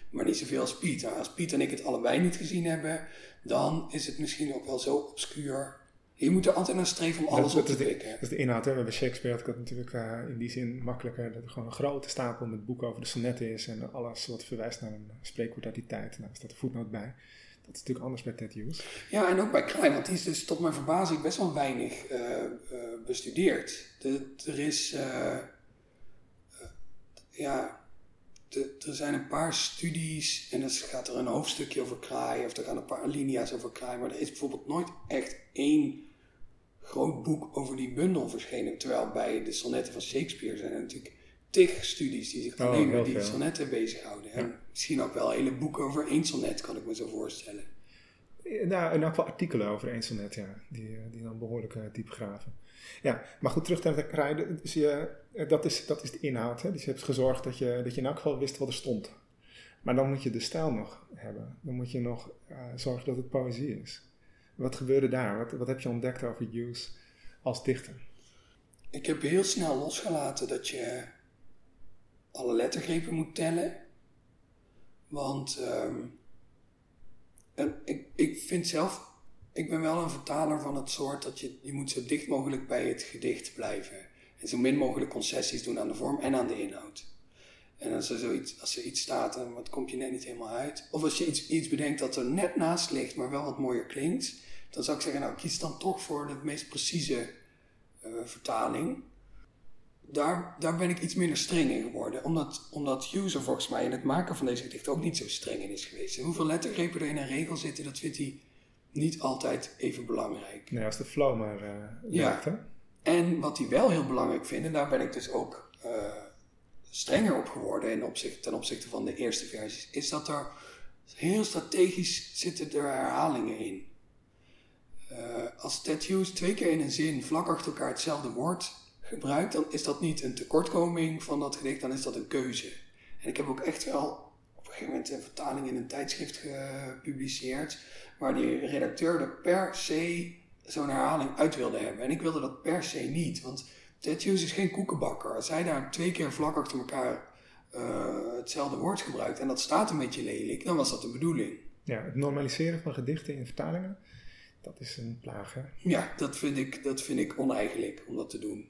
Maar niet zoveel als Piet. Nou, als Piet en ik het allebei niet gezien hebben, dan is het misschien ook wel zo obscuur. Je moet er altijd naar streven om alles op te pikken. Dat is de inhoud. Hè? Bij Shakespeare had ik natuurlijk uh, in die zin makkelijker. Dat er gewoon een grote stapel met boeken over de sonnetten is. En alles wat verwijst naar een spreekwoord uit die tijd. Nou, staat een voetnoot bij. Dat is natuurlijk anders bij Ted Hughes. Ja, en ook bij Klein, want die is dus tot mijn verbazing best wel weinig uh, uh, bestudeerd. De, er is, ja, er zijn een paar studies en dan gaat er een hoofdstukje over kraaien of er gaan een paar linia's over kraaien, maar er is bijvoorbeeld nooit echt één groot boek over die bundel verschenen. Terwijl bij de sonnetten van Shakespeare zijn er natuurlijk tig studies die zich oh, alleen met die sonnetten bezighouden. En misschien ook wel hele boeken over één sonnet, kan ik me zo voorstellen. Nou, en ook wel artikelen over één sonnet, ja, die, die dan behoorlijk uh, diep graven. Ja, maar goed, terug naar de rijden. Dus eh, dat, is, dat is de inhoud. Hè? Dus je hebt gezorgd dat je, dat je in elk geval wist wat er stond. Maar dan moet je de stijl nog hebben. Dan moet je nog uh, zorgen dat het poëzie is. Wat gebeurde daar? Wat, wat heb je ontdekt over Hughes als dichter? Ik heb heel snel losgelaten dat je alle lettergrepen moet tellen. Want um, ik, ik vind zelf ik ben wel een vertaler van het soort dat je, je moet zo dicht mogelijk bij het gedicht blijven. En zo min mogelijk concessies doen aan de vorm en aan de inhoud. En als er, zoiets, als er iets staat en wat komt je net niet helemaal uit. Of als je iets, iets bedenkt dat er net naast ligt, maar wel wat mooier klinkt. Dan zou ik zeggen, nou kies dan toch voor de meest precieze uh, vertaling. Daar, daar ben ik iets minder streng in geworden. Omdat, omdat Hughes er volgens mij in het maken van deze gedichten ook niet zo streng in is geweest. En hoeveel lettergrepen er in een regel zitten, dat vindt hij niet altijd even belangrijk. Nee, als de flow maar uh, ja. Werkt, En wat hij wel heel belangrijk vindt, en daar ben ik dus ook uh, strenger op geworden in opzicht, ten opzichte van de eerste versies, is dat er heel strategisch zitten er herhalingen in. Uh, als Ted Hughes twee keer in een zin vlak achter elkaar hetzelfde woord gebruikt, dan is dat niet een tekortkoming van dat gedicht, dan is dat een keuze. En ik heb ook echt wel een gegeven moment een vertaling in een tijdschrift gepubliceerd waar die redacteur er per se zo'n herhaling uit wilde hebben. En ik wilde dat per se niet, want Ted Hughes is geen koekenbakker. Als hij daar twee keer vlak achter elkaar uh, hetzelfde woord gebruikt en dat staat een beetje lelijk, dan was dat de bedoeling. Ja, het normaliseren van gedichten in vertalingen, dat is een plaag, hè? Ja, dat vind ik, dat vind ik oneigenlijk om dat te doen.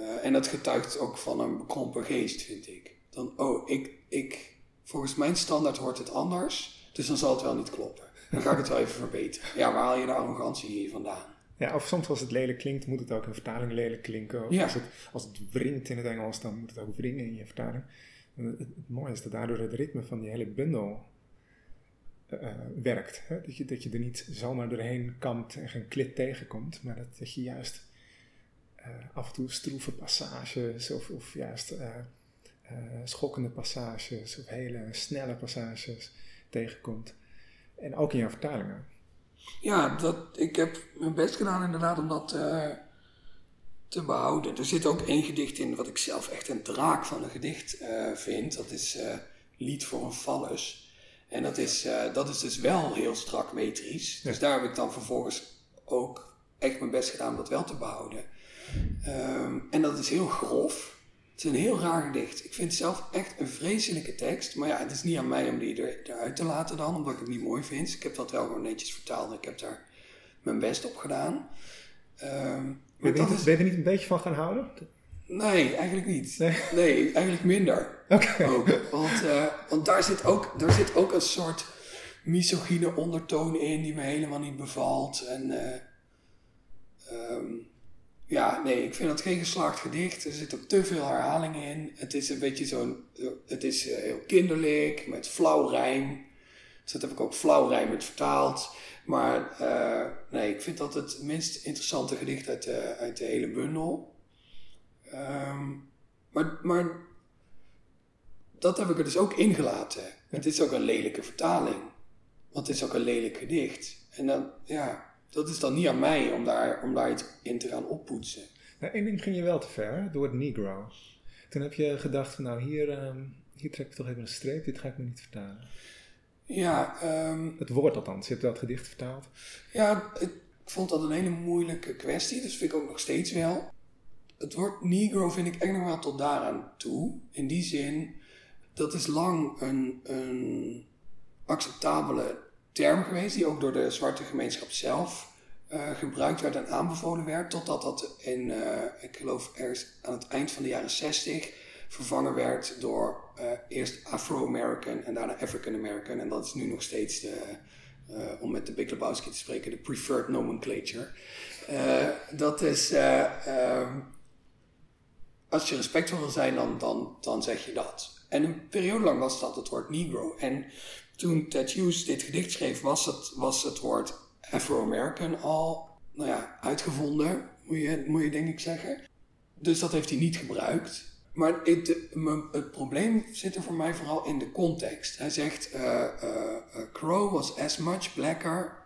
Uh, en dat getuigt ook van een bekrompen geest, vind ik. Dan, oh, ik, ik, volgens mijn standaard hoort het anders, dus dan zal het wel niet kloppen. Dan ga ik het wel even verbeteren. Ja, waar haal je de arrogantie hier vandaan? Ja, of soms als het lelijk klinkt, moet het ook in vertaling lelijk klinken. Of als, het, als het wringt in het Engels, dan moet het ook wringen in je vertaling. Het, mooie is dat daardoor het ritme van die hele bundel uh, werkt. Hè? Dat, je, dat je er niet zomaar doorheen kant en geen klit tegenkomt, maar dat, dat je juist uh, af en toe stroeve passages of, of juist uh, schokkende passages of hele snelle passages tegenkomt. En ook in jouw vertalingen. Ja, dat, ik heb mijn best gedaan inderdaad om dat uh, te behouden. Er zit ook één gedicht in wat ik zelf echt een draak van een gedicht uh, vind. Dat is uh, Lied voor een Fallus. En dat is, dat is dus wel heel strak metrisch. Dus daar heb ik dan vervolgens ook echt mijn best gedaan om dat wel te behouden. Ehm, en dat is heel grof. Het is een heel raar gedicht. Ik vind het zelf echt een vreselijke tekst. Maar ja, het is niet aan mij om die er, eruit te laten dan, omdat ik het niet mooi vind. Ik heb dat wel gewoon netjes vertaald en ik heb daar mijn best op gedaan. Um, ben, je, is... ben je er niet een beetje van gaan houden? Nee, eigenlijk niet. Nee, eigenlijk minder. Oké. Want, uh, want daar, zit ook, daar zit ook een soort misogyne ondertoon in die me helemaal niet bevalt. En uh, um, ja, nee, ik vind het geen geslaagd gedicht. Er zit ook te veel herhaling in. Het is een beetje zo'n. Het is uh, heel kinderlijk, met flauw rijm. Dus dat heb ik ook flauw rijmend vertaald. Maar uh, nee, ik vind dat het minst interessante gedicht uit de, uit de hele bundel. Um, maar, maar dat heb ik er dus ook ingelaten. Het is ook een lelijke vertaling. Want het is ook een lelijk gedicht. En dan, ja, dat is dan niet aan mij om daar, om daar iets in te gaan oppoetsen. Nou, één ding ging je wel te ver, door het Negro. Toen heb je gedacht, van, nou hier, um, hier trek ik toch even een streep, dit ga ik me niet vertalen. Ja. Um, het woord althans, je hebt dat gedicht vertaald. Ja, ik vond dat een hele moeilijke kwestie, dus vind ik ook nog steeds wel. Het woord Negro vind ik echt nog wel tot daaraan toe. In die zin, dat is lang een, een acceptabele term geweest, die ook door de zwarte gemeenschap zelf uh, gebruikt werd en aanbevolen werd, totdat dat in, uh, ik geloof ergens aan het eind van de jaren 60 vervangen werd door uh, eerst Afro-American en daarna African-American. En dat is nu nog steeds de, om met de Big Lebowski te spreken, de preferred nomenclature. dat is, als je respectvol wil zijn, dan, dan, dan zeg je dat. En een periode lang was dat het woord Negro. En toen Ted Hughes dit gedicht schreef, was het, was het woord Afro-American al nou ja, uitgevonden, moet je, moet je denk ik zeggen. Dus dat heeft hij niet gebruikt. Maar het, het, probleem zit er voor mij vooral in de context. Hij zegt: uh, Crow was as much blacker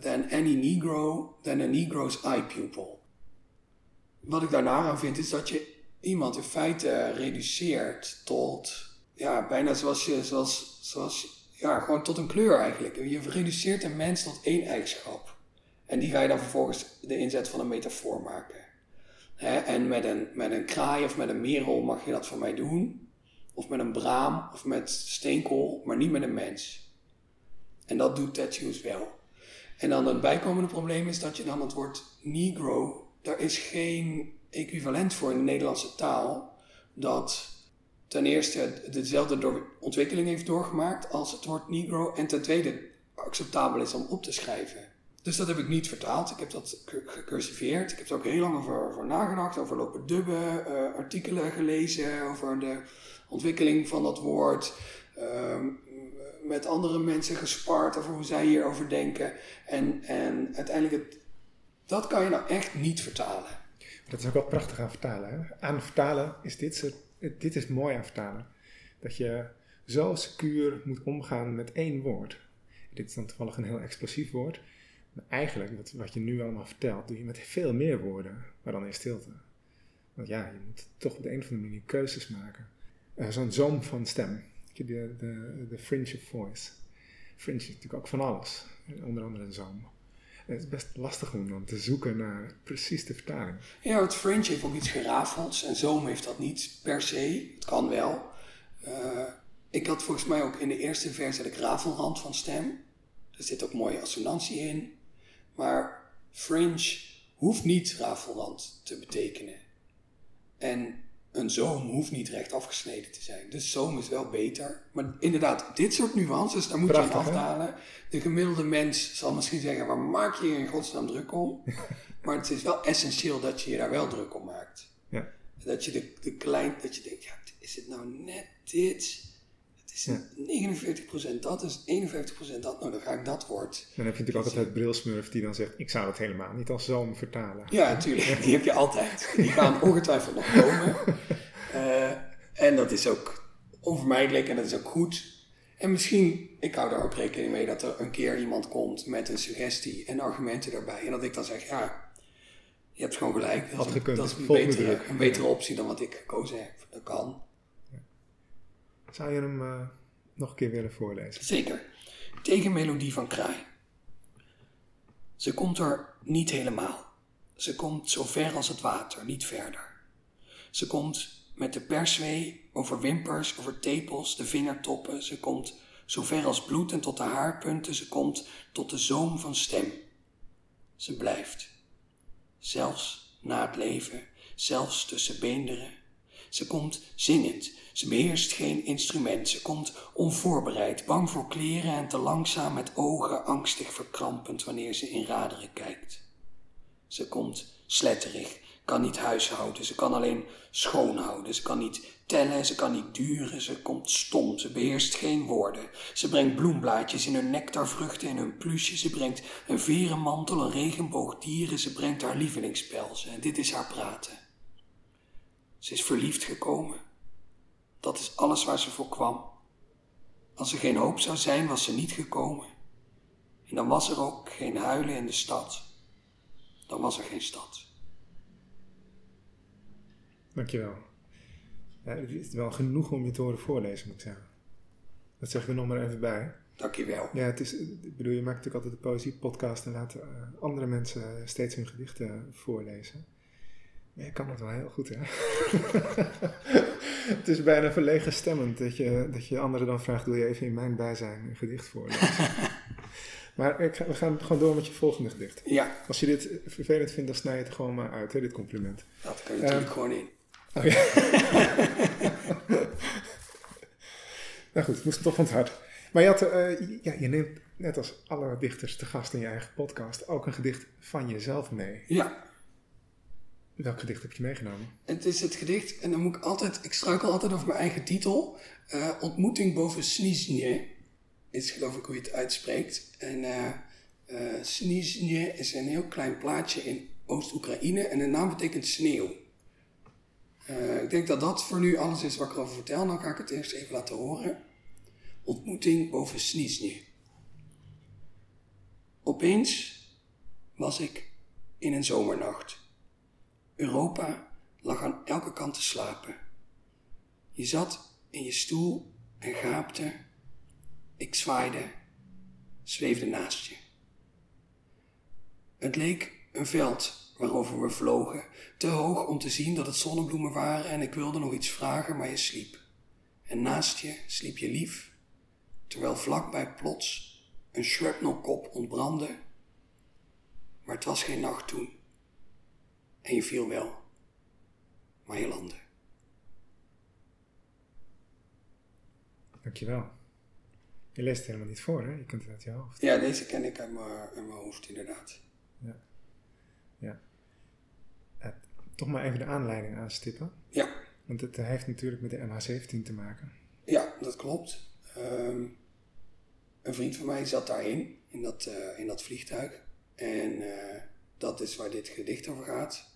than any Negro, than a Negro's eye pupil. Wat ik daarna aan vind, is dat je iemand in feite reduceert tot ja, bijna zoals je, zoals, zoals, ja, gewoon tot een kleur eigenlijk. Je reduceert een mens tot één eigenschap. En die ga je dan vervolgens de inzet van een metafoor maken. en met een, met een kraai of met een merel mag je dat van mij doen. Of met een braam of met steenkool, maar niet met een mens. En dat doet tattoos wel. En dan het bijkomende probleem is dat je dan het woord negro, daar is geen equivalent voor in de Nederlandse taal, dat ten eerste dezelfde ontwikkeling heeft doorgemaakt als het woord Negro. En ten tweede acceptabel is om op te schrijven. Dus dat heb ik niet vertaald. Ik heb dat gecursiveerd. Ik heb er ook heel lang over, nagedacht. Over lopen dubben, uh, artikelen gelezen over de ontwikkeling van dat woord. Uh, met andere mensen gespart over hoe zij hierover denken. En, en uiteindelijk, het, dat kan je nou echt niet vertalen. Dat is ook wel prachtig aan vertalen. Hè? Aan vertalen is dit soort dit is mooi aan vertalen. Dat je zo secuur moet omgaan met één woord. Dit is dan toevallig een heel explosief woord. Maar eigenlijk, wat, wat je nu allemaal vertelt, doe je met veel meer woorden, maar dan in stilte. Want ja, je moet toch op de een of andere manier keuzes maken. Uh, Zo'n zoom van stem. De, de, de fringe of voice. Fringe is natuurlijk ook van alles. Onder andere een zoom. Het is best lastig om dan te zoeken naar precies de vertaling. Ja, het French heeft ook iets gerafelds en Zoom heeft dat niet per se. Het kan wel. Uh, ik had volgens mij ook in de eerste vers ik rafelrand van stem. Er zit ook mooie assonantie in. Maar French hoeft niet rafelrand te betekenen. En een zoom hoeft niet recht afgesneden te zijn. Dus zoom is wel beter. Maar inderdaad, dit soort nuances, daar moet je aan afdalen. De gemiddelde mens zal misschien zeggen, waar maak je je in godsnaam druk om? maar het is wel essentieel dat je je daar wel druk om maakt. Ja. Dat je de, de klein, dat je denkt, ja, is het nou net dit? Is 49% dat, is 51% dat. Nou, dan ga ik dat woord. Dan heb je natuurlijk altijd het brilsmurf die dan zegt: Ik zou het helemaal niet als zoom vertalen. Ja, natuurlijk. Die heb je altijd. Die gaan ongetwijfeld nog komen. Uh, en dat is ook onvermijdelijk en dat is ook goed. En misschien, ik hou daar ook rekening mee dat er een keer iemand komt met een suggestie en argumenten daarbij. En dat ik dan zeg: Ja, je hebt gewoon gelijk. Dat, is, dat is een, betere, een betere optie dan wat ik gekozen heb. Dat kan. Zou je hem uh, nog een keer willen voorlezen? Zeker. Tegenmelodie van Kraai. Ze komt er niet helemaal. Ze komt zo ver als het water, niet verder. Ze komt met de perswee over wimpers, over tepels, de vingertoppen. Ze komt zo ver als bloed en tot de haarpunten. Ze komt tot de zoom van stem. Ze blijft. Zelfs na het leven, zelfs tussen beenderen. Ze komt zingend. Ze beheerst geen instrument. Ze komt onvoorbereid, bang voor kleren en te langzaam met ogen angstig verkrampend wanneer ze in raderen kijkt. Ze komt sletterig, kan niet huishouden, ze kan alleen schoonhouden, ze kan niet tellen, ze kan niet duren, ze komt stom, ze beheerst geen woorden. Ze brengt bloemblaadjes in hun nectarvruchten, in hun plusje, ze brengt een verenmantel, een regenboog dieren, ze brengt haar lievelingspelzen en dit is haar praten. Ze is verliefd gekomen. Dat is alles waar ze voor kwam. Als er geen hoop zou zijn, was ze niet gekomen. En dan was er ook geen huilen in de stad. Dan was er geen stad. Dankjewel. Ja, het is wel genoeg om je te horen voorlezen, moet ik zeggen. Dat zeg ik er nog maar even bij. Dankjewel. Ja, het is, ik bedoel, je maakt natuurlijk altijd een poëziepodcast en laat uh, andere mensen steeds hun gedichten voorlezen. Je kan dat wel heel goed, hè? het is bijna verlegen stemmend dat je, dat je anderen dan vraagt: wil je even in mijn bijzijn een gedicht voorlezen? maar ik we gaan gewoon door met je volgende gedicht. Ja. Als je dit vervelend vindt, dan snij je het gewoon maar uit, hè, dit compliment. Dat kan je natuurlijk gewoon in. Oh, ja. nou goed, het moest toch van het hart. Maar je, had, uh, ja, je neemt net als alle dichters te gast in je eigen podcast ook een gedicht van jezelf mee. Ja. Welk gedicht heb je meegenomen? Het is het gedicht, en dan moet ik altijd, ik struikel altijd over mijn eigen titel. Uh, Ontmoeting boven Snizhne is geloof ik hoe je het uitspreekt. En uh, is een heel klein plaatsje in Oost-Oekraïne en de naam betekent sneeuw. Ik denk dat dat voor nu alles is wat ik erover vertel. Dan ga ik het eerst even laten horen. Ontmoeting boven Snizhne. Opeens was ik in een zomernacht. Europa lag aan elke kant te slapen. Je zat in je stoel en gaapte. Ik zwaaide, zweefde naast je. Het leek een veld waarover we vlogen, te hoog om te zien dat het zonnebloemen waren en ik wilde nog iets vragen, maar je sliep. En naast je sliep je lief, terwijl vlakbij plots een shrapnelkop ontbrandde. Maar het was geen nacht toen. En je viel wel, maar je landde. Dankjewel. Je leest het helemaal niet voor, hè? Je kunt het uit je hoofd. Ja, deze ken ik uit mijn, hoofd, inderdaad. Ja. ja. ja. Toch maar even de aanleiding aanstippen. Ja. Want het heeft natuurlijk met de MH17 te maken. Ja, dat klopt. Um, een vriend van mij zat daarin, in dat, uh, in dat vliegtuig. En uh, dat is waar dit gedicht over gaat.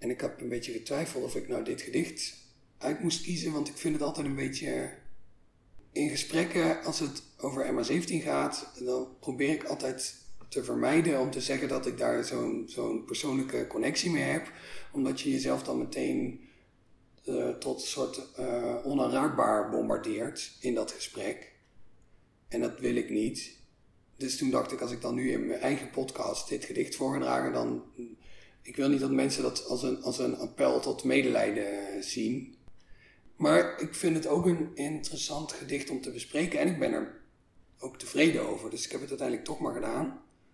En ik heb een beetje getwijfeld of ik nou dit gedicht uit moest kiezen, want ik vind het altijd een beetje. In gesprekken, als het over MH17 gaat, dan probeer ik altijd te vermijden om te zeggen dat ik daar zo'n zo'n persoonlijke connectie mee heb, omdat je jezelf dan meteen uh, tot een soort uh, onaanraakbaar bombardeert in dat gesprek. En dat wil ik niet. Dus toen dacht ik, als ik dan nu in mijn eigen podcast dit gedicht voorgedragen, dan ik wil niet dat mensen dat als een, als een appel tot medelijden zien. Maar ik vind het ook een interessant gedicht om te bespreken. En ik ben er ook tevreden over. Dus ik heb het uiteindelijk toch maar gedaan.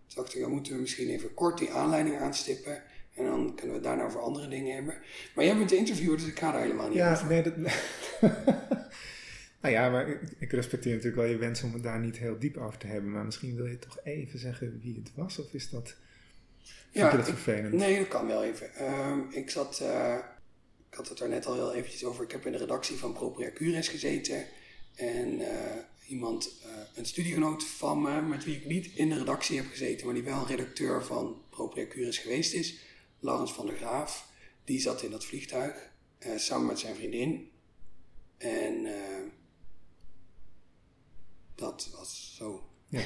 Toen dacht ik, dan moeten we misschien even kort die aanleiding aanstippen. En dan kunnen we het daarna over andere dingen hebben. Maar jij bent de interviewer, dus ik ga daar helemaal niet ja, over. Nee, dat... nou ja, maar ik, ik respecteer natuurlijk wel je wens om het daar niet heel diep over te hebben. Maar misschien wil je toch even zeggen wie het was? Of is dat... Vind je dat vervelend? Ik, nee, dat kan wel even. Um, ik zat, uh, ik had het daar net al heel eventjes over. Ik heb in de redactie van Propria Cures gezeten. En uh, iemand, uh, een studiegenoot van me, met wie ik niet in de redactie heb gezeten, maar die wel redacteur van Propria Cures geweest is, Laurens van der Graaf, die zat in dat vliegtuig samen met zijn vriendin. En dat was zo. Ja,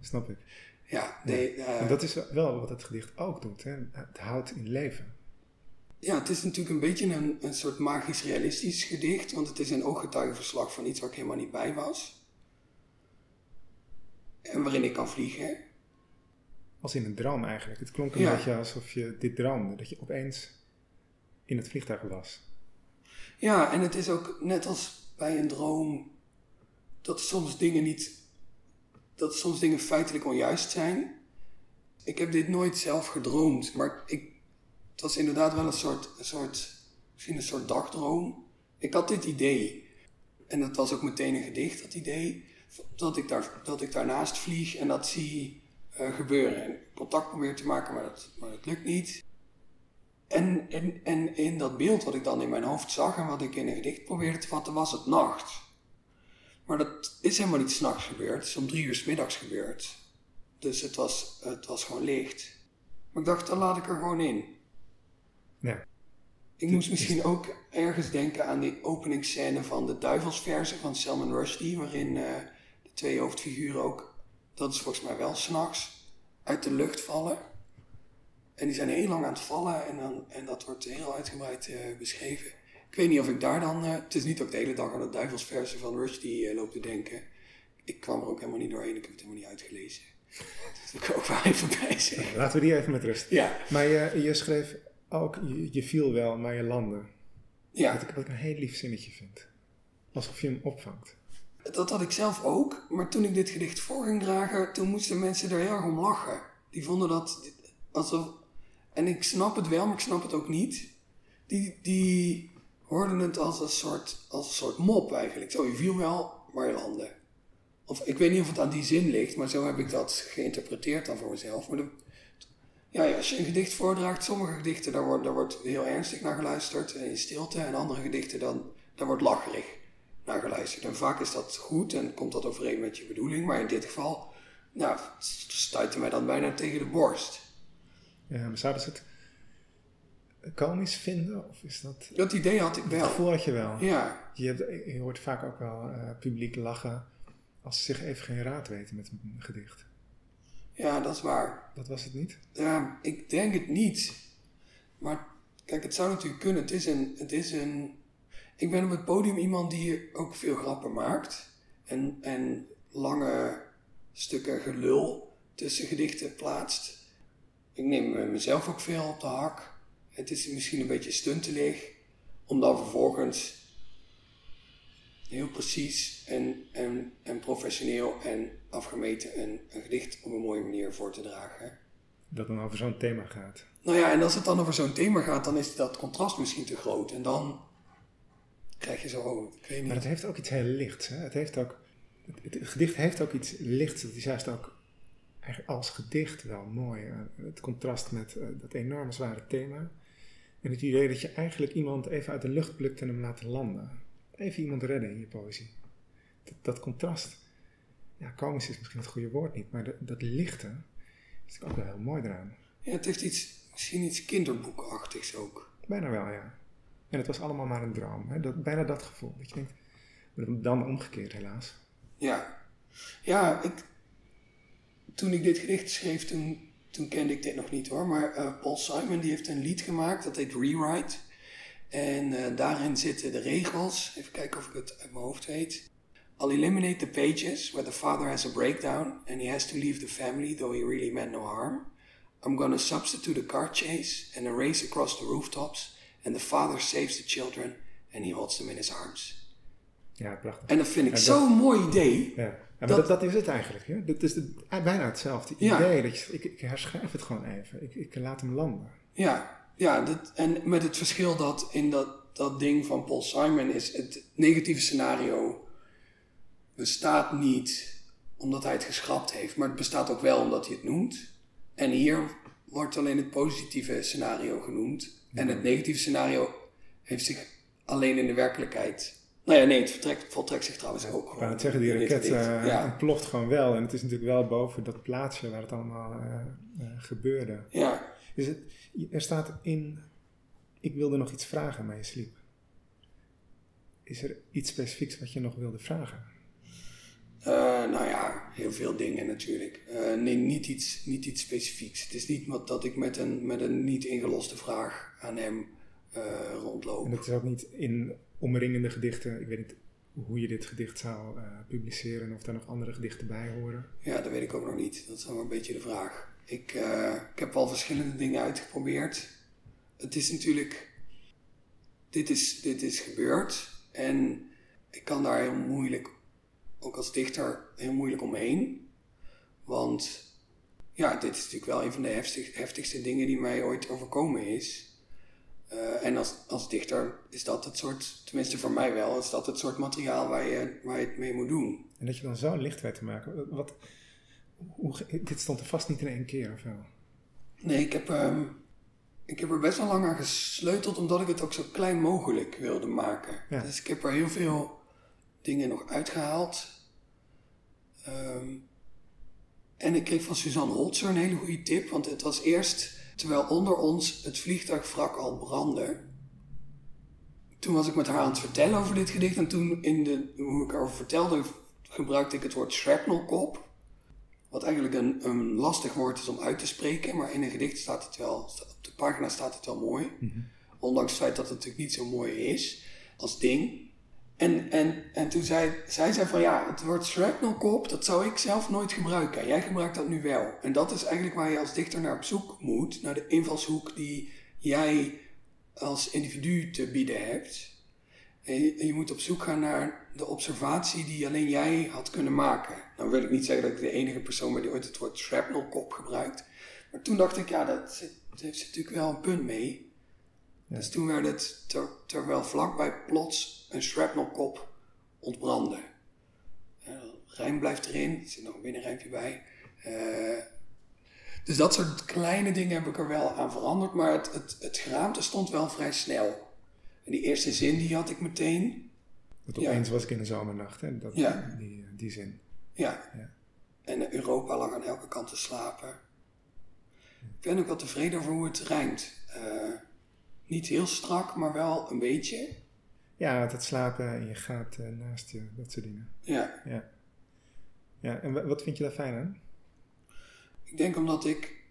snap ik. Ja, nee, uh, en dat is wel wat het gedicht ook doet. Hè? Het houdt in leven. Ja, het is natuurlijk een beetje een, een soort magisch-realistisch gedicht, want het is een ooggetuigenverslag van iets waar ik helemaal niet bij was. En waarin ik kan vliegen. als in een droom eigenlijk. Het klonk een Ja. beetje alsof je dit droomde. Dat je opeens in het vliegtuig was. Ja, en het is ook net als bij een droom dat soms dingen niet, dat soms dingen feitelijk onjuist zijn. Ik heb dit nooit zelf gedroomd, maar ik, het was inderdaad wel een soort, een soort, misschien een soort dagdroom. Ik had dit idee, en dat was ook meteen een gedicht, dat idee, dat ik, daar, dat ik daarnaast vlieg en dat zie eh, gebeuren. En contact probeer te maken, maar dat, maar lukt niet. En, en, en in dat beeld wat ik dan in mijn hoofd zag en wat ik in een gedicht probeerde te vatten, was het nacht. Maar dat is helemaal niet s'nachts gebeurd, het is om drie uur 's middags gebeurd. Dus het was, het was gewoon licht. Maar ik dacht, dan laat ik er gewoon in. Ja. Ik moest misschien ook ergens denken aan die openingsscène van de Duivelsverse van Salman Rushdie, waarin eh, de twee hoofdfiguren ook, dat is volgens mij wel s'nachts, uit de lucht vallen. En die zijn heel lang aan het vallen en, dan, en dat wordt heel uitgebreid eh, beschreven. Ik weet niet of ik daar dan, eh, het is niet dat ik de hele dag aan de Duivelsverse van Rushdie eh, loop te denken. Ik kwam er ook helemaal niet doorheen, ik heb het helemaal niet uitgelezen. Dat wil ik ook wel even bij zeggen. Laten we die even met rust. Ja, Maar je, je schreef ook, je, je viel wel, maar je landde. ja. Wat, ik, wat ik een heel lief zinnetje vind. Alsof je hem opvangt. Dat had ik zelf ook, maar toen ik dit gedicht voor ging dragen, toen moesten mensen er heel erg om lachen. Die vonden dat alsof. En ik snap het wel, maar ik snap het ook niet. Die, die hoorden het als een, soort, als een soort mop eigenlijk. Zo, je viel wel, maar je landde. Of ik weet niet of het aan die zin ligt, maar zo heb ik dat geïnterpreteerd dan voor mezelf. Maar de, ja, als je een gedicht voordraagt, sommige gedichten, daar wordt, daar wordt heel ernstig naar geluisterd, en in stilte. En andere gedichten, dan, daar wordt lacherig naar geluisterd. En vaak is dat goed en komt dat overeen met je bedoeling. Maar in dit geval, nou, stuitte mij dan bijna tegen de borst. Ja, maar zouden ze het komisch vinden? Of is dat... Dat idee had ik wel. gevoel had je wel. Ja, Je, hebt, je hoort vaak ook wel eh, publiek lachen als ze zich even geen raad weten met een gedicht. ja, dat is waar. Dat was het niet? Ja, ik denk het niet. Maar kijk, het zou natuurlijk kunnen. Het is een, het is een... Ik ben op het podium iemand die ook veel grappen maakt. En, en lange stukken gelul tussen gedichten plaatst. Ik neem eh, mezelf ook veel op de hak. Het is misschien een beetje stuntelig. Om dan vervolgens heel precies en, en, en professioneel en afgemeten een, een gedicht op een mooie manier voor te dragen. Dat dan over zo'n thema gaat. Nou ja, en als het dan over zo'n thema gaat, dan is dat contrast misschien te groot. En dan krijg je zo, oh, ik weet Maar het heeft ook iets heel lichts. Hè? Het, heeft ook, het, het gedicht heeft ook iets lichts. Het is juist ook eigenlijk als gedicht wel mooi. Het contrast met eh, dat enorme zware thema. En het idee dat je eigenlijk iemand even uit de lucht plukt en hem laat landen. Even iemand redden in je poëzie. Dat, dat contrast. Ja, komisch is misschien het goede woord niet, maar dat, dat lichte is ook wel heel mooi eraan. Ja, het heeft iets, misschien iets kinderboekachtigs ook. Bijna wel, ja. En het was allemaal maar een droom. Hè? Dat, bijna dat gevoel. Dat je denkt, dan omgekeerd helaas. Ja, ja ik, toen ik dit gedicht schreef, toen, toen kende ik dit nog niet hoor. Maar eh, Paul Simon die heeft een lied gemaakt, dat heet Rewrite. En eh, daarin zitten de regels, even kijken of ik het uit mijn hoofd weet. I'll eliminate the pages where the father has a breakdown and he has to leave the family though he really meant no harm. I'm gonna substitute a car chase and a race across the rooftops and the father saves the children and he holds them in his arms. Ja, prachtig. En dat vind ik zo'n mooi idee. Ja maar Dat- dat, dat is het eigenlijk. Hè? Dat is de, bijna hetzelfde idee. Dat je, ik, ik herschrijf het gewoon even. Ik, ik laat hem landen. Ja, ja dat, en met het verschil dat in dat, dat ding van Paul Simon is het negatieve scenario bestaat niet omdat hij het geschrapt heeft, maar het bestaat ook wel omdat hij het noemt. En hier wordt alleen het positieve scenario genoemd. En het negatieve scenario heeft zich alleen in de werkelijkheid. Nou ja, nee, het vertrekt, voltrekt zich trouwens ook Ik gewoon. wou net zeggen, die raket eh, ja. ontploft gewoon wel. En het is natuurlijk wel boven dat plaatsje waar het allemaal eh, eh, gebeurde. ja, Is het, er staat in, ik wilde nog iets vragen, maar je sliep. Is er iets specifieks wat je nog wilde vragen? Nou ja, heel veel dingen natuurlijk. Nee, niet iets, niet iets specifieks. Het is niet wat dat ik met een, met een niet ingeloste vraag aan hem rondloop. En dat is ook niet in omringende gedichten, ik weet niet hoe je dit gedicht zou uh, publiceren en of daar nog andere gedichten bij horen? Ja, dat weet ik ook nog niet. Dat is wel een beetje de vraag. Ik, uh, ik heb al verschillende dingen uitgeprobeerd. Het is natuurlijk. Dit is, dit is gebeurd en ik kan daar heel moeilijk, ook als dichter, heel moeilijk omheen. Want ja, dit is natuurlijk wel een van de heftig, heftigste dingen die mij ooit overkomen is. Uh, en als, als dichter is dat het soort, tenminste voor mij wel, is dat het soort materiaal waar je, waar je het mee moet doen. En dat je dan zo licht weet te maken. Wat, hoe, dit stond er vast niet in één keer of wel? Nee, ik heb, um, ik heb er best wel lang aan gesleuteld omdat ik het ook zo klein mogelijk wilde maken. Ja. Dus ik heb er heel veel dingen nog uitgehaald. Um, en ik kreeg van Suzanne Holzer een hele goede tip, want het was eerst terwijl onder ons het vliegtuigwrak al brandde. Toen was ik met haar aan het vertellen over dit gedicht en toen, in de, hoe ik erover vertelde, gebruikte ik het woord shrapnelkop. Wat eigenlijk een, een lastig woord is om uit te spreken, maar in een gedicht staat het wel, op de pagina staat het wel mooi. Mhm. Ondanks het feit dat het natuurlijk niet zo mooi is als ding. En, en, en toen zei, zij zei van ja, het woord shrapnelkop, dat zou ik zelf nooit gebruiken. Jij gebruikt dat nu wel. En dat is eigenlijk waar je als dichter naar op zoek moet. Naar de invalshoek die jij als individu te bieden hebt. En je, je moet op zoek gaan naar de observatie die alleen jij had kunnen maken. Nou wil ik niet zeggen dat ik de enige persoon ben die ooit het woord shrapnelkop gebruikt. Maar toen dacht ik, ja, dat, heeft natuurlijk wel een punt mee. Dus toen werd het, ter, terwijl vlakbij plots een shrapnelkop ontbrandde. Uh, rijm blijft erin, er zit nog een binnenrijmpje bij. Uh, dus dat soort kleine dingen heb ik er wel aan veranderd, maar het, het, het geraamte stond wel vrij snel. En die eerste zin die had ik meteen. Dat opeens was ik in de zomernacht, hè? Dat, ja. die, die zin. Ja. ja. En Europa lag aan elke kant te slapen. Ik ben ook wel tevreden over hoe het rijmt. Uh, niet heel strak, maar wel een beetje. Ja, het slapen en je gaat uh, naast je, dat soort dingen. Ja. ja. Ja, en wat vind je daar fijn aan? Ik denk omdat ik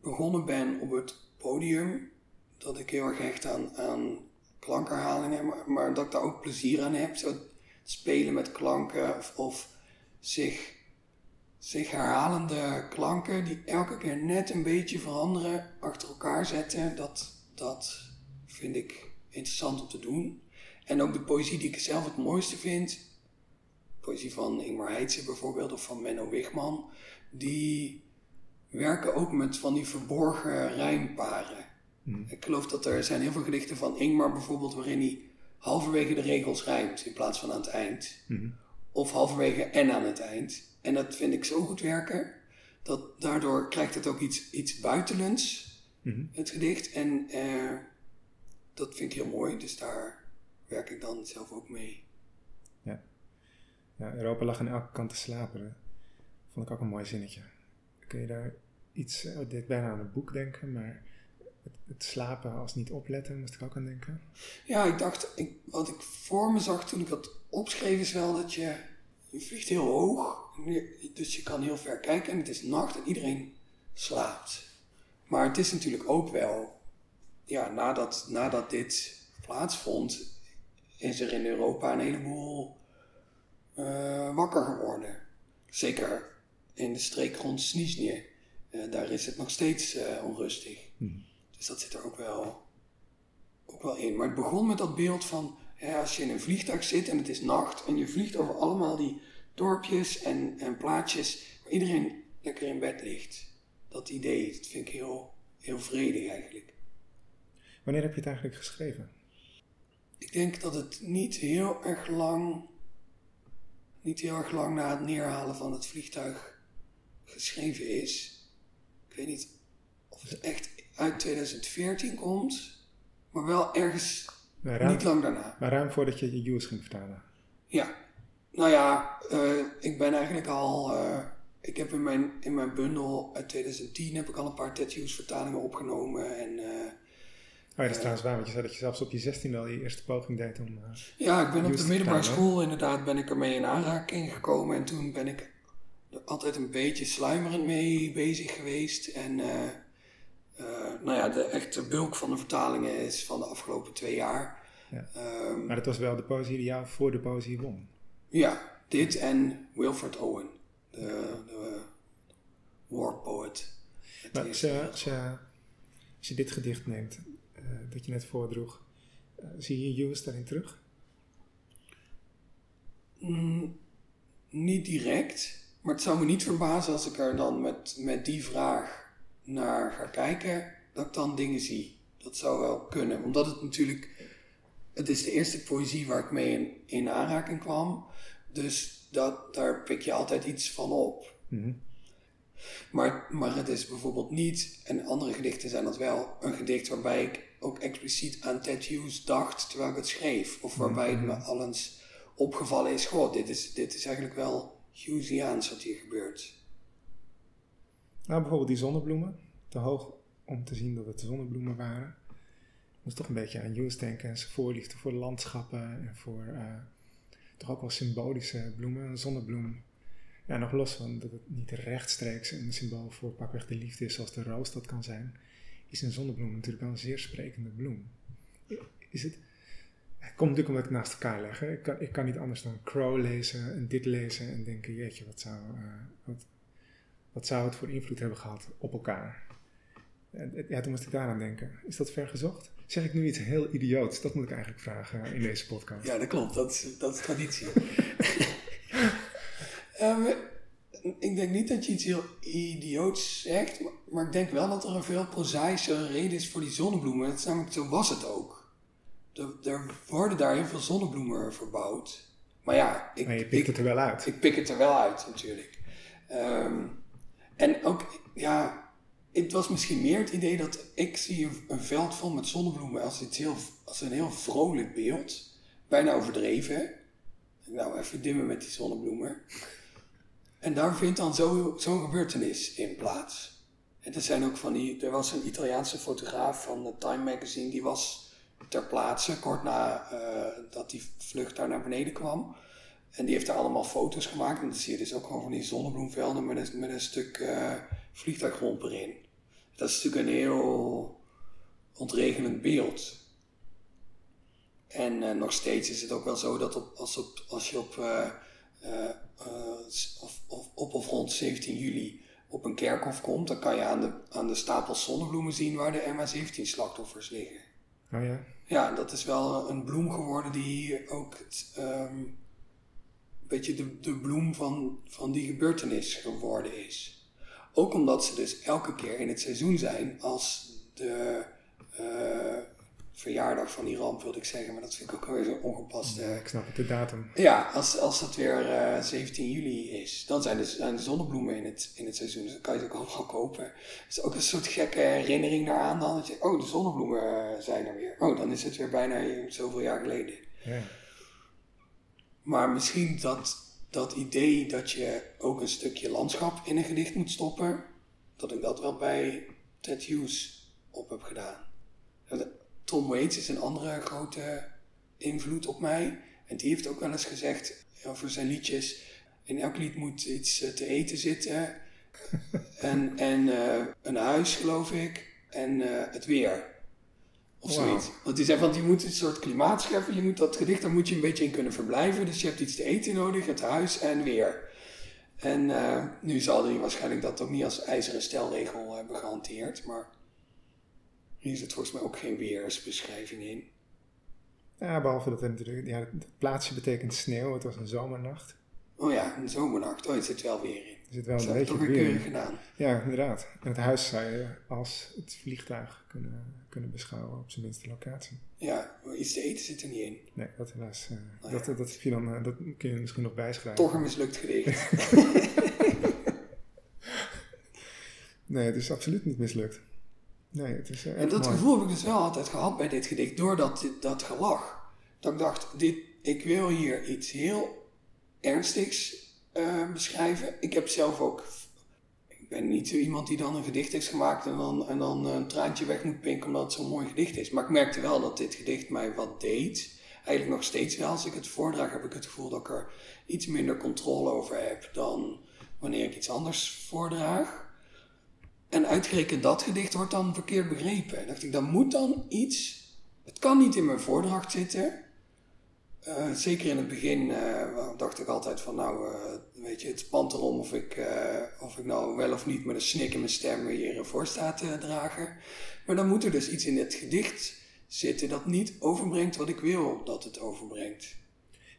begonnen ben op het podium, dat ik heel erg hecht aan, aan klankherhalingen, maar, maar dat ik daar ook plezier aan heb. Zo spelen met klanken of, of zich, zich herhalende klanken die elke keer net een beetje veranderen, achter elkaar zetten. Dat, dat vind ik interessant om te doen. En ook de poëzie die ik zelf het mooiste vind, poëzie van Ingmar Heitse bijvoorbeeld of van Menno Wigman, die werken ook met van die verborgen rijmparen. Hmm. Ik geloof dat er zijn heel veel gedichten van Ingmar bijvoorbeeld waarin hij halverwege de regels rijmt in plaats van aan het eind. Hmm. Of halverwege en aan het eind. En dat vind ik zo goed werken, dat daardoor krijgt het ook iets, iets buitenlands, hmm. het gedicht. En eh, dat vind ik heel mooi, dus daar werk ik dan zelf ook mee. Ja. ja Europa lag aan elke kant te slapen. Vond ik ook een mooi zinnetje. Kun je daar iets, uh, dit bijna aan een boek denken, maar het, het, slapen als niet opletten, moest ik ook aan denken. Ja, ik dacht, ik, wat ik voor me zag toen ik dat opschreef is wel dat je, je vliegt heel hoog, dus je kan heel ver kijken en het is nacht en iedereen slaapt. Maar het is natuurlijk ook wel ja, nadat, nadat dit plaatsvond, is er in Europa een heleboel uh, wakker geworden. Zeker in de streek rond Snisje. Uh, daar is het nog steeds uh, onrustig. Hmm. Dus dat zit er ook wel, ook wel in. Maar het begon met dat beeld van als je in een vliegtuig zit en het is nacht en je vliegt over allemaal die dorpjes en, en plaatsjes waar iedereen lekker in bed ligt. Dat idee, dat vind ik heel, heel vredig eigenlijk. Wanneer heb je het eigenlijk geschreven? Ik denk dat het niet heel erg lang, niet heel erg lang na het neerhalen van het vliegtuig geschreven is. Ik weet niet of het echt uit 2014 komt, maar wel ergens niet lang daarna. Maar ruim voordat je je Hughes ging vertalen. Ja, nou ja, uh, ik ben eigenlijk al. Uh, ik heb in mijn, in mijn bundel uit 2010 heb ik al een paar Ted Hughes vertalingen opgenomen. En uh, Oh ja, dat is trouwens waar, want je zei dat je zelfs op je 16 al je eerste poging deed om... Uh, ja, ik ben op de middelbare school inderdaad ben ik ermee in aanraking gekomen. En toen ben ik er altijd een beetje sluimerend mee bezig geweest. En uh, uh, nou ja, de echte bulk van de vertalingen is van de afgelopen twee jaar. Ja. Ehm, Maar dat was wel de poëzie die jou voor de poëzie won. ja, dit en Wilfred Owen, de, de war poet. Maar als eerste je, als je, als je dit gedicht neemt, eh, dat je net voordroeg, eh, zie je Hughes daarin terug? Mm, niet direct, maar het zou me niet verbazen als ik er dan met, met die vraag naar ga kijken, dat ik dan dingen zie. Dat zou wel kunnen, omdat het natuurlijk, het is de eerste poëzie waar ik mee in, in aanraking kwam. Dus dat, daar pik je altijd iets van op. Mhm. Maar, maar het is bijvoorbeeld niet, en andere gedichten zijn dat wel, een gedicht waarbij ik ook expliciet aan Ted Hughes dacht terwijl ik het schreef. Of waarbij het me al eens opgevallen is, goh, dit is, dit is eigenlijk wel Hughesiaans wat hier gebeurt. Nou, bijvoorbeeld die zonnebloemen. Te hoog om te zien dat het zonnebloemen waren. Ik moest toch een beetje aan Hughes denken en zijn voorliefde voor landschappen en voor eh, toch ook wel symbolische bloemen. Een zonnebloem. Ja, nog los van dat het niet rechtstreeks een symbool voor pakweg de liefde is zoals de roos dat kan zijn, is een zonnebloem natuurlijk wel een zeer sprekende bloem. Is het... Het komt natuurlijk omdat ik het naast elkaar leg. hè. Ik kan, ik kan niet anders dan Crow lezen en dit lezen en denken, jeetje, wat zou, eh, wat, wat zou het voor invloed hebben gehad op elkaar? Eh, Ja, toen moest ik daaraan denken. Is dat ver gezocht? Zeg ik nu iets heel idioots? Dat moet ik eigenlijk vragen in deze podcast. Ja, dat klopt, dat is, dat is traditie. Ehm, ik denk niet dat je iets heel idioots zegt, maar, maar ik denk wel dat er een veel prozaïsche reden is voor die zonnebloemen. Dat is namelijk, zo was het ook. Er, er worden daar heel veel zonnebloemen verbouwd. Maar ja, ik, Maar je ik, het er wel uit. ik pik het er wel uit natuurlijk. Ehm, en ook, ja, het was misschien meer het idee dat ik zie een, een veld vol met zonnebloemen als, iets heel, als een heel vrolijk beeld. Bijna overdreven. Nou, even dimmen met die zonnebloemen. En daar vindt dan zo- zo'n gebeurtenis in plaats. En er zijn ook van die, er was een Italiaanse fotograaf van Time Magazine, die was ter plaatse kort na eh, dat die vlucht daar naar beneden kwam. En die heeft daar allemaal foto's gemaakt. En dan zie je dus ook gewoon van die zonnebloemvelden met een, met een stuk eh vliegtuigromp erin. Dat is natuurlijk een heel ontregelend beeld. En eh, nog steeds is het ook wel zo dat op, als, op, als je op, of, of, op of rond 17 juli op een kerkhof komt, dan kan je aan de, aan de stapels zonnebloemen zien waar de MH17-slachtoffers liggen. Oh ja? Ja, dat is wel een bloem geworden die ook het, ehm, een beetje de, de bloem van, van die gebeurtenis geworden is. Ook omdat ze dus elke keer in het seizoen zijn als de eh, verjaardag van die ramp, wilde ik zeggen, maar dat vind ik ook weer zo ongepast. eh, Ik snap het, de datum. ja, als, als het weer eh, 17 juli is, dan zijn de, zijn de zonnebloemen in het, in het seizoen. Dus dan kan je het ook allemaal kopen. Het is ook een soort gekke herinnering daaraan dan. Dat je, oh, de zonnebloemen eh, zijn er weer. Oh, dan is het weer bijna zoveel jaar geleden. Ja. Maar misschien dat, dat idee dat je ook een stukje landschap in een gedicht moet stoppen, dat ik dat wel bij Ted Hughes op heb gedaan. Tom Waits is een andere grote invloed op mij. En die heeft ook wel eens gezegd over zijn liedjes: in elk lied moet iets eh, te eten zitten. en en eh, een huis, geloof ik. En eh, het weer. Of zoiets. Want die zei van, je moet een soort klimaat scheppen. Je moet dat gedicht, daar moet je een beetje in kunnen verblijven. Dus je hebt iets te eten nodig, het huis en weer. En nu zal hij waarschijnlijk dat ook niet als ijzeren stelregel hebben gehanteerd. Maar hier zit volgens mij ook geen weersbeschrijving in. ja, behalve dat er natuurlijk, ja, het plaatsje betekent sneeuw. Het was een zomernacht. Oh ja, een zomernacht. Oh, het zit wel weer in. Er zit wel een beetje toch weer in. gedaan. Ja, inderdaad. En het huis zou je als het vliegtuig kunnen, kunnen beschouwen op zijn minste locatie. Ja, maar iets te eten zit er niet in. Nee, dat helaas. eh, Oh, dat, ja. dat, heb je dan, eh, dat kun je misschien nog bijschrijven. Toch een mislukt gedicht. Nee, het is absoluut niet mislukt. Nee, het is eh, En dat mooi. gevoel heb ik dus wel altijd gehad bij dit gedicht, door dat, dat gelach. Dat ik dacht, dit, ik wil hier iets heel ernstigs eh, beschrijven. Ik heb zelf ook, ik ben niet zo iemand die dan een gedicht heeft gemaakt en dan, en dan een traantje weg moet pinken omdat het zo'n mooi gedicht is. Maar ik merkte wel dat dit gedicht mij wat deed. Eigenlijk nog steeds wel. Als ik het voordraag heb ik het gevoel dat ik er iets minder controle over heb dan wanneer ik iets anders voordraag. En uitgerekend dat gedicht wordt dan verkeerd begrepen. En dacht ik, dan moet dan iets Het kan niet in mijn voordracht zitten. Eh, zeker in het begin uh, dacht ik altijd van nou, uh, weet je, het spant erom of ik, of ik nou wel of niet met een snik in mijn stem hier voor sta te dragen. Maar dan moet er dus iets in het gedicht zitten dat niet overbrengt wat ik wil dat het overbrengt.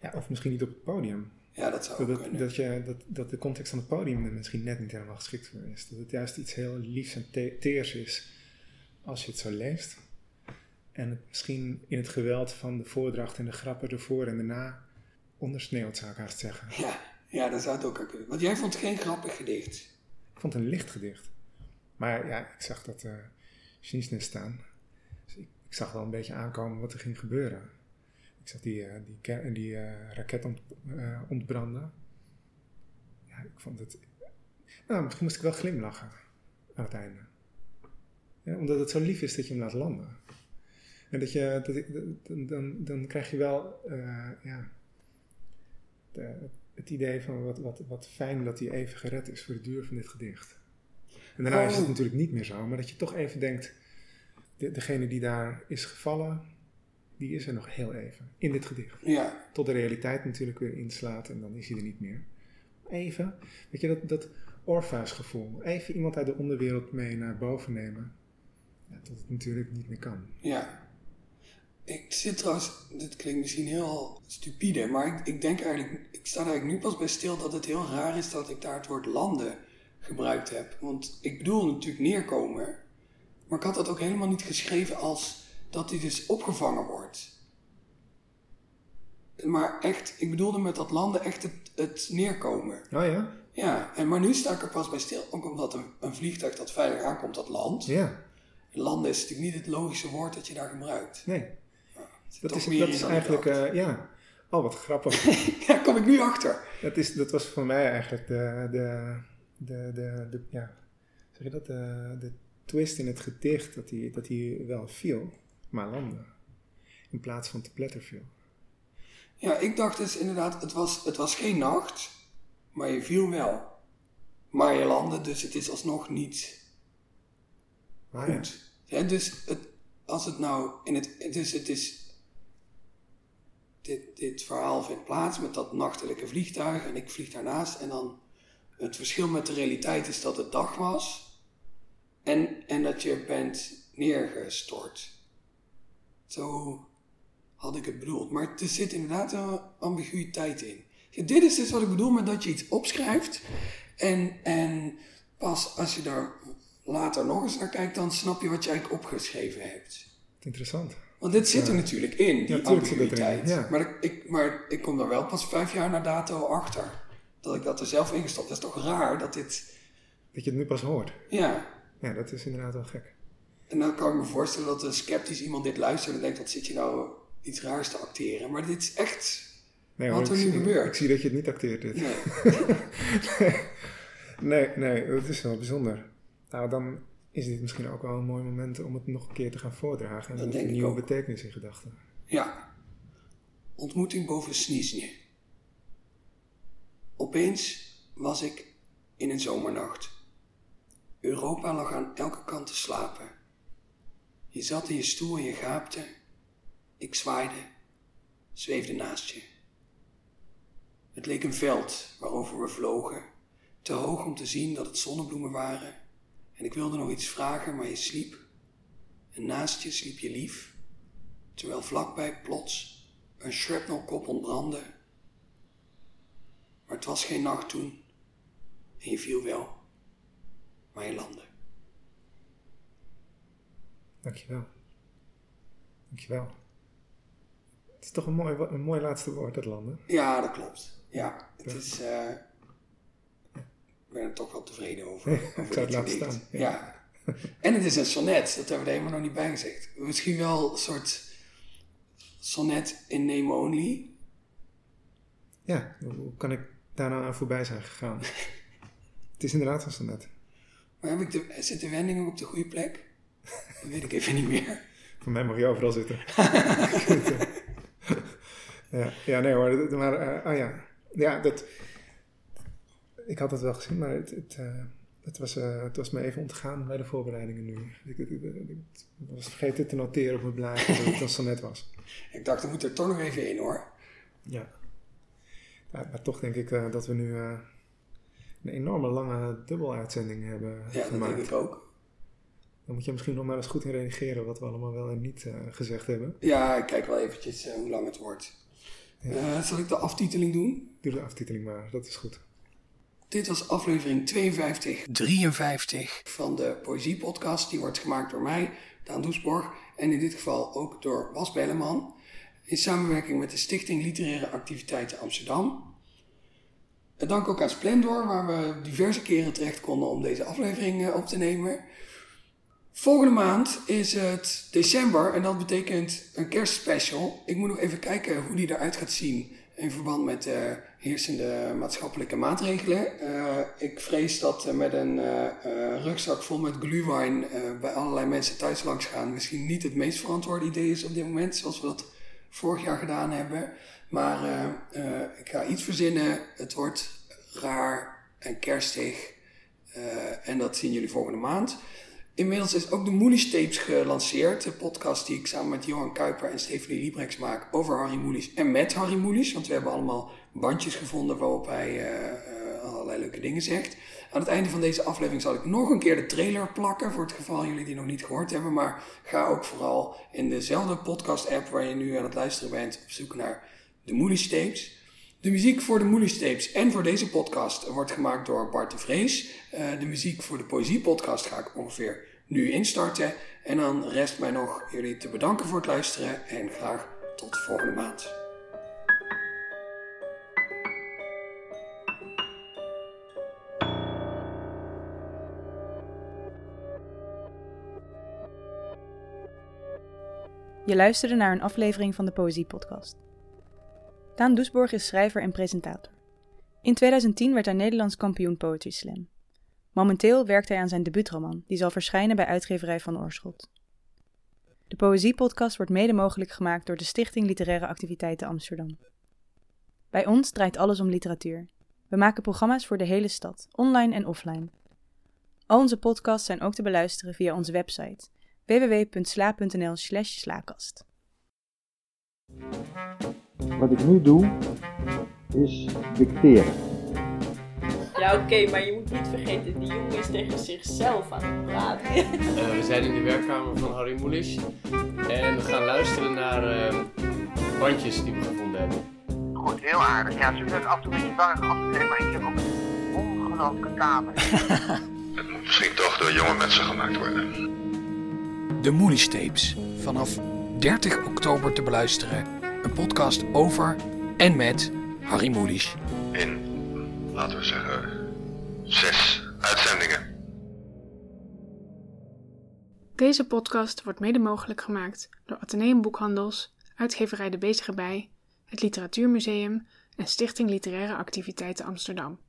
Ja, of misschien niet op het podium. Ja, dat zou dat, kunnen. Dat, je, dat, dat de context van het podium er misschien net niet helemaal geschikt voor is. Dat het juist iets heel liefs en teers is als je het zo leest. En het misschien in het geweld van de voordracht en de grappen ervoor en daarna ondersneeuwt, zou ik haast zeggen. Ja, ja dat zou het ook kunnen. Want jij vond geen grappig gedicht. Ik vond het een licht gedicht. Maar ja, ik zag dat uh, staan. Dus ik, ik, zag wel een beetje aankomen wat er ging gebeuren. Ik zag die, uh, die, die uh, raket ont, ontbranden. Ja, ik vond het... Nou, misschien moest ik wel glimlachen aan het einde. Ja, omdat het zo lief is dat je hem laat landen. En dat je, dat, dan, dan krijg je wel uh, ja, de, het idee van wat, wat, wat fijn dat hij even gered is voor de duur van dit gedicht. En daarna is het oh. natuurlijk niet meer zo, maar dat je toch even denkt, de, degene die daar is gevallen, die is er nog heel even in dit gedicht. Ja. Tot de realiteit natuurlijk weer inslaat en dan is hij er niet meer. Even, weet je, dat, dat Orpheus-gevoel. Even iemand uit de onderwereld mee naar boven nemen. Ja, tot het natuurlijk niet meer kan. Ja. Ik zit trouwens, dit klinkt misschien heel stupide, maar ik, ik denk eigenlijk, ik sta er eigenlijk nu pas bij stil dat het heel raar is dat ik daar het woord landen gebruikt heb. Want ik bedoel natuurlijk neerkomen, maar ik had dat ook helemaal niet geschreven als dat hij dus opgevangen wordt. Maar echt, ik bedoelde met dat landen echt het, het neerkomen. Oh ja? Ja, en maar nu sta ik er pas bij stil, ook omdat een, een vliegtuig dat veilig aankomt, dat land. Ja. Landen is natuurlijk niet het logische woord dat je daar gebruikt. Nee. Dat is, dat is eigenlijk, uh, ja. Oh, wat grappig. ja, kom ik nu achter. Dat, is, dat was voor mij eigenlijk de, de, de, de, de ja, zeg je dat, de, de twist in het gedicht, dat hij, dat hij wel viel, maar landde. In plaats van te pletter viel. Ja, ik dacht dus inderdaad, het was, het was geen nacht, maar je viel wel. Maar je landde, dus het is alsnog niet goed. Ja. dus het, als het nou in het, dus het is dit, dit verhaal vindt plaats met dat nachtelijke vliegtuig en ik vlieg daarnaast. En dan het verschil met de realiteit is dat het dag was en, en dat je bent neergestort. Zo had ik het bedoeld. Maar er zit inderdaad een ambiguïteit in. Ja, dit is dus wat ik bedoel met dat je iets opschrijft en, en pas als je daar later nog eens naar kijkt, dan snap je wat je eigenlijk opgeschreven hebt. Interessant. Want dit zit er natuurlijk in, die ja, ambiguïteit. Ja. Maar, ik, maar ik kom er wel pas vijf jaar na dato achter. Dat ik dat er zelf ingestopt. Dat is toch raar dat dit... Dat je het nu pas hoort. Ja. Ja, dat is inderdaad wel gek. En dan kan ik me voorstellen dat een sceptisch iemand dit luistert en denkt, wat zit je nou iets raars te acteren. Maar dit is echt nee, wat er nu gebeurt. Ik zie dat je het niet acteert dit. Nee. nee, nee, dat is wel bijzonder. Nou, dan is dit misschien ook wel een mooi moment om het nog een keer te gaan voordragen. En een nieuwe betekenis in gedachten. Ja. Ontmoeting boven Sniesje. Opeens was ik in een zomernacht. Europa lag aan elke kant te slapen. Je zat in je stoel en je gaapte. Ik zwaaide, zweefde naast je. Het leek een veld waarover we vlogen, te hoog om te zien dat het zonnebloemen waren en ik wilde nog iets vragen, maar je sliep. En naast je sliep je lief, terwijl vlakbij plots een shrapnelkop ontbrandde. Maar het was geen nacht toen en je viel wel, maar je landde. Dankjewel. Dankjewel. Het is toch een mooi, een mooi laatste woord, dat landen? Ja, dat klopt. Ja, het is... Uh, ben er toch wel tevreden over. over ik zou het laten staan. Ja. En het is een sonnet, dat hebben we er helemaal nog niet bij gezegd. Misschien wel een soort sonnet in name only. Ja, hoe kan ik daar nou aan voorbij zijn gegaan? het is inderdaad een sonnet. Maar heb ik de, zit de wending ook op de goede plek? Dat weet ik even niet meer. Voor mij mag je overal zitten. ja, ja, nee hoor. Maar, uh, oh ja. Ja, dat ik had het wel gezien, maar het, het, uh, Het was, uh, het was me even ontgaan bij de voorbereidingen nu. Ik, ik, ik was vergeten te noteren op mijn blaadje dat het zo net was. Ik dacht, er moet er toch nog even in hoor. Ja. ja maar toch denk ik dat we nu een enorme lange dubbeluitzending hebben ja, gemaakt. dat denk ik ook. Dan moet je misschien nog maar eens goed in reageren wat we allemaal wel en niet gezegd hebben. Ja, ik kijk wel eventjes hoe lang het wordt. Ja. zal ik de aftiteling doen? Doe de aftiteling maar, dat is goed. Dit was aflevering 52, 53 van de Poëziepodcast. Die wordt gemaakt door mij, Daan Doesborg. En in dit geval ook door Bas Belleman. In samenwerking met de Stichting Literaire Activiteiten Amsterdam. Dank ook aan Splendor, waar we diverse keren terecht konden om deze aflevering op te nemen. Volgende maand is het december en dat betekent een kerstspecial. Ik moet nog even kijken hoe die eruit gaat zien in verband met de heersende maatschappelijke maatregelen. Uh, ik vrees dat met een uh, rugzak vol met glühwein bij allerlei mensen thuis langs gaan misschien niet het meest verantwoorde idee is op dit moment, zoals we dat vorig jaar gedaan hebben. Maar ik ga iets verzinnen. Het wordt raar en kerstig. en dat zien jullie volgende maand. Inmiddels is ook de Moelies Tapes gelanceerd. De podcast die ik samen met Johan Kuiper en Stephanie Liebrechts maak over Harry Moelies en met Harry Moelies. Want we hebben allemaal bandjes gevonden waarop hij uh, allerlei leuke dingen zegt. Aan het einde van deze aflevering zal ik nog een keer de trailer plakken. Voor het geval jullie die nog niet gehoord hebben. Maar ga ook vooral in dezelfde podcast app waar je nu aan het luisteren bent op zoek naar de Moelies Tapes. De muziek voor de Moelies Tapes en voor deze podcast wordt gemaakt door Bart de Vrees. Uh, de muziek voor de Poëzie-podcast ga ik ongeveer nu instarten. En dan rest mij nog jullie te bedanken voor het luisteren en graag tot volgende maand. Je luisterde naar een aflevering van de Poëzie-podcast. Daan Doesborg is schrijver en presentator. In 2010 werd hij Nederlands kampioen Poetry Slam. Momenteel werkt hij aan zijn debuutroman, die zal verschijnen bij uitgeverij Van Oorschot. De Poëzie-podcast wordt mede mogelijk gemaakt door de Stichting Literaire Activiteiten Amsterdam. Bij ons draait alles om literatuur. We maken programma's voor de hele stad, online en offline. Al onze podcasts zijn ook te beluisteren via onze website www.sla.nl/slaakast. Wat ik nu doe, is dicteren. Ja, oké, maar je moet niet vergeten, die jongen is tegen zichzelf aan het praten. Uh, we zijn in de werkkamer van Harry Mulisch en we gaan luisteren naar uh, bandjes die we gevonden hebben. Goed, heel aardig. Ja, ze het af en toe een beetje bang afgegeven, maar ik heb ook een ongelooflijke kamer. het moet misschien toch door jonge mensen gemaakt worden. De Moelies Tapes, vanaf 30 oktober te beluisteren. Een podcast over en met Harry Moelisch. In, laten we zeggen, zes uitzendingen. Deze podcast wordt mede mogelijk gemaakt door Atheneum Boekhandels, uitgeverij De Bezige Bij, het Literatuurmuseum en Stichting Literaire Activiteiten Amsterdam.